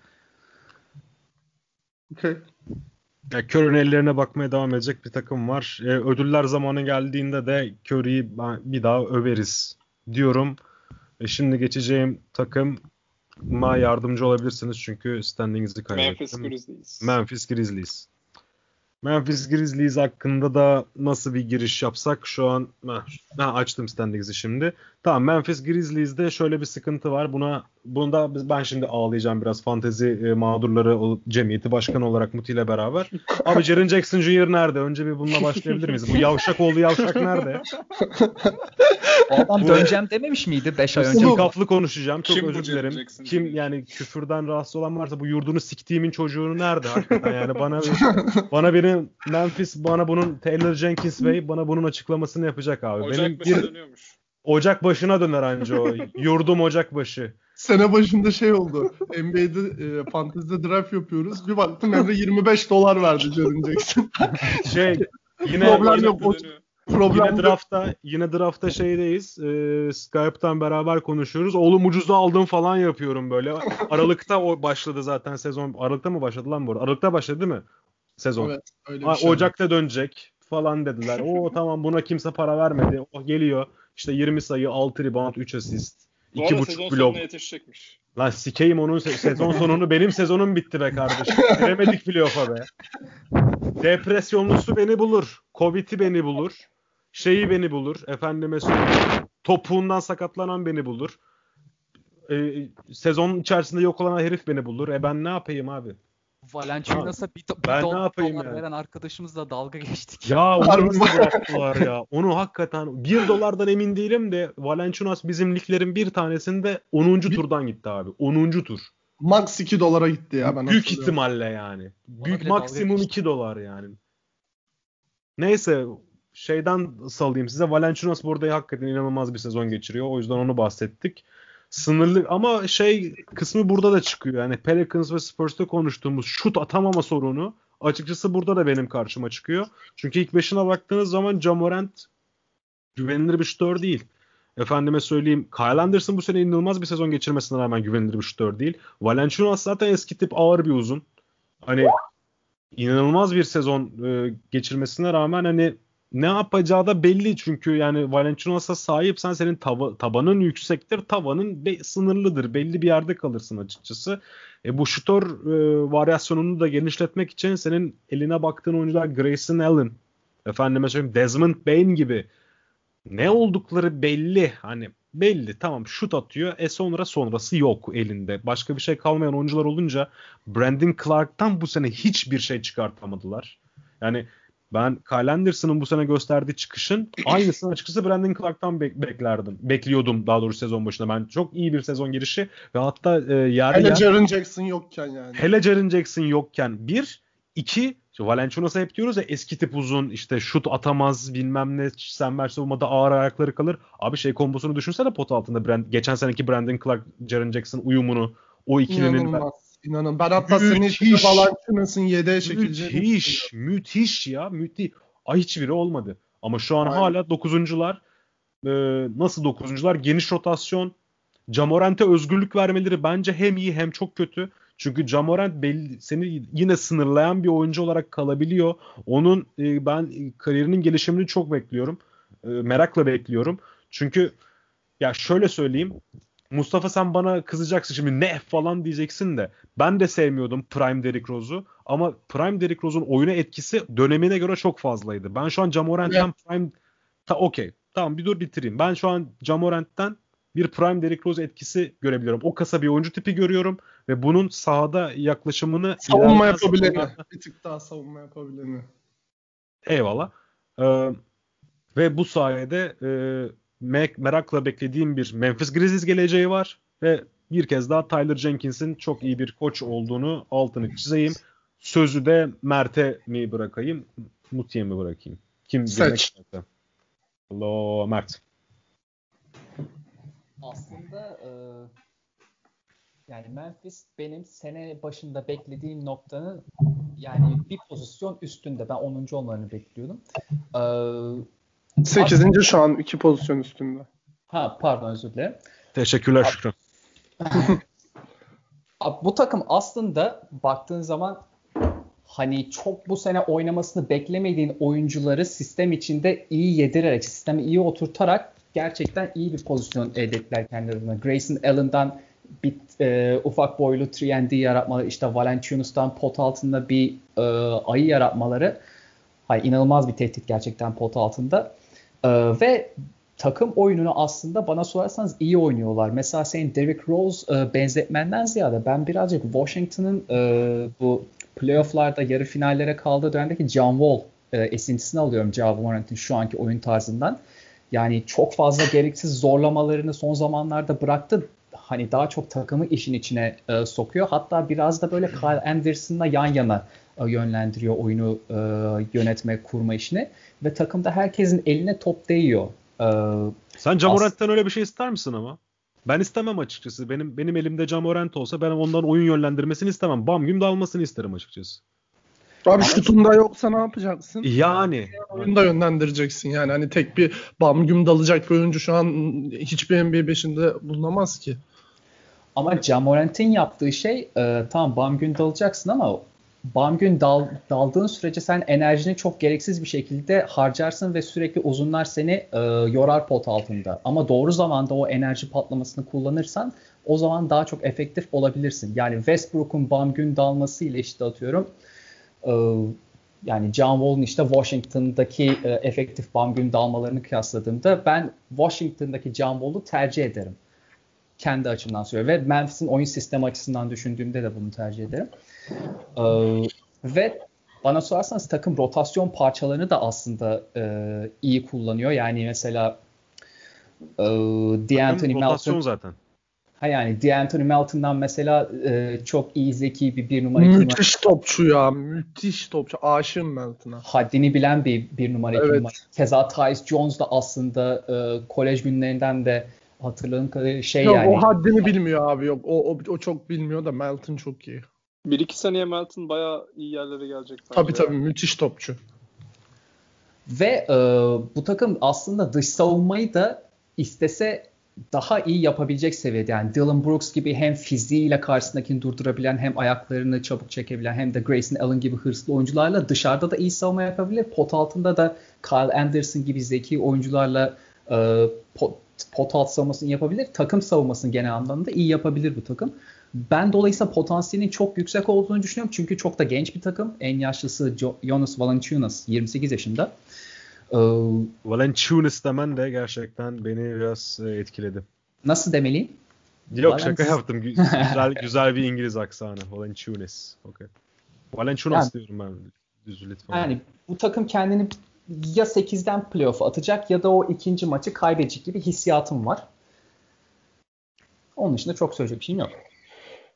Okay. Ya Curry'nin ellerine bakmaya devam edecek bir takım var. E, ödüller zamanı geldiğinde de Curry'i bir daha överiz diyorum. E, şimdi geçeceğim takım ma yardımcı olabilirsiniz çünkü standing'izi kaybettim. Memphis Grizzlies. Memphis Grizzlies. Memphis Grizzlies hakkında da nasıl bir giriş yapsak şu an ha, açtım standings'i şimdi. Tamam Memphis Grizzlies'de şöyle bir sıkıntı var. Buna bunda ben şimdi ağlayacağım biraz fantezi e, mağdurları o, cemiyeti başkanı olarak Muti ile beraber. Abi Jaren Jackson Jr. nerede? Önce bir bununla başlayabilir miyiz? Bu yavşak oldu yavşak nerede? O adam döneceğim dememiş miydi 5 ay önce? Kaflı konuşacağım. Çok Kim özür dilerim. Kim yani küfürden rahatsız olan varsa bu yurdunu siktiğimin çocuğunu nerede hakikaten yani bana bana benim Memphis bana bunun Taylor Jenkins Bey bana bunun açıklamasını yapacak abi. Ocak benim bir dönüyormuş. Ocak başına döner anca o. Yurdum Ocak başı. Sene başında şey oldu. NBA'de e, fantezide draft yapıyoruz. Bir baktım Emre 25 dolar verdi Jaren Jackson. şey yine problem yine, yok. Problem yine draftta yine draftta şeydeyiz. E, Skype'tan beraber konuşuyoruz. Oğlum ucuzda aldım falan yapıyorum böyle. Aralıkta o başladı zaten sezon. Aralıkta mı başladı lan bu arada? Aralıkta başladı değil mi? Sezon. Evet, öyle bir şey Ocak'ta dönecek falan dediler. O tamam buna kimse para vermedi. O geliyor. İşte 20 sayı, 6 rebound, 3 asist. Bu 2,5 blok. yetişecekmiş. Lan sikeyim onun se- sezon sonunu. Benim sezonum bitti be kardeşim. Giremedik playoff'a be. Depresyonlusu beni bulur. Covid'i beni bulur. Şeyi beni bulur. Efendime söyleyeyim. Topuğundan sakatlanan beni bulur. Ee, sezon içerisinde yok olan herif beni bulur. E ben ne yapayım abi? Valanciunas'a bir, bir ben dolar, ne yapayım dolar yani? veren arkadaşımızla dalga geçtik. Ya onu nasıl bıraktılar ya? Onu hakikaten bir dolardan emin değilim de Valanciunas bizim liglerin bir tanesinde 10. Bir... turdan gitti abi. 10. tur. Max 2 dolara gitti ya ben Büyük ihtimalle yani. Bana Büyük maksimum 2 dolar yani. Neyse şeyden salayım size. Valanciunas burada hakikaten inanılmaz bir sezon geçiriyor. O yüzden onu bahsettik sınırlı ama şey kısmı burada da çıkıyor. Yani Pelicans ve Spurs'ta konuştuğumuz şut atamama sorunu açıkçası burada da benim karşıma çıkıyor. Çünkü ilk beşine baktığınız zaman Jamorant güvenilir bir şutör değil. Efendime söyleyeyim Kyle Anderson bu sene inanılmaz bir sezon geçirmesine rağmen güvenilir bir şutör değil. Valenciunas zaten eski tip ağır bir uzun. Hani inanılmaz bir sezon e, geçirmesine rağmen hani ne yapacağı da belli çünkü yani Valenciunas'a sahipsen senin tava, tabanın yüksektir, tavanın be, sınırlıdır. Belli bir yerde kalırsın açıkçası. E, bu şutör e, varyasyonunu da genişletmek için senin eline baktığın oyuncular Grayson Allen, efendime söyleyeyim Desmond Bain gibi ne oldukları belli. Hani belli tamam şut atıyor. E sonra sonrası yok elinde. Başka bir şey kalmayan oyuncular olunca Brandon Clark'tan bu sene hiçbir şey çıkartamadılar. Yani ben Kyle Anderson'ın bu sene gösterdiği çıkışın aynısını açıkçası Brandon Clark'tan be- beklerdim. Bekliyordum daha doğrusu sezon başında. Ben çok iyi bir sezon girişi ve hatta e, yer Hele yer... Jaren Jackson yokken yani. Hele Jaren Jackson yokken bir, iki işte Valenciunas'a hep diyoruz ya eski tip uzun işte şut atamaz bilmem ne Sember savunmada ağır ayakları kalır. Abi şey kombosunu düşünsene pot altında Brand, geçen seneki Brandon Clark, Jaren Jackson uyumunu o ikilinin İnanılmaz. İnanın ben hatta senin için Valanciunas'ın yedeğe çekileceğini Müthiş, müthiş ya, müthiş. Ay hiçbiri olmadı. Ama şu an Aynen. hala dokuzuncular. Ee, nasıl dokuzuncular? Geniş rotasyon. Camorant'e özgürlük vermeleri bence hem iyi hem çok kötü. Çünkü Jamorant belli, seni yine sınırlayan bir oyuncu olarak kalabiliyor. Onun e, ben kariyerinin gelişimini çok bekliyorum. E, merakla bekliyorum. Çünkü ya şöyle söyleyeyim. Mustafa sen bana kızacaksın şimdi ne falan diyeceksin de ben de sevmiyordum Prime Derrick Rose'u ama Prime Derrick Rose'un oyuna etkisi dönemine göre çok fazlaydı. Ben şu an Jamorant'ten evet. Prime ta okey tamam bir dur bitireyim. Ben şu an Jamorant'ten bir Prime Derrick Rose etkisi görebiliyorum. O kasa bir oyuncu tipi görüyorum ve bunun sahada yaklaşımını savunma yapabileni. Bir tık daha savunma yapabileni. Eyvallah. Ee, ve bu sayede e, merakla beklediğim bir Memphis Grizzlies geleceği var ve bir kez daha Tyler Jenkins'in çok iyi bir koç olduğunu altını çizeyim. Sözü de Mert'e mi bırakayım, Muti'ye mi bırakayım? Kim Seç. Hello Mert. Aslında e, yani Memphis benim sene başında beklediğim noktanın yani bir pozisyon üstünde. Ben 10. olmalarını bekliyordum. Ee, 8. Aslında... şu an iki pozisyon üstünde. Ha pardon özür dilerim. Teşekkürler Şükrü. bu takım aslında baktığın zaman hani çok bu sene oynamasını beklemediğin oyuncuları sistem içinde iyi yedirerek, sistemi iyi oturtarak gerçekten iyi bir pozisyon elde ettiler kendilerine. Grayson Allen'dan bir e, ufak boylu 3D yaratmaları, işte Valanciunas'tan pot altında bir e, ayı yaratmaları hayır, inanılmaz bir tehdit gerçekten pot altında. E, ve takım oyununu aslında bana sorarsanız iyi oynuyorlar. Mesela senin Derrick Rose e, benzetmenden ziyade ben birazcık Washington'ın e, bu playofflarda yarı finallere kaldığı dönemdeki John Wall e, esintisini alıyorum Ja Morant'ın şu anki oyun tarzından. Yani çok fazla gereksiz zorlamalarını son zamanlarda bıraktı. Hani daha çok takımı işin içine e, sokuyor. Hatta biraz da böyle Kyle Anderson'la yan yana e, yönlendiriyor oyunu e, yönetme, kurma işini. Ve takımda herkesin eline top değiyor. E, Sen Camorant'tan öyle bir şey ister misin ama? Ben istemem açıkçası. Benim benim elimde Camorant olsa ben ondan oyun yönlendirmesini istemem. Bam güm dalmasını isterim açıkçası. Abi şutunda yoksa ne yapacaksın? Yani. Oyunu da yönlendireceksin yani. Hani tek bir bam güm dalacak bir oyuncu şu an hiçbir NBA 5'inde bulunamaz ki. Ama Jamorant'in yaptığı şey e, tamam bam gün dalacaksın ama bam gün dal, daldığın sürece sen enerjini çok gereksiz bir şekilde harcarsın ve sürekli uzunlar seni e, yorar pot altında. Ama doğru zamanda o enerji patlamasını kullanırsan o zaman daha çok efektif olabilirsin. Yani Westbrook'un bam gün dalması ile işte atıyorum yani John Wall'un işte Washington'daki e, efektif bam gün dalmalarını kıyasladığımda ben Washington'daki John Wall'u tercih ederim. Kendi açımdan söylüyorum. Ve Memphis'in oyun sistemi açısından düşündüğümde de bunu tercih ederim. Ee, ve bana sorarsanız takım rotasyon parçalarını da aslında e, iyi kullanıyor. Yani mesela e, D'Anthony Melton zaten. Ha yani D'Anthony Melton'dan mesela e, çok iyi zeki bir bir numara Müthiş numara. topçu ya. Müthiş topçu. Aşığım Melton'a. Haddini bilen bir bir numara evet. iki numara. Keza Tyus Jones da aslında e, kolej günlerinden de hatırladığım kadarıyla şey yok, yani. O haddini bilmiyor abi yok. O, o, o çok bilmiyor da Melton çok iyi. Bir iki seneye Melton bayağı iyi yerlere gelecek. Tabii tabii yani. müthiş topçu. Ve e, bu takım aslında dış savunmayı da istese daha iyi yapabilecek seviyede. Yani Dylan Brooks gibi hem fiziğiyle karşısındakini durdurabilen hem ayaklarını çabuk çekebilen hem de Grayson Allen gibi hırslı oyuncularla dışarıda da iyi savunma yapabilir. Pot altında da Kyle Anderson gibi zeki oyuncularla e, pot, pot alt savunmasını yapabilir. Takım savunmasını genel anlamda iyi yapabilir bu takım. Ben dolayısıyla potansiyelin çok yüksek olduğunu düşünüyorum. Çünkü çok da genç bir takım. En yaşlısı Jonas Valanciunas 28 yaşında. Ee, Valanciunas demen de gerçekten beni biraz e, etkiledi. Nasıl demeliyim? Yok Valenci... şaka yaptım. güzel güzel bir İngiliz aksanı. Valanciunas. Okay. Valanciunas yani, diyorum ben. Düzü lütfen. Yani bu takım kendini ya 8'den playoff atacak ya da o ikinci maçı kaybedecek gibi hissiyatım var. Onun dışında çok söyleyecek bir şeyim yok.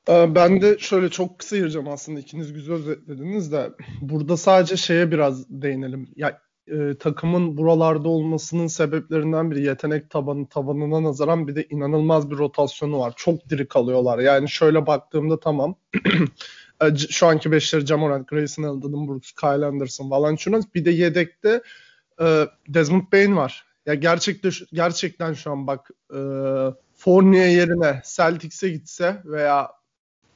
Ee, ben de şöyle çok kısa gireceğim aslında ikiniz güzel özetlediniz de burada sadece şeye biraz değinelim. Ya e, takımın buralarda olmasının sebeplerinden biri yetenek tabanı tabanına nazaran bir de inanılmaz bir rotasyonu var. Çok diri kalıyorlar. Yani şöyle baktığımda tamam. E, şu anki beşleri Jamorant, Grayson Allen, Brooks, Kyle Anderson, Valanciunas. Bir de yedekte e, Desmond Bain var. Ya gerçekten gerçekten şu an bak e, Fournier yerine Celtics'e gitse veya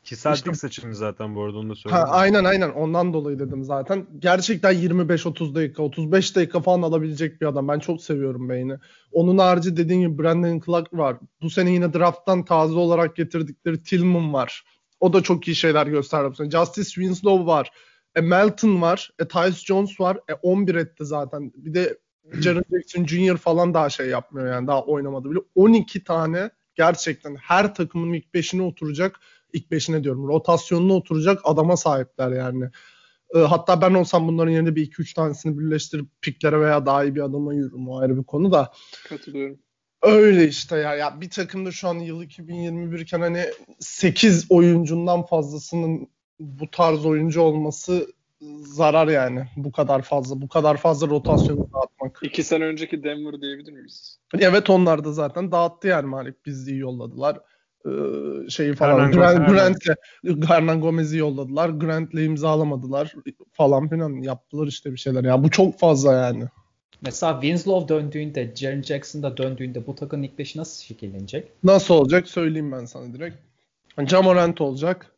ki Celtic işte, seçimi zaten bu arada onu da söyleyeyim. Ha, aynen aynen ondan dolayı dedim zaten. Gerçekten 25-30 dakika 35 dakika falan alabilecek bir adam. Ben çok seviyorum Beyni. Onun harici dediğin gibi Brandon Clark var. Bu sene yine drafttan taze olarak getirdikleri Tillman var. O da çok iyi şeyler gösterdi bu sene. Justice Winslow var. E, Melton var. E, Tyus Jones var. E, 11 etti zaten. Bir de Jaren Jackson Jr. falan daha şey yapmıyor yani daha oynamadı bile. 12 tane gerçekten her takımın ilk 5'ine oturacak ilk beşine diyorum rotasyonuna oturacak adama sahipler yani. E, hatta ben olsam bunların yerine bir 2-3 tanesini birleştirip piklere veya daha iyi bir adama yürürüm. O ayrı bir konu da. Katılıyorum. Öyle işte ya. ya bir takımda şu an yıl 2021 iken hani 8 oyuncundan fazlasının bu tarz oyuncu olması zarar yani. Bu kadar fazla. Bu kadar fazla rotasyonu dağıtmak. İki sene önceki Denver diyebilir miyiz? Evet onlar da zaten dağıttı yani Malik. Bizli'yi yolladılar. Ee, şeyi falan. Grant, Grant'le Hernan Gomez'i yolladılar. Grant'le imzalamadılar falan filan. Yaptılar işte bir şeyler. Ya bu çok fazla yani. Mesela Winslow döndüğünde, Jaren Jackson da döndüğünde bu takımın ilk beşi nasıl şekillenecek? Nasıl olacak söyleyeyim ben sana direkt. Jamorant olacak.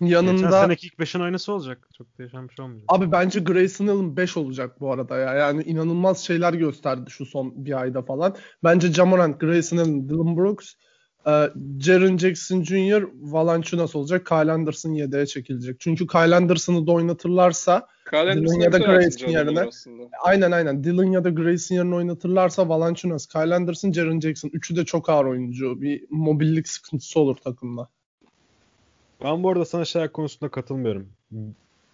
Yanında... Geçen seneki ilk 5'in aynısı olacak. Çok değişen bir şey olmayacak. Abi bence Grayson Allen 5 olacak bu arada ya. Yani inanılmaz şeyler gösterdi şu son bir ayda falan. Bence Jamorant, Grayson Allen, Dylan Brooks, e, Jaren Jackson Jr., Valanciunas olacak. Kyle Anderson yedeğe çekilecek. Çünkü Kyle Anderson'ı da oynatırlarsa Dylan ya da Grayson yerine aynen aynen Dylan ya da Grayson yerine oynatırlarsa Valanciunas, Kyle Anderson, Jaren Jackson. Üçü de çok ağır oyuncu. Bir mobillik sıkıntısı olur takımda. Ben bu arada sana şeyler konusunda katılmıyorum.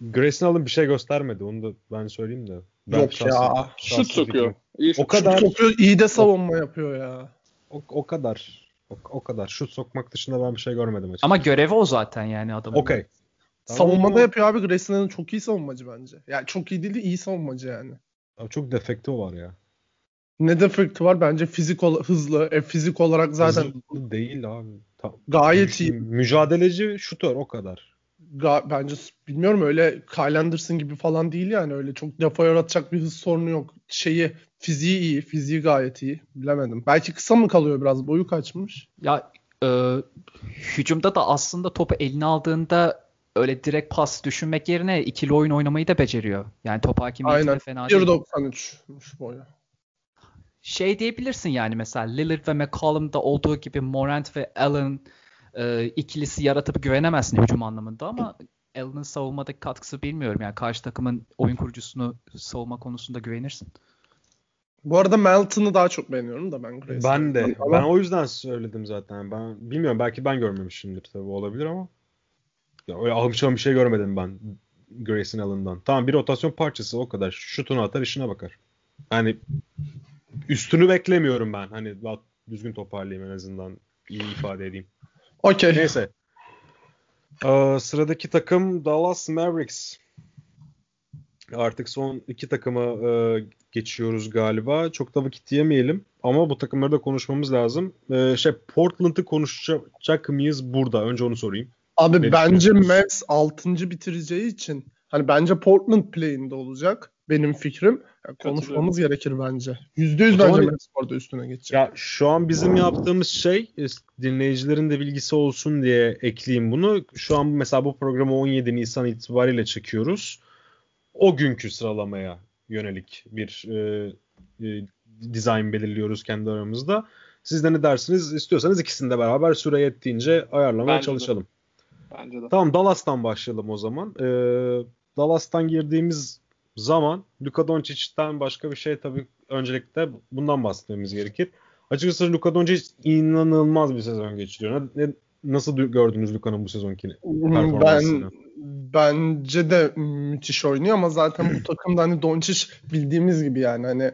Grayson Allen bir şey göstermedi. Onu da ben söyleyeyim de. Ben Yok şahsen, ya. Şut sokuyor. İyi o kadar şut sokuyor, iyi de savunma yapıyor ya. O, o kadar. O, o kadar. Şut sokmak dışında ben bir şey görmedim açıkçası. Ama görevi o zaten yani adamın. Okey. Tamam. Savunmada yapıyor abi. Grayson Allen çok iyi savunmacı bence. Yani çok iyi değil de iyi savunmacı yani. Abi çok defekti var ya. Ne defekti var? Bence fizik ol- hızlı. E, fizik olarak zaten hızlı değil abi. Ta- Gayet iyi. Mücadeleci şutör o kadar. Bence bilmiyorum öyle Kyle Anderson gibi falan değil yani öyle çok defa yaratacak bir hız sorunu yok. Şeyi fiziği iyi, fiziği gayet iyi. Bilemedim. Belki kısa mı kalıyor biraz? Boyu kaçmış. Ya e, hücumda da aslında topu eline aldığında öyle direkt pas düşünmek yerine ikili oyun oynamayı da beceriyor. Yani top hakimiyeti de fena değil. 1.93 boyu şey diyebilirsin yani mesela Lillard ve McCollum'da olduğu gibi Morant ve Allen e, ikilisi yaratıp güvenemezsin hücum anlamında ama Allen'ın savunmadaki katkısı bilmiyorum. Yani karşı takımın oyun kurucusunu savunma konusunda güvenirsin. Bu arada Melton'u daha çok beğeniyorum da ben Grace'ı. Ben de. Ama... Ben o yüzden söyledim zaten. Ben bilmiyorum belki ben görmemişimdir tabii olabilir ama ya öyle almışım bir şey görmedim ben Grayson Allen'dan. Tamam bir rotasyon parçası o kadar. Şutunu atar işine bakar. Yani üstünü beklemiyorum ben. Hani düzgün toparlayayım en azından. iyi ifade edeyim. Okey. Neyse. Ee, sıradaki takım Dallas Mavericks. Artık son iki takıma e, geçiyoruz galiba. Çok da vakit yemeyelim. Ama bu takımları da konuşmamız lazım. Ee, şey Portland'ı konuşacak mıyız burada? Önce onu sorayım. Abi ne bence Mavs 6. bitireceği için hani bence Portland play'inde olacak benim fikrim. Yani konuşmamız gerekir bence. %100 bence zaman, orada üstüne geçecek. Ya şu an bizim yaptığımız şey dinleyicilerin de bilgisi olsun diye ekleyeyim bunu. Şu an mesela bu programı 17 Nisan itibariyle çekiyoruz. O günkü sıralamaya yönelik bir e, e, dizayn belirliyoruz kendi aramızda. Siz de ne dersiniz? İstiyorsanız ikisini de beraber süre yettiğince ayarlamaya bence çalışalım. De. Bence de. Tamam Dallas'tan başlayalım o zaman. Ee, Dallas'tan girdiğimiz zaman Luka Doncic'ten başka bir şey tabii öncelikle bundan bahsetmemiz gerekir. Açıkçası Luka Doncic inanılmaz bir sezon geçiriyor. Ne, nasıl gördünüz Luka'nın bu sezonki performansını? Ben bence de müthiş oynuyor ama zaten bu takımda hani Doncic bildiğimiz gibi yani hani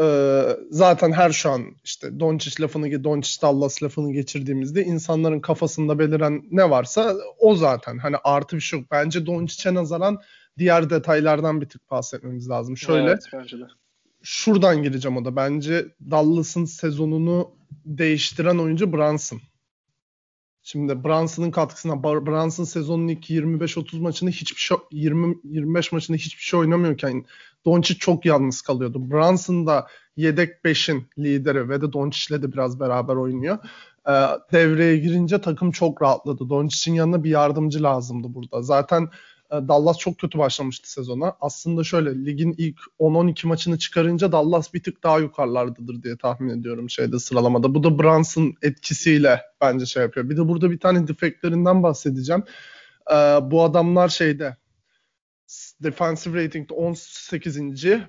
e, zaten her şu an işte Doncic lafını Doncic Dallas lafını geçirdiğimizde insanların kafasında beliren ne varsa o zaten hani artı bir şey yok. Bence Doncic'e nazaran diğer detaylardan bir tık bahsetmemiz lazım. Şöyle evet, bence de. şuradan gireceğim o da. Bence Dallas'ın sezonunu değiştiren oyuncu Brunson. Şimdi Brunson'ın katkısına Brunson sezonun ilk 25-30 maçını hiçbir şey 20 25 maçında hiçbir şey oynamıyorken Doncic çok yalnız kalıyordu. Brunson da yedek 5'in lideri ve de Doncic'le de biraz beraber oynuyor. Ee, devreye girince takım çok rahatladı. Doncic'in yanına bir yardımcı lazımdı burada. Zaten Dallas çok kötü başlamıştı sezona. Aslında şöyle ligin ilk 10-12 maçını çıkarınca Dallas bir tık daha yukarılardadır diye tahmin ediyorum şeyde sıralamada. Bu da Brunson etkisiyle bence şey yapıyor. Bir de burada bir tane defektlerinden bahsedeceğim. Ee, bu adamlar şeyde defensive rating'de 18.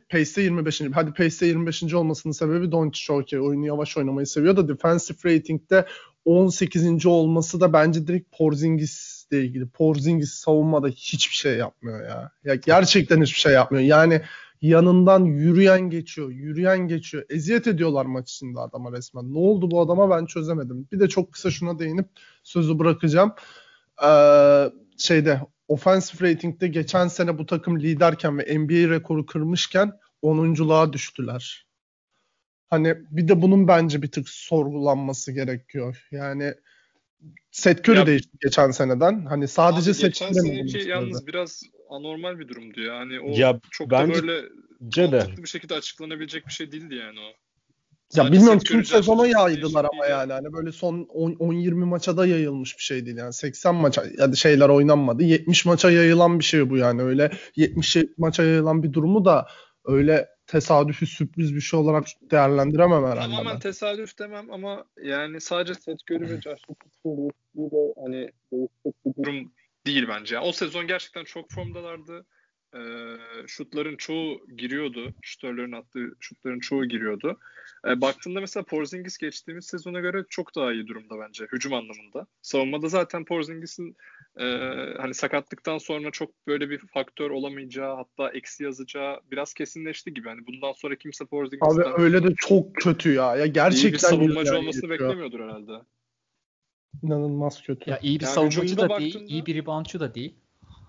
Pace'de 25. Hadi Pace'de 25. olmasının sebebi Doncic okey oyunu yavaş oynamayı seviyor da defensive rating'de 18. olması da bence direkt Porzingis Porzingis'le ilgili. Porzingis savunmada hiçbir şey yapmıyor ya. Ya gerçekten hiçbir şey yapmıyor. Yani yanından yürüyen geçiyor, yürüyen geçiyor. Eziyet ediyorlar maç içinde adama resmen. Ne oldu bu adama ben çözemedim. Bir de çok kısa şuna değinip sözü bırakacağım. Ee, şeyde offensive rating'de geçen sene bu takım liderken ve NBA rekoru kırmışken 10'unculuğa düştüler. Hani bir de bunun bence bir tık sorgulanması gerekiyor. Yani Seth Curry değişti geçen seneden. Hani sadece Abi, Seth Curry mi? Geçen yalnız biraz anormal bir durumdu ya. Hani o ya, çok bence, da böyle mantıklı bir şekilde açıklanabilecek bir şey değildi yani o. Ya Sadece bilmiyorum tüm sezona yaydılar ama yani. Hani böyle son 10-20 maça da yayılmış bir şey değil yani. 80 maça ya da şeyler oynanmadı. 70 maça yayılan bir şey bu yani. Öyle 70 maça yayılan bir durumu da öyle tesadüfi sürpriz bir şey olarak değerlendiremem herhalde. Tamamen ben. tesadüf demem ama yani sadece Seth Curry ve Josh de hani bir durum değil bence. Yani o sezon gerçekten çok formdalardı. E, şutların çoğu giriyordu. Şutörlerin attığı şutların çoğu giriyordu. E, baktığında mesela Porzingis geçtiğimiz sezona göre çok daha iyi durumda bence hücum anlamında. Savunmada zaten Porzingis'in e, hani sakatlıktan sonra çok böyle bir faktör olamayacağı hatta eksi yazacağı biraz kesinleşti gibi. Hani bundan sonra kimse Porzingis'ten Abi öyle de çok kötü ya. Ya gerçekten iyi bir savunmacı olmasını geçiyor. beklemiyordur herhalde. İnanılmaz kötü. Ya iyi bir yani savunmacı da değil, iyi bir reboundçı da değil.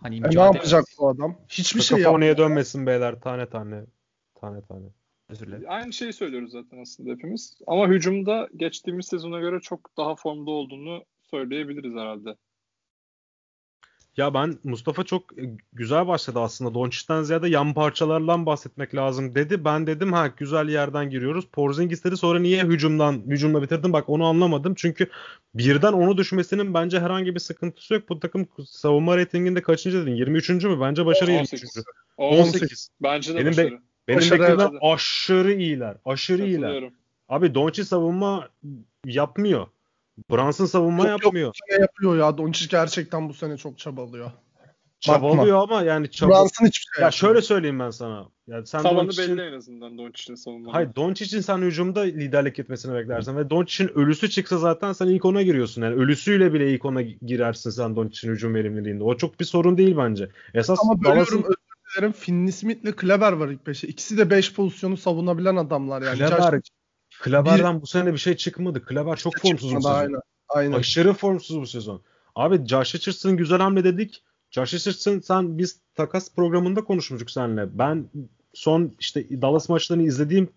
Hani e ne yapacak bu adam? Hiçbir şey yapmıyor. dönmesin beyler tane tane. Tane tane. Özür dilerim. Aynı şeyi söylüyoruz zaten aslında hepimiz. Ama hücumda geçtiğimiz sezona göre çok daha formda olduğunu söyleyebiliriz herhalde. Ya ben Mustafa çok güzel başladı aslında. Doncic'ten ziyade yan parçalardan bahsetmek lazım dedi. Ben dedim ha güzel yerden giriyoruz. Porzingis dedi sonra niye hücumdan hücumla bitirdin? Bak onu anlamadım. Çünkü birden onu düşmesinin bence herhangi bir sıkıntısı yok. Bu takım savunma reytinginde kaçıncı dedin? 23. mü? Bence başarı 18. 23. 18. 18. Bence de benim başarı. Be, benim beklediğimden aşırı iyiler. Aşırı iyiler. Abi Doncic savunma yapmıyor. Brunson savunma yok, yapmıyor. Yok, yapıyor ya. Doncic gerçekten bu sene çok çabalıyor. Çabalıyor Bakma. ama yani çabal... Brunson hiçbir şey Ya yapmıyor. şöyle söyleyeyim ben sana. Yani sen Doncic'in... belli en azından Doncic'in savunma. Hayır Doncic'in sen hücumda liderlik etmesini beklersin ve Doncic'in ölüsü çıksa zaten sen ilk ona giriyorsun. Yani ölüsüyle bile ilk ona girersin sen Doncic'in hücum verimliliğinde. O çok bir sorun değil bence. Esas ama bölüyorum dilerim. Finney Smith'le Kleber var ilk beşe. İkisi de 5 pozisyonu savunabilen adamlar yani. Kleber, Kleber'den bir... bu sene bir şey çıkmadı. Kleber çok formsuz bu sezon. Aynen. Aynen. Aşırı formsuz bu sezon. Abi Josh Richardson güzel hamle dedik. Josh Richardson sen biz takas programında konuşmuştuk seninle. Ben son işte Dallas maçlarını izlediğim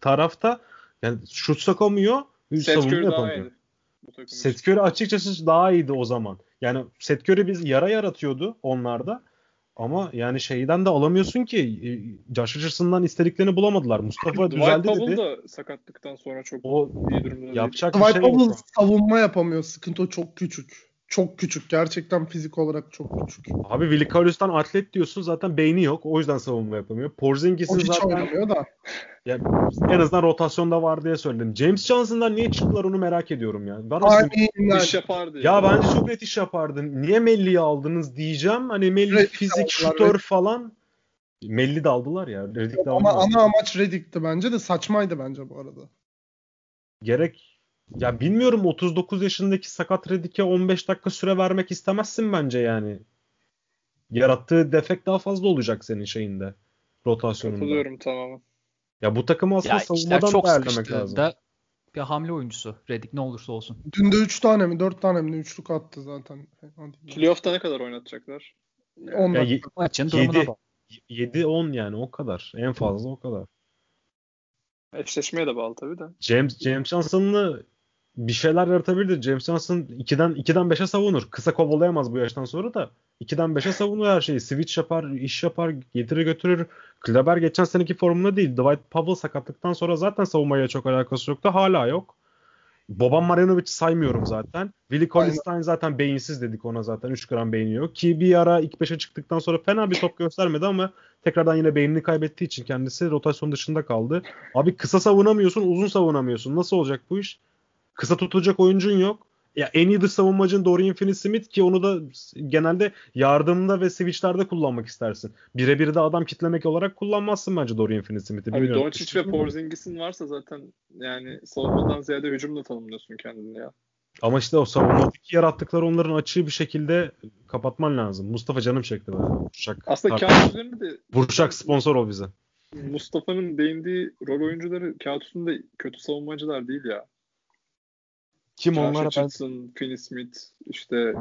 tarafta yani şut sokamıyor, savunma yapamıyor. Seth Curry açıkçası daha iyiydi o zaman. Yani Seth Curry biz yara yaratıyordu onlarda. Ama yani şeyden de alamıyorsun ki e, Josh Richardson'dan istediklerini bulamadılar. Mustafa Dwight düzeldi dedi. da sakatlıktan sonra çok o, iyi durumda yapacak değil. Dwight bir şey Powell savunma yapamıyor. Sıkıntı o çok küçük. Çok küçük. Gerçekten fizik olarak çok küçük. Abi Willi Cauley's'tan atlet diyorsun zaten beyni yok. O yüzden savunma yapamıyor. Porzingis'in zaten... hiç oynamıyor da. Yani en azından rotasyonda var diye söyledim. James Johnson'dan niye çıktılar onu merak ediyorum ya. Ben Aynen. iş yapardı. Ya, ya bence çok net iş yapardı. Niye Melli'yi aldınız diyeceğim. Hani Melli Redick fizik, şutör falan. Melli de aldılar ya. Redick de Ama ana amaç Redick'ti bence de saçmaydı bence bu arada. Gerek ya bilmiyorum 39 yaşındaki sakat Redick'e 15 dakika süre vermek istemezsin bence yani. Yarattığı defekt daha fazla olacak senin şeyinde. Rotasyonunda. Katılıyorum tamamen. Ya bu takım aslında ya savunmadan çok değerlemek lazım. Da bir hamle oyuncusu Redick ne olursa olsun. Dün de 3 tane mi 4 tane mi üçlük attı zaten. Playoff'ta ne kadar oynatacaklar? 10 ya, Maçın 7, 7-10 yani o kadar. En fazla o kadar. Eşleşmeye de bağlı tabii de. James James Johnson'lı bir şeyler yaratabilir. James Johnson 2'den 2'den 5'e savunur. Kısa kovalayamaz bu yaştan sonra da. 2'den 5'e savunur her şeyi. Switch yapar, iş yapar, getirir götürür. Kleber geçen seneki formunda değil. Dwight Powell sakatlıktan sonra zaten savunmaya çok alakası yoktu. Hala yok. Boban Marjanovic saymıyorum zaten. Willie Collinstein zaten beyinsiz dedik ona zaten. 3 gram beyni yok. Ki bir ara ilk 5'e çıktıktan sonra fena bir top göstermedi ama tekrardan yine beynini kaybettiği için kendisi rotasyon dışında kaldı. Abi kısa savunamıyorsun, uzun savunamıyorsun. Nasıl olacak bu iş? Kısa tutacak oyuncun yok. Ya en iyi dış savunmacın Dorian Finney-Smith ki onu da genelde yardımda ve switchlerde kullanmak istersin. Birebir de adam kitlemek olarak kullanmazsın bence Dorian Finney-Smith'i. Abi Doncic ve Porzingis'in varsa zaten yani savunmadan ziyade hücumla tanımlıyorsun kendini ya. Ama işte o savunmadaki yarattıkları onların açığı bir şekilde kapatman lazım. Mustafa canım çekti böyle. Burçak, Aslında kağıt üzerinde de Burçak sponsor ol bize. Mustafa'nın değindiği rol oyuncuları kağıt üstünde kötü savunmacılar değil ya. Kim Josh onlara Richardson, Finney Smith, işte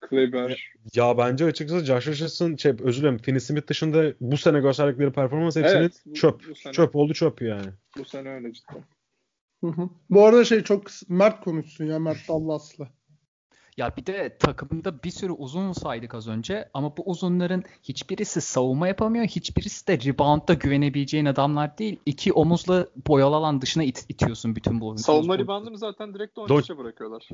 Kleber. Ya, ya bence açıkçası Josh Richardson, şey, özür dilerim Finney Smith dışında bu sene gösterdikleri performans hepsinin evet, bu, çöp. Bu sene, çöp oldu çöp yani. Bu sene öyle cidden. Hı hı. Bu arada şey çok Mert konuşsun ya Mert Dallas'la. Ya bir de takımda bir sürü uzun saydık az önce ama bu uzunların hiçbirisi savunma yapamıyor. Hiçbirisi de reboundda güvenebileceğin adamlar değil. İki omuzla boyalı alan dışına it- itiyorsun bütün bu Savunma reboundını zaten direkt Doncic'e bırakıyorlar.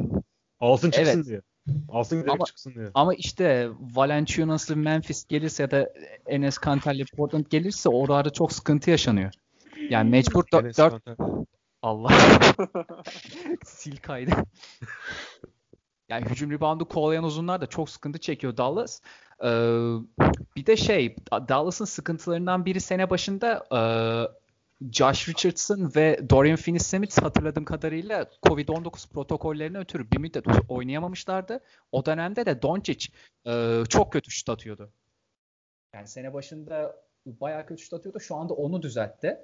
Alsın çıksın evet. diye. Alsın direkt ama, çıksın diye. Ama işte Valenciunas'lı Memphis gelirse ya da Enes Kanter'li Portland gelirse orada çok sıkıntı yaşanıyor. Yani mecbur 4 Allah. Sil kaydı. Yani hücum reboundu kovalayan uzunlar da çok sıkıntı çekiyor Dallas. Ee, bir de şey Dallas'ın sıkıntılarından biri sene başında e, Josh Richardson ve Dorian Finney-Smith hatırladığım kadarıyla Covid-19 protokollerine ötürü bir müddet oynayamamışlardı. O dönemde de Doncic e, çok kötü şut atıyordu. Yani sene başında bayağı kötü şut atıyordu. Şu anda onu düzeltti.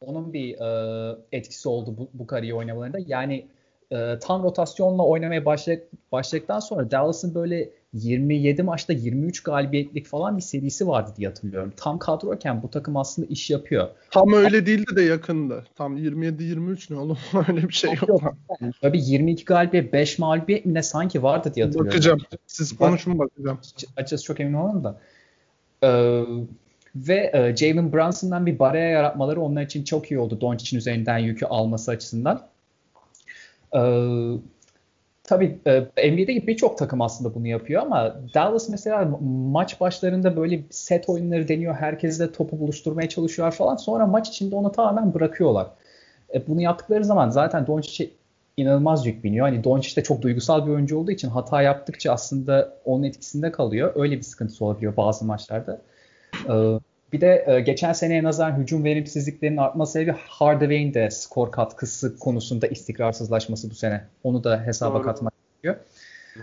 Onun bir e, etkisi oldu bu, bu kariyer oynamalarında. Yani e, tam rotasyonla oynamaya başladık, başladıktan sonra Dallas'ın böyle 27 maçta 23 galibiyetlik falan bir serisi vardı diye hatırlıyorum. Tam kadroyken bu takım aslında iş yapıyor. Tam öyle değildi de yakındı. Tam 27-23 ne oğlum öyle bir şey yok. yok. Tabii 22 galibiyet 5 mağlubiyet mi ne sanki vardı diye hatırlıyorum. Bakacağım. Siz konuşun bakacağım. Açıkçası çok emin olmadım da. Ee, ve e, Jalen Brunson'dan bir baraya yaratmaları onlar için çok iyi oldu. Doncic'in üzerinden yükü alması açısından. Ee, tabii e, NBA'de birçok takım aslında bunu yapıyor ama Dallas mesela maç başlarında böyle set oyunları deniyor. Herkes de topu buluşturmaya çalışıyor falan. Sonra maç içinde onu tamamen bırakıyorlar. E, bunu yaptıkları zaman zaten Doncic'e inanılmaz yük biniyor. Hani Doncic de çok duygusal bir oyuncu olduğu için hata yaptıkça aslında onun etkisinde kalıyor. Öyle bir sıkıntısı olabiliyor bazı maçlarda. Bir de e, geçen seneye nazaran hücum verimsizliklerinin artma sebebi Hardaway'in de skor katkısı konusunda istikrarsızlaşması bu sene. Onu da hesaba Doğru. katmak gerekiyor.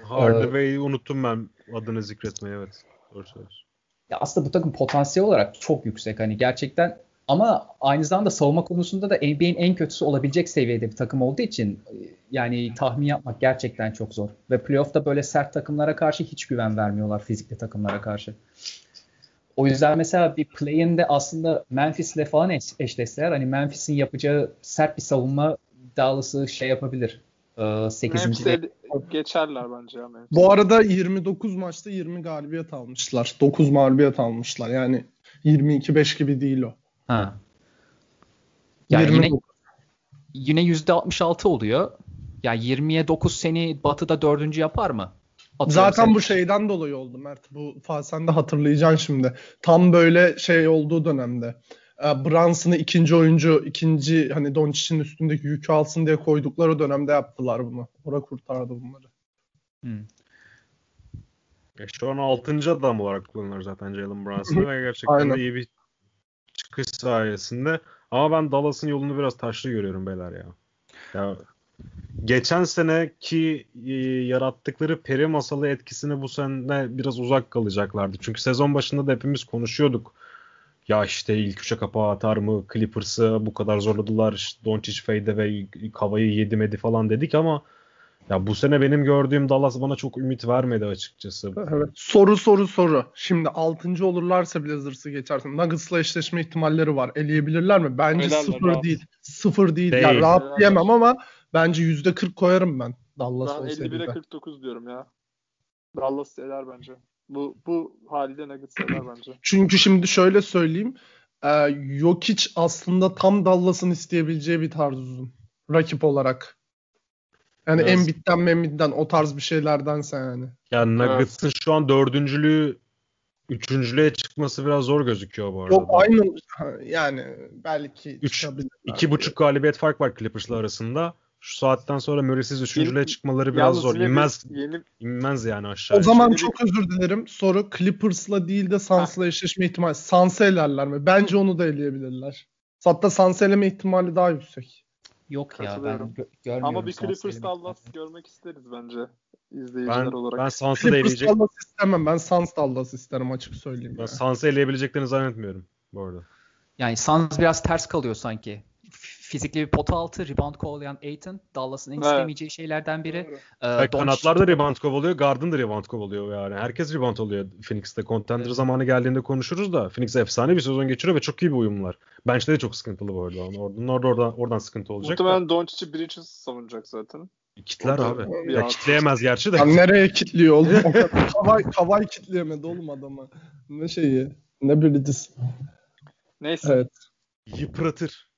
Hardaway'i ee, unuttum ben adını zikretmeyi evet. Doğru söylüyorsun. Ya aslında bu takım potansiyel olarak çok yüksek hani gerçekten ama aynı zamanda savunma konusunda da NBA'in en kötüsü olabilecek seviyede bir takım olduğu için e, yani tahmin yapmak gerçekten çok zor. Ve playoff'ta böyle sert takımlara karşı hiç güven vermiyorlar fizikli takımlara karşı. O yüzden mesela bir play-in'de aslında Memphis'le falan eş, eşleşseler hani Memphis'in yapacağı sert bir savunma Dallas'ı şey yapabilir. Ee, 8. Memphis'e geçerler bence ya Memphis. Bu arada 29 maçta 20 galibiyet almışlar. 9 mağlubiyet almışlar. Yani 22-5 gibi değil o. Ha. Yani yine, yine %66 oluyor. Yani 20'ye 9 seni Batı'da dördüncü yapar mı? Zaten seni. bu şeyden dolayı oldu Mert. Bu sen de hatırlayacaksın şimdi. Tam böyle şey olduğu dönemde. E, Brunson'ı ikinci oyuncu, ikinci hani Doncic'in üstündeki yükü alsın diye koydukları dönemde yaptılar bunu. Ora kurtardı bunları. Hmm. Ya şu an 6. adam olarak kullanılır zaten Jalen Brunson ve gerçekten de iyi bir çıkış sayesinde. Ama ben Dallas'ın yolunu biraz taşlı görüyorum beyler ya. Ya geçen seneki e, yarattıkları peri masalı etkisini bu sene biraz uzak kalacaklardı. Çünkü sezon başında da hepimiz konuşuyorduk. Ya işte ilk üçe kapağı atar mı? Clippers'ı bu kadar zorladılar. İşte Doncic fade ve kavayı yedimedi falan dedik ama ya bu sene benim gördüğüm Dallas bana çok ümit vermedi açıkçası. Evet. Soru soru soru. Şimdi 6. olurlarsa Blazers'ı geçersin. Nuggets'la eşleşme ihtimalleri var. Eleyebilirler mi? Bence Ölerler, sıfır rahat. değil. Sıfır değil. değil. Yani rahat diyemem ama bence %40 koyarım ben. Dallas ben 51'e 49 diyorum ya. Dallas eder bence. Bu bu halde Nuggets eder bence. Çünkü şimdi şöyle söyleyeyim. Ee, Jokic aslında tam Dallas'ın isteyebileceği bir tarz uzun. Rakip olarak. Yani Biraz... Embiid'den Membiid'den o tarz bir şeylerdense yani. Yani Nuggets'ın evet. şu an dördüncülüğü üçüncülüğe çıkması biraz zor gözüküyor bu arada. Yok aynı yani belki Üç, iki buçuk galibiyet fark var Clippers'la arasında. Şu saatten sonra Murray'siz üçüncülüğe çıkmaları biraz zor. İnmez, yeni... inmez yani aşağı. O zaman çok özür dilerim. Soru Clippers'la değil de Suns'la eşleşme ihtimali. Suns'ı elerler mi? Bence onu da eleyebilirler. Hatta Suns'ı eleme ihtimali daha yüksek. Yok ya ben gö- görmüyorum. Ama bir Clippers Dallas görmek isteriz bence izleyiciler ben, olarak. Ben Suns'ı da eleyecek. Dallas istemem. Ben Suns Dallas isterim açık söyleyeyim. Ben Suns'ı eleyebileceklerini zannetmiyorum bu arada. Yani Suns biraz ters kalıyor sanki. Fizikli bir pota altı, rebound kovalayan Aiton. Dallas'ın en evet. istemeyeceği şeylerden biri. Ee, evet, kanatlar da rebound kovalıyor, Garden da rebound kovalıyor yani. Herkes rebound oluyor Phoenix'te. Contender evet. zamanı geldiğinde konuşuruz da Phoenix efsane bir sezon geçiriyor ve çok iyi bir uyumlar. Bench'te de çok sıkıntılı bu arada. Oradan, orada, oradan, oradan sıkıntı olacak. Muhtemelen Doncic'i Bridges savunacak zaten. Kitler abi. Ya kitleyemez gerçi de. Ya nereye kitliyor oğlum? kavay, kavay kitleyemedi oğlum adamı. Ne şeyi? Ne Bridges. Neyse. Evet. Yıpratır.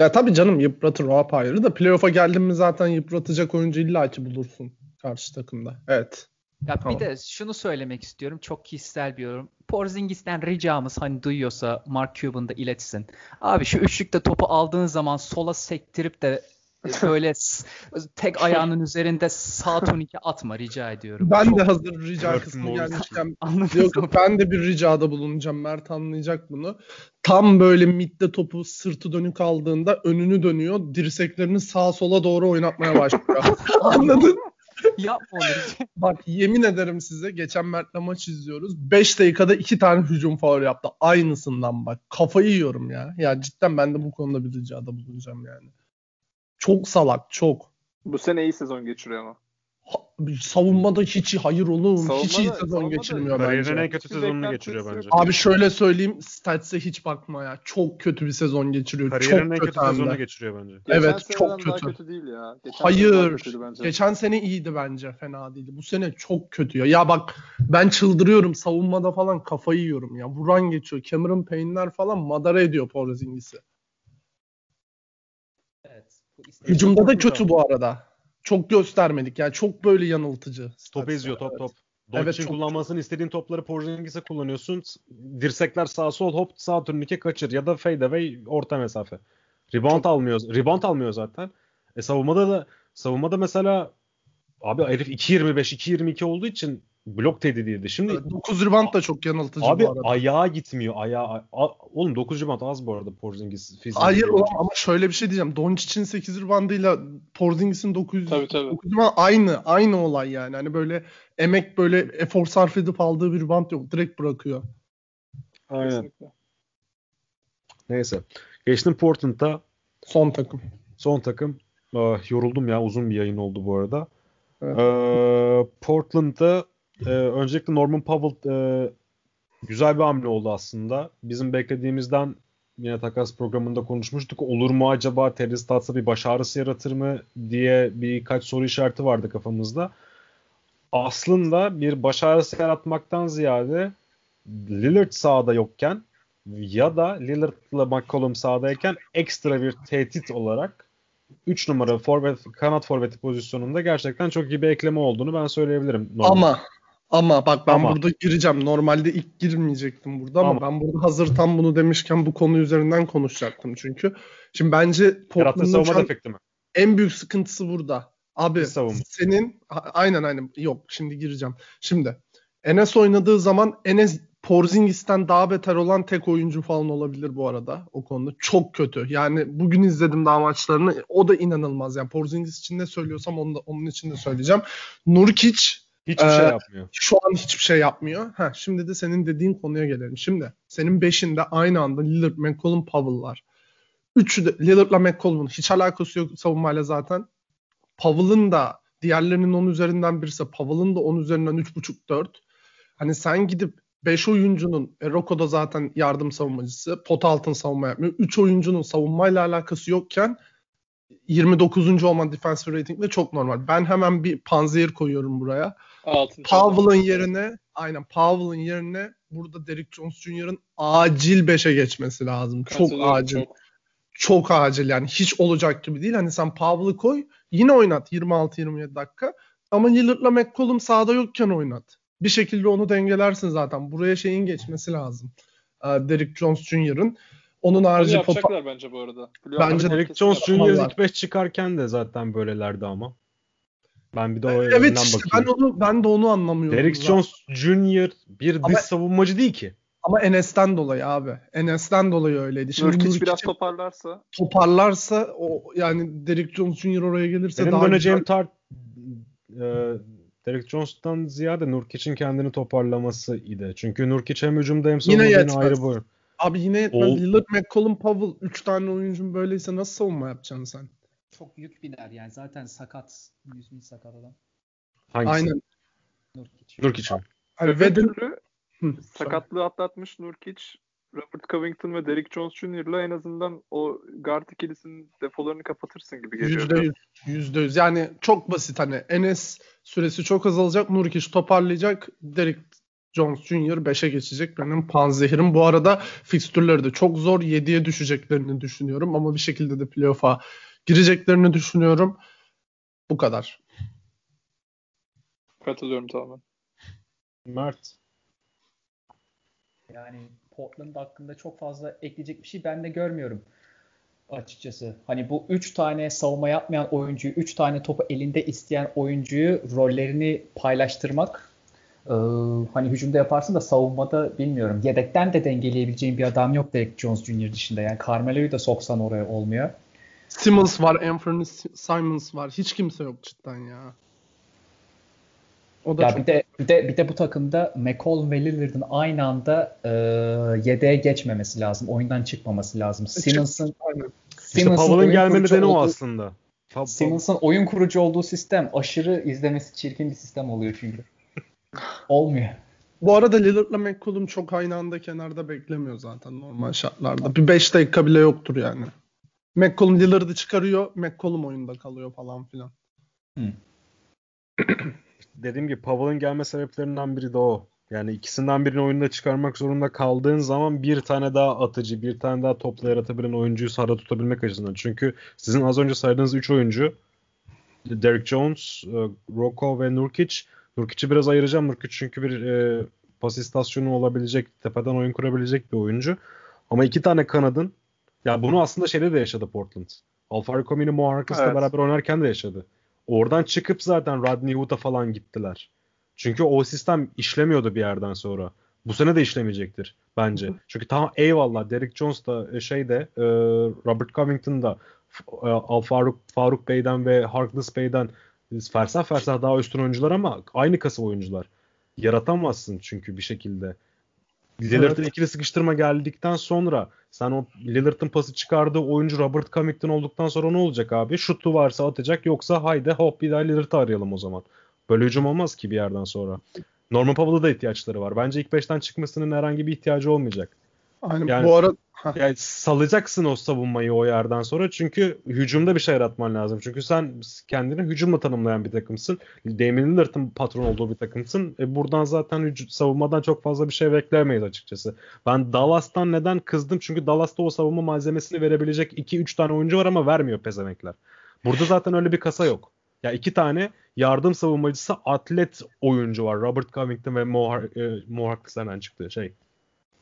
Ya tabii canım yıpratır o apayrı da playoff'a geldin mi zaten yıpratacak oyuncu illa ki bulursun karşı takımda. Evet. Ya tamam. bir de şunu söylemek istiyorum. Çok kişisel bir yorum. Porzingis'ten ricamız hani duyuyorsa Mark Cuban da iletsin. Abi şu üçlükte topu aldığın zaman sola sektirip de böyle tek ayağının üzerinde sağ tonike atma rica ediyorum. Ben Çok... de hazır rica kısmı gelmişken yok, ben de bir ricada bulunacağım. Mert anlayacak bunu. Tam böyle midde topu sırtı dönük aldığında önünü dönüyor. Dirseklerini sağa sola doğru oynatmaya başlıyor. Anladın? Yapma onu. Bak yemin ederim size geçen Mert'le maç izliyoruz. 5 dakikada 2 tane hücum faul yaptı. Aynısından bak. Kafayı yiyorum ya. Ya cidden ben de bu konuda bir ricada bulunacağım yani. Çok salak çok. Bu sene iyi sezon geçiriyor ama. Ha, savunmada hiç hayır oğlum. Savunmada, hiç iyi sezon geçirmiyor bence. Kariyerinin en kötü sezonunu geçiriyor bence. Abi şöyle söyleyeyim Stats'e hiç bakma ya. Çok kötü bir sezon geçiriyor. Kariyerinin çok en kötü, kötü sezonunu geçiriyor bence. Geçen evet çok kötü. Daha kötü değil ya. Geçen hayır. Bence. Geçen sene iyiydi bence. Fena değildi. Bu sene çok kötü ya. Ya bak ben çıldırıyorum. Savunmada falan kafayı yiyorum ya. Vuran geçiyor. Cameron Payne'ler falan madara ediyor Porzingis'i. Hücumda da kötü bu arada. Çok göstermedik yani çok böyle yanıltıcı. Top eziyor top top. Doncic'in evet, kullanmasını çok... istediğin topları Porzingis'e kullanıyorsun. Dirsekler sağ sol hop sağ turnike kaçır ya da fade away orta mesafe. Rebound çok... almıyor. Rebound almıyor zaten. E savunmada da savunmada mesela abi herif 2.25 2.22 olduğu için blok tehdidiydi. Şimdi evet, 9 rebound da çok yanıltıcı abi, bu arada. ayağa gitmiyor. Ayağa a, oğlum 9 rebound az bu arada Porzingis fiziği. Hayır oğlum ama şöyle bir şey diyeceğim. Doncic'in 8 reboundıyla Porzingis'in 9 tabii, tabii. 9 rebound aynı aynı olay yani. Hani böyle emek böyle efor sarf edip aldığı bir rebound yok. Direkt bırakıyor. Aynen. Kesinlikle. Neyse. Geçtim Portland'a. Son takım. Son takım. Ah, yoruldum ya. Uzun bir yayın oldu bu arada. Evet. Ee, Portland'da e, öncelikle Norman Powell e, güzel bir hamle oldu aslında. Bizim beklediğimizden yine takas programında konuşmuştuk. Olur mu acaba Terry Stotts'a bir baş ağrısı yaratır mı diye birkaç soru işareti vardı kafamızda. Aslında bir baş ağrısı yaratmaktan ziyade Lillard sahada yokken ya da Lillard'la McCollum sahadayken ekstra bir tehdit olarak 3 numara forvet, kanat forveti pozisyonunda gerçekten çok iyi bir ekleme olduğunu ben söyleyebilirim. Normal. Ama ama bak ben ama. burada gireceğim. Normalde ilk girmeyecektim burada ama, ama ben burada hazır tam bunu demişken bu konu üzerinden konuşacaktım çünkü. Şimdi bence Portland'ın en büyük sıkıntısı burada. Abi senin aynen aynen yok şimdi gireceğim. Şimdi Enes oynadığı zaman Enes Porzingis'ten daha beter olan tek oyuncu falan olabilir bu arada o konuda. Çok kötü. Yani bugün izledim daha maçlarını. O da inanılmaz. Yani Porzingis için ne söylüyorsam onu da, onun için de söyleyeceğim. Nurkic Hiçbir ee, şey yapmıyor. Şu an hiçbir şey yapmıyor. Ha, şimdi de senin dediğin konuya gelelim. Şimdi senin beşinde aynı anda Lillard, McCollum, Powell var. Üçü de Lillard'la McCollum'un hiç alakası yok savunmayla zaten. Powell'ın da diğerlerinin 10 üzerinden birisi. Powell'ın da 10 üzerinden 3.5-4. Hani sen gidip 5 oyuncunun, e, Rocco da zaten yardım savunmacısı, pot altın savunma yapmıyor. 3 oyuncunun savunmayla alakası yokken 29. olman defensive ratingle çok normal. Ben hemen bir panzehir koyuyorum buraya. Powell'ın yerine aynen Powell'ın yerine burada Derrick Jones Jr.'ın acil 5'e geçmesi lazım. Çok acil. Çok. çok acil yani hiç olacak gibi değil. Hani sen Powell'ı koy yine oynat 26-27 dakika. Ama Lillard'la McCollum sahada yokken oynat. Bir şekilde onu dengelersin zaten. Buraya şeyin geçmesi lazım. Derrick Jones Jr.'ın. Onun harici yapacaklar pota... bence bu arada. Bence Derek Jones Jr. ilk 5 çıkarken de zaten böylelerdi ama. Ben bir de o evet işte bakayım. ben onu ben de onu anlamıyorum. Derek Jones Jr. bir ama, dış savunmacı değil ki. Ama Enes'ten dolayı abi. Enes'ten dolayı öyleydi. Şimdi Nurkic, Nurkic biraz toparlarsa. Toparlarsa o yani Derek Jones Jr. oraya gelirse Benim daha döneceğim güzel... tar e, Derek Jones'tan ziyade Nurkic'in kendini toparlaması idi. Çünkü Nurkic hem hücumda hem savunmada ayrı boy. Abi yine yetmez. O... Lillard, McCollum, Powell 3 tane oyuncun böyleyse nasıl savunma yapacaksın sen? Çok yük biner yani. Zaten sakat. Yüzünü sakat adam. Hangisi? Aynen. Nurkic. Nurkic. Hani Öbür türlü sakatlığı atlatmış Nurkic, Robert Covington ve Derek Jones Jr.'la en azından o guard ikilisinin defolarını kapatırsın gibi geliyor. Yüzde yüz. Yüzde yüz. Yani çok basit hani. Enes süresi çok azalacak. Nurkic toparlayacak. Derek Jones Jr. 5'e geçecek. Benim panzehirim. Bu arada fikstürleri de çok zor. 7'ye düşeceklerini düşünüyorum. Ama bir şekilde de playoff'a gireceklerini düşünüyorum. Bu kadar. Katılıyorum tamamen. Mert. Yani Portland hakkında çok fazla ekleyecek bir şey ben de görmüyorum açıkçası. Hani bu 3 tane savunma yapmayan oyuncuyu, 3 tane topu elinde isteyen oyuncuyu rollerini paylaştırmak ee, hani hücumda yaparsın da savunmada bilmiyorum. Yedekten de dengeleyebileceğin bir adam yok Derek Jones Jr. dışında. Yani Carmelo'yu da soksan oraya olmuyor. Simmons var, Anthony Simons var. Hiç kimse yok cidden ya. O da ya çok... bir de bir de bir de bu takımda McCollum ve Lillard'ın aynı anda e, yedeğe geçmemesi lazım. Oyundan çıkmaması lazım. E, Simmons'ın işte Powell'ın gelme nedeni o aslında. Simmons'ın oyun kurucu olduğu sistem aşırı izlemesi çirkin bir sistem oluyor çünkü. Olmuyor. Bu arada Lillard'la McCollum çok aynı anda kenarda beklemiyor zaten normal şartlarda. Bir 5 dakika bile yoktur yani. McCollum Lillard'ı çıkarıyor, McCollum oyunda kalıyor falan filan. Hmm. Dediğim gibi Powell'ın gelme sebeplerinden biri de o. Yani ikisinden birini oyunda çıkarmak zorunda kaldığın zaman bir tane daha atıcı, bir tane daha topla yaratabilen oyuncuyu sahada tutabilmek açısından. Çünkü sizin az önce saydığınız 3 oyuncu Derek Jones, e, Rocco ve Nurkic. Nurkic'i biraz ayıracağım. Nurkic çünkü bir e, pas istasyonu olabilecek, tepeden oyun kurabilecek bir oyuncu. Ama iki tane kanadın ya bunu aslında şeyde de yaşadı Portland. Alfaro Comino Mo arkasında evet. beraber oynarken de yaşadı. Oradan çıkıp zaten Rodney Hood'a falan gittiler. Çünkü o sistem işlemiyordu bir yerden sonra. Bu sene de işlemeyecektir bence. Çünkü tamam eyvallah Derek Jones da e, şey de e, Robert Covington da e, Faruk, Faruk Bey'den ve Harkless Bey'den fersah fersah daha üstün oyuncular ama aynı kasa oyuncular. Yaratamazsın çünkü bir şekilde. Lillard'ın evet. ikili sıkıştırma geldikten sonra sen o Lillard'ın pası çıkardığı oyuncu Robert Covington olduktan sonra ne olacak abi? Şutu varsa atacak yoksa haydi hop bir daha Lillard'ı arayalım o zaman. Böyle hücum olmaz ki bir yerden sonra. Norman Powell'a da ihtiyaçları var. Bence ilk 5'ten çıkmasının herhangi bir ihtiyacı olmayacak. Aynen yani, bu arada yani salacaksın o savunmayı o yerden sonra çünkü hücumda bir şey yaratman lazım. Çünkü sen kendini hücumla tanımlayan bir takımsın. Damian Lillard'ın patron olduğu bir takımsın. E buradan zaten hücum, savunmadan çok fazla bir şey beklemeyiz açıkçası. Ben Dallas'tan neden kızdım? Çünkü Dallas'ta o savunma malzemesini verebilecek 2-3 tane oyuncu var ama vermiyor pezemekler. Burada zaten öyle bir kasa yok. Ya iki tane yardım savunmacısı atlet oyuncu var. Robert Covington ve Mo, e, Mo Harkless'den çıktı şey.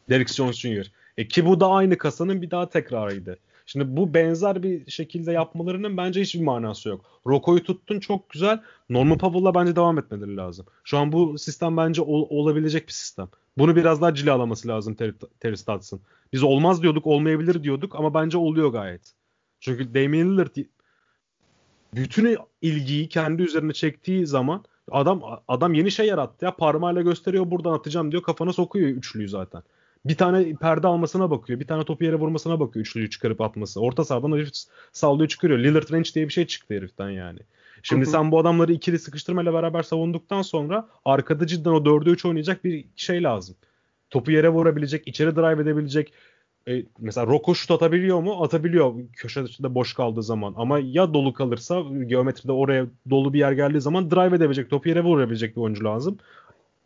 Derek Jones Jr. E ki bu da aynı kasanın bir daha tekrarıydı. Şimdi bu benzer bir şekilde yapmalarının bence hiçbir manası yok. Roko'yu tuttun çok güzel. Norman Powell'la bence devam etmeleri lazım. Şu an bu sistem bence ol, olabilecek bir sistem. Bunu biraz daha cilalaması lazım Terry, Terry Stotts'ın. Biz olmaz diyorduk, olmayabilir diyorduk ama bence oluyor gayet. Çünkü Damian Lillard bütün ilgiyi kendi üzerine çektiği zaman adam adam yeni şey yarattı ya parmağıyla gösteriyor buradan atacağım diyor kafana sokuyor üçlüyü zaten. Bir tane perde almasına bakıyor. Bir tane topu yere vurmasına bakıyor üçlüyü çıkarıp atması. Orta sahadan herif sallıyor çıkarıyor. Lillard Range diye bir şey çıktı heriften yani. Şimdi sen bu adamları ikili sıkıştırmayla beraber savunduktan sonra arkada cidden o 4'e 3 oynayacak bir şey lazım. Topu yere vurabilecek, içeri drive edebilecek, e, mesela Roko şut atabiliyor mu? Atabiliyor köşe dışında boş kaldığı zaman. Ama ya dolu kalırsa geometride oraya dolu bir yer geldiği zaman drive edebilecek, topu yere vurabilecek bir oyuncu lazım.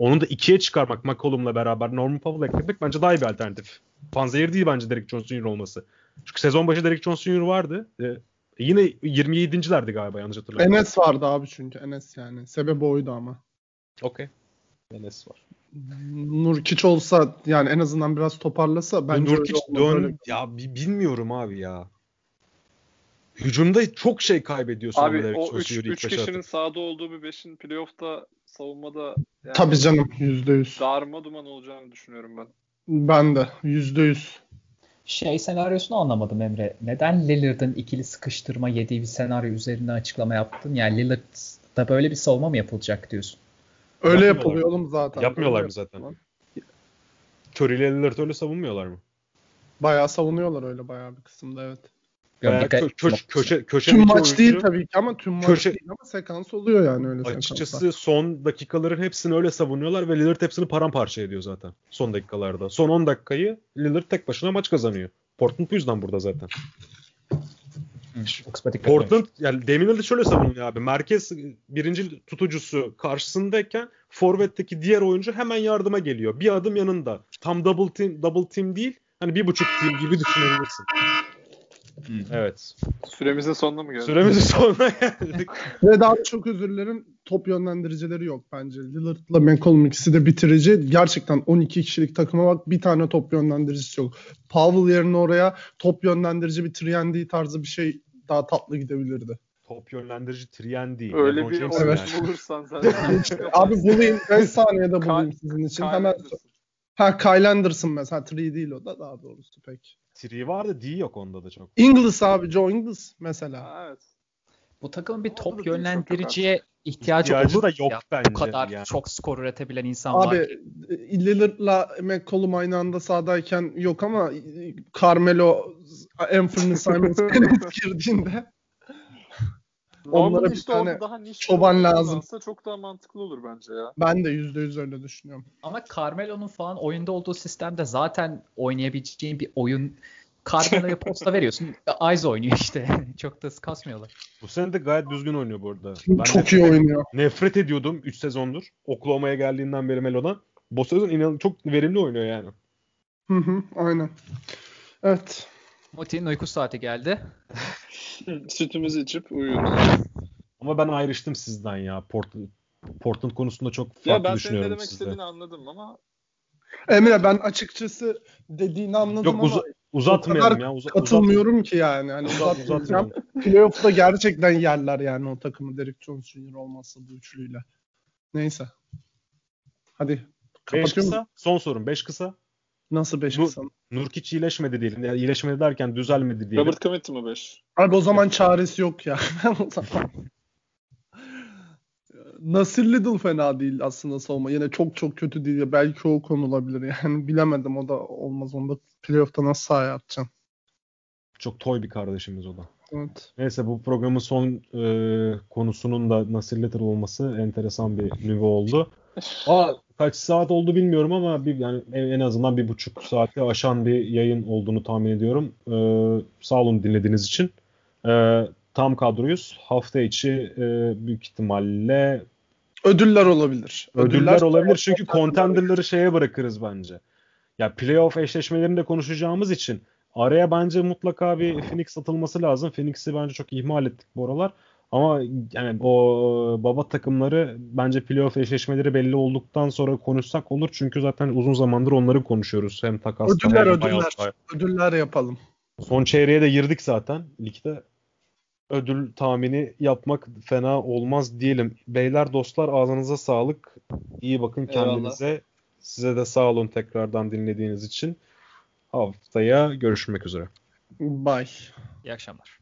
Onu da ikiye çıkarmak McCollum'la beraber Norman Powell eklemek bence daha iyi bir alternatif. Panzehir değil bence Derek Jones Jr. olması. Çünkü sezon başı Derek Jones Jr. vardı. Ee, yine 27.lerdi galiba yanlış hatırlamıyorum. Enes vardı abi çünkü Enes yani. Sebebi oydu ama. Okey. Enes var. Nurkic olsa yani en azından biraz toparlasa bence Nurkic dön öyle. ya bilmiyorum abi ya. Hücumda çok şey kaybediyorsun. Abi o 3 kişinin atıp. sahada olduğu bir 5'in playoff'ta savunmada yani Tabii canım %100. Darma duman olacağını düşünüyorum ben. Ben de. Yüzde yüz. Şey senaryosunu anlamadım Emre. Neden Lillard'ın ikili sıkıştırma yediği bir senaryo üzerinde açıklama yaptın? Yani Lillard'da böyle bir savunma mı yapılacak diyorsun? Öyle yapılıyor oğlum zaten. Yapmıyorlar mı zaten? Curry ile Lillard öyle savunmuyorlar mı? Bayağı savunuyorlar öyle bayağı bir kısımda evet. Yani kö köşe, köşe, köşe tüm maç oyuncu, değil tabii ki ama tüm maç köşe, değil ama sekans oluyor yani öyle Açıkçası sekanslar. son dakikaların hepsini öyle savunuyorlar ve Lillard hepsini paramparça ediyor zaten son dakikalarda. Son 10 dakikayı Lillard tek başına maç kazanıyor. Portland bu yüzden burada zaten. Portland yani Damian Lillard şöyle savunuyor abi. Merkez birinci tutucusu karşısındayken forvetteki diğer oyuncu hemen yardıma geliyor. Bir adım yanında. Tam double team double team değil. Hani bir buçuk team gibi düşünebilirsin. Evet. Süremizin sonuna mı geldik? Süremizin sonuna geldik. Ve daha çok özür dilerim. Top yönlendiricileri yok bence. Lillard'la McCollum ikisi de bitirici. Gerçekten 12 kişilik takıma bak bir tane top yönlendiricisi yok. Powell yerine oraya top yönlendirici bir Triandy tarzı bir şey daha tatlı gidebilirdi. Top yönlendirici Triandy. Öyle bir oyuncu evet. bulursan zaten. Abi bulayım. 5 saniyede bulayım sizin için. Hemen Ha Kyle Anderson mesela. Tree değil o da daha doğrusu pek. Tree vardı D yok onda da çok. Ingles abi Joe Ingles mesela. Ha, evet. Bu takımın bir top yönlendiriciye ihtiyacı, ihtiyacı olur da yok ya. bence. Bu kadar yani. çok skor üretebilen insan abi, var. Abi Lillard'la McCollum aynı anda sahadayken yok ama Carmelo Anthony Simons girdiğinde Onlara bir işte tane daha niş çoban lazım. Çok daha mantıklı olur bence ya. Ben de %100 öyle düşünüyorum. Ama Carmelo'nun falan oyunda olduğu sistemde zaten oynayabileceğin bir oyun Carmelo'ya posta veriyorsun. Eyes oynuyor işte. Çok da kasmıyorlar. Bu sene de gayet düzgün oynuyor bu arada. Ben çok iyi oynuyor. Nefret ediyordum 3 sezondur. Oklahoma'ya geldiğinden beri Melo'dan. Bu sezon inan çok verimli oynuyor yani. Hı hı aynen. Evet. Moti'nin uyku saati geldi. Sütümüzü içip uyuyoruz. Ama ben ayrıştım sizden ya. Portland, Portland konusunda çok farklı ya ben düşünüyorum senin ne demek sizde. istediğini anladım ama Emre ben açıkçası dediğini anladım Yok, ama uz- uzatmayalım ya. Uza- katılmıyorum uzat- ki yani. Hani uzat, uzatmayacağım. Playoff'ta gerçekten yerler yani o takımı Derek Jones Jr. olmazsa bu üçlüyle. Neyse. Hadi. Beş kısa. Son sorun. Beş kısa. Nasıl 5 kısa? Nurkic iyileşmedi diyelim. Yani iyileşmedi derken düzelmedi diyelim. Robert Covington mı 5? Abi o zaman çaresi yok ya. o zaman. Nasir Little fena değil aslında savunma. Yine çok çok kötü değil. Belki o konulabilir. Yani bilemedim o da olmaz. Onu da playoff'ta nasıl sahaya atacaksın? Çok toy bir kardeşimiz o da. Evet. Neyse bu programın son e, konusunun da Nasir Little olması enteresan bir nüve oldu. Aa, kaç saat oldu bilmiyorum ama bir yani en azından bir buçuk saati aşan bir yayın olduğunu tahmin ediyorum. Ee, sağ olun dinlediğiniz için. Ee, tam kadroyuz. Hafta içi e, büyük ihtimalle ödüller olabilir. Ödüller, ödüller olabilir çünkü contender'ları şeye bırakırız bence. Ya playoff eşleşmelerini de konuşacağımız için araya bence mutlaka bir Phoenix atılması lazım. Phoenix'i bence çok ihmal ettik bu aralar. Ama yani o baba takımları bence playoff eşleşmeleri belli olduktan sonra konuşsak olur. Çünkü zaten uzun zamandır onları konuşuyoruz. Hem takas ödüller hem ödüller. Buyout. Ödüller yapalım. Son çeyreğe de girdik zaten ligde. Ödül tahmini yapmak fena olmaz diyelim. Beyler dostlar ağzınıza sağlık. İyi bakın kendinize. Eyvallah. Size de sağ olun tekrardan dinlediğiniz için. Haftaya görüşmek üzere. Bye. İyi akşamlar.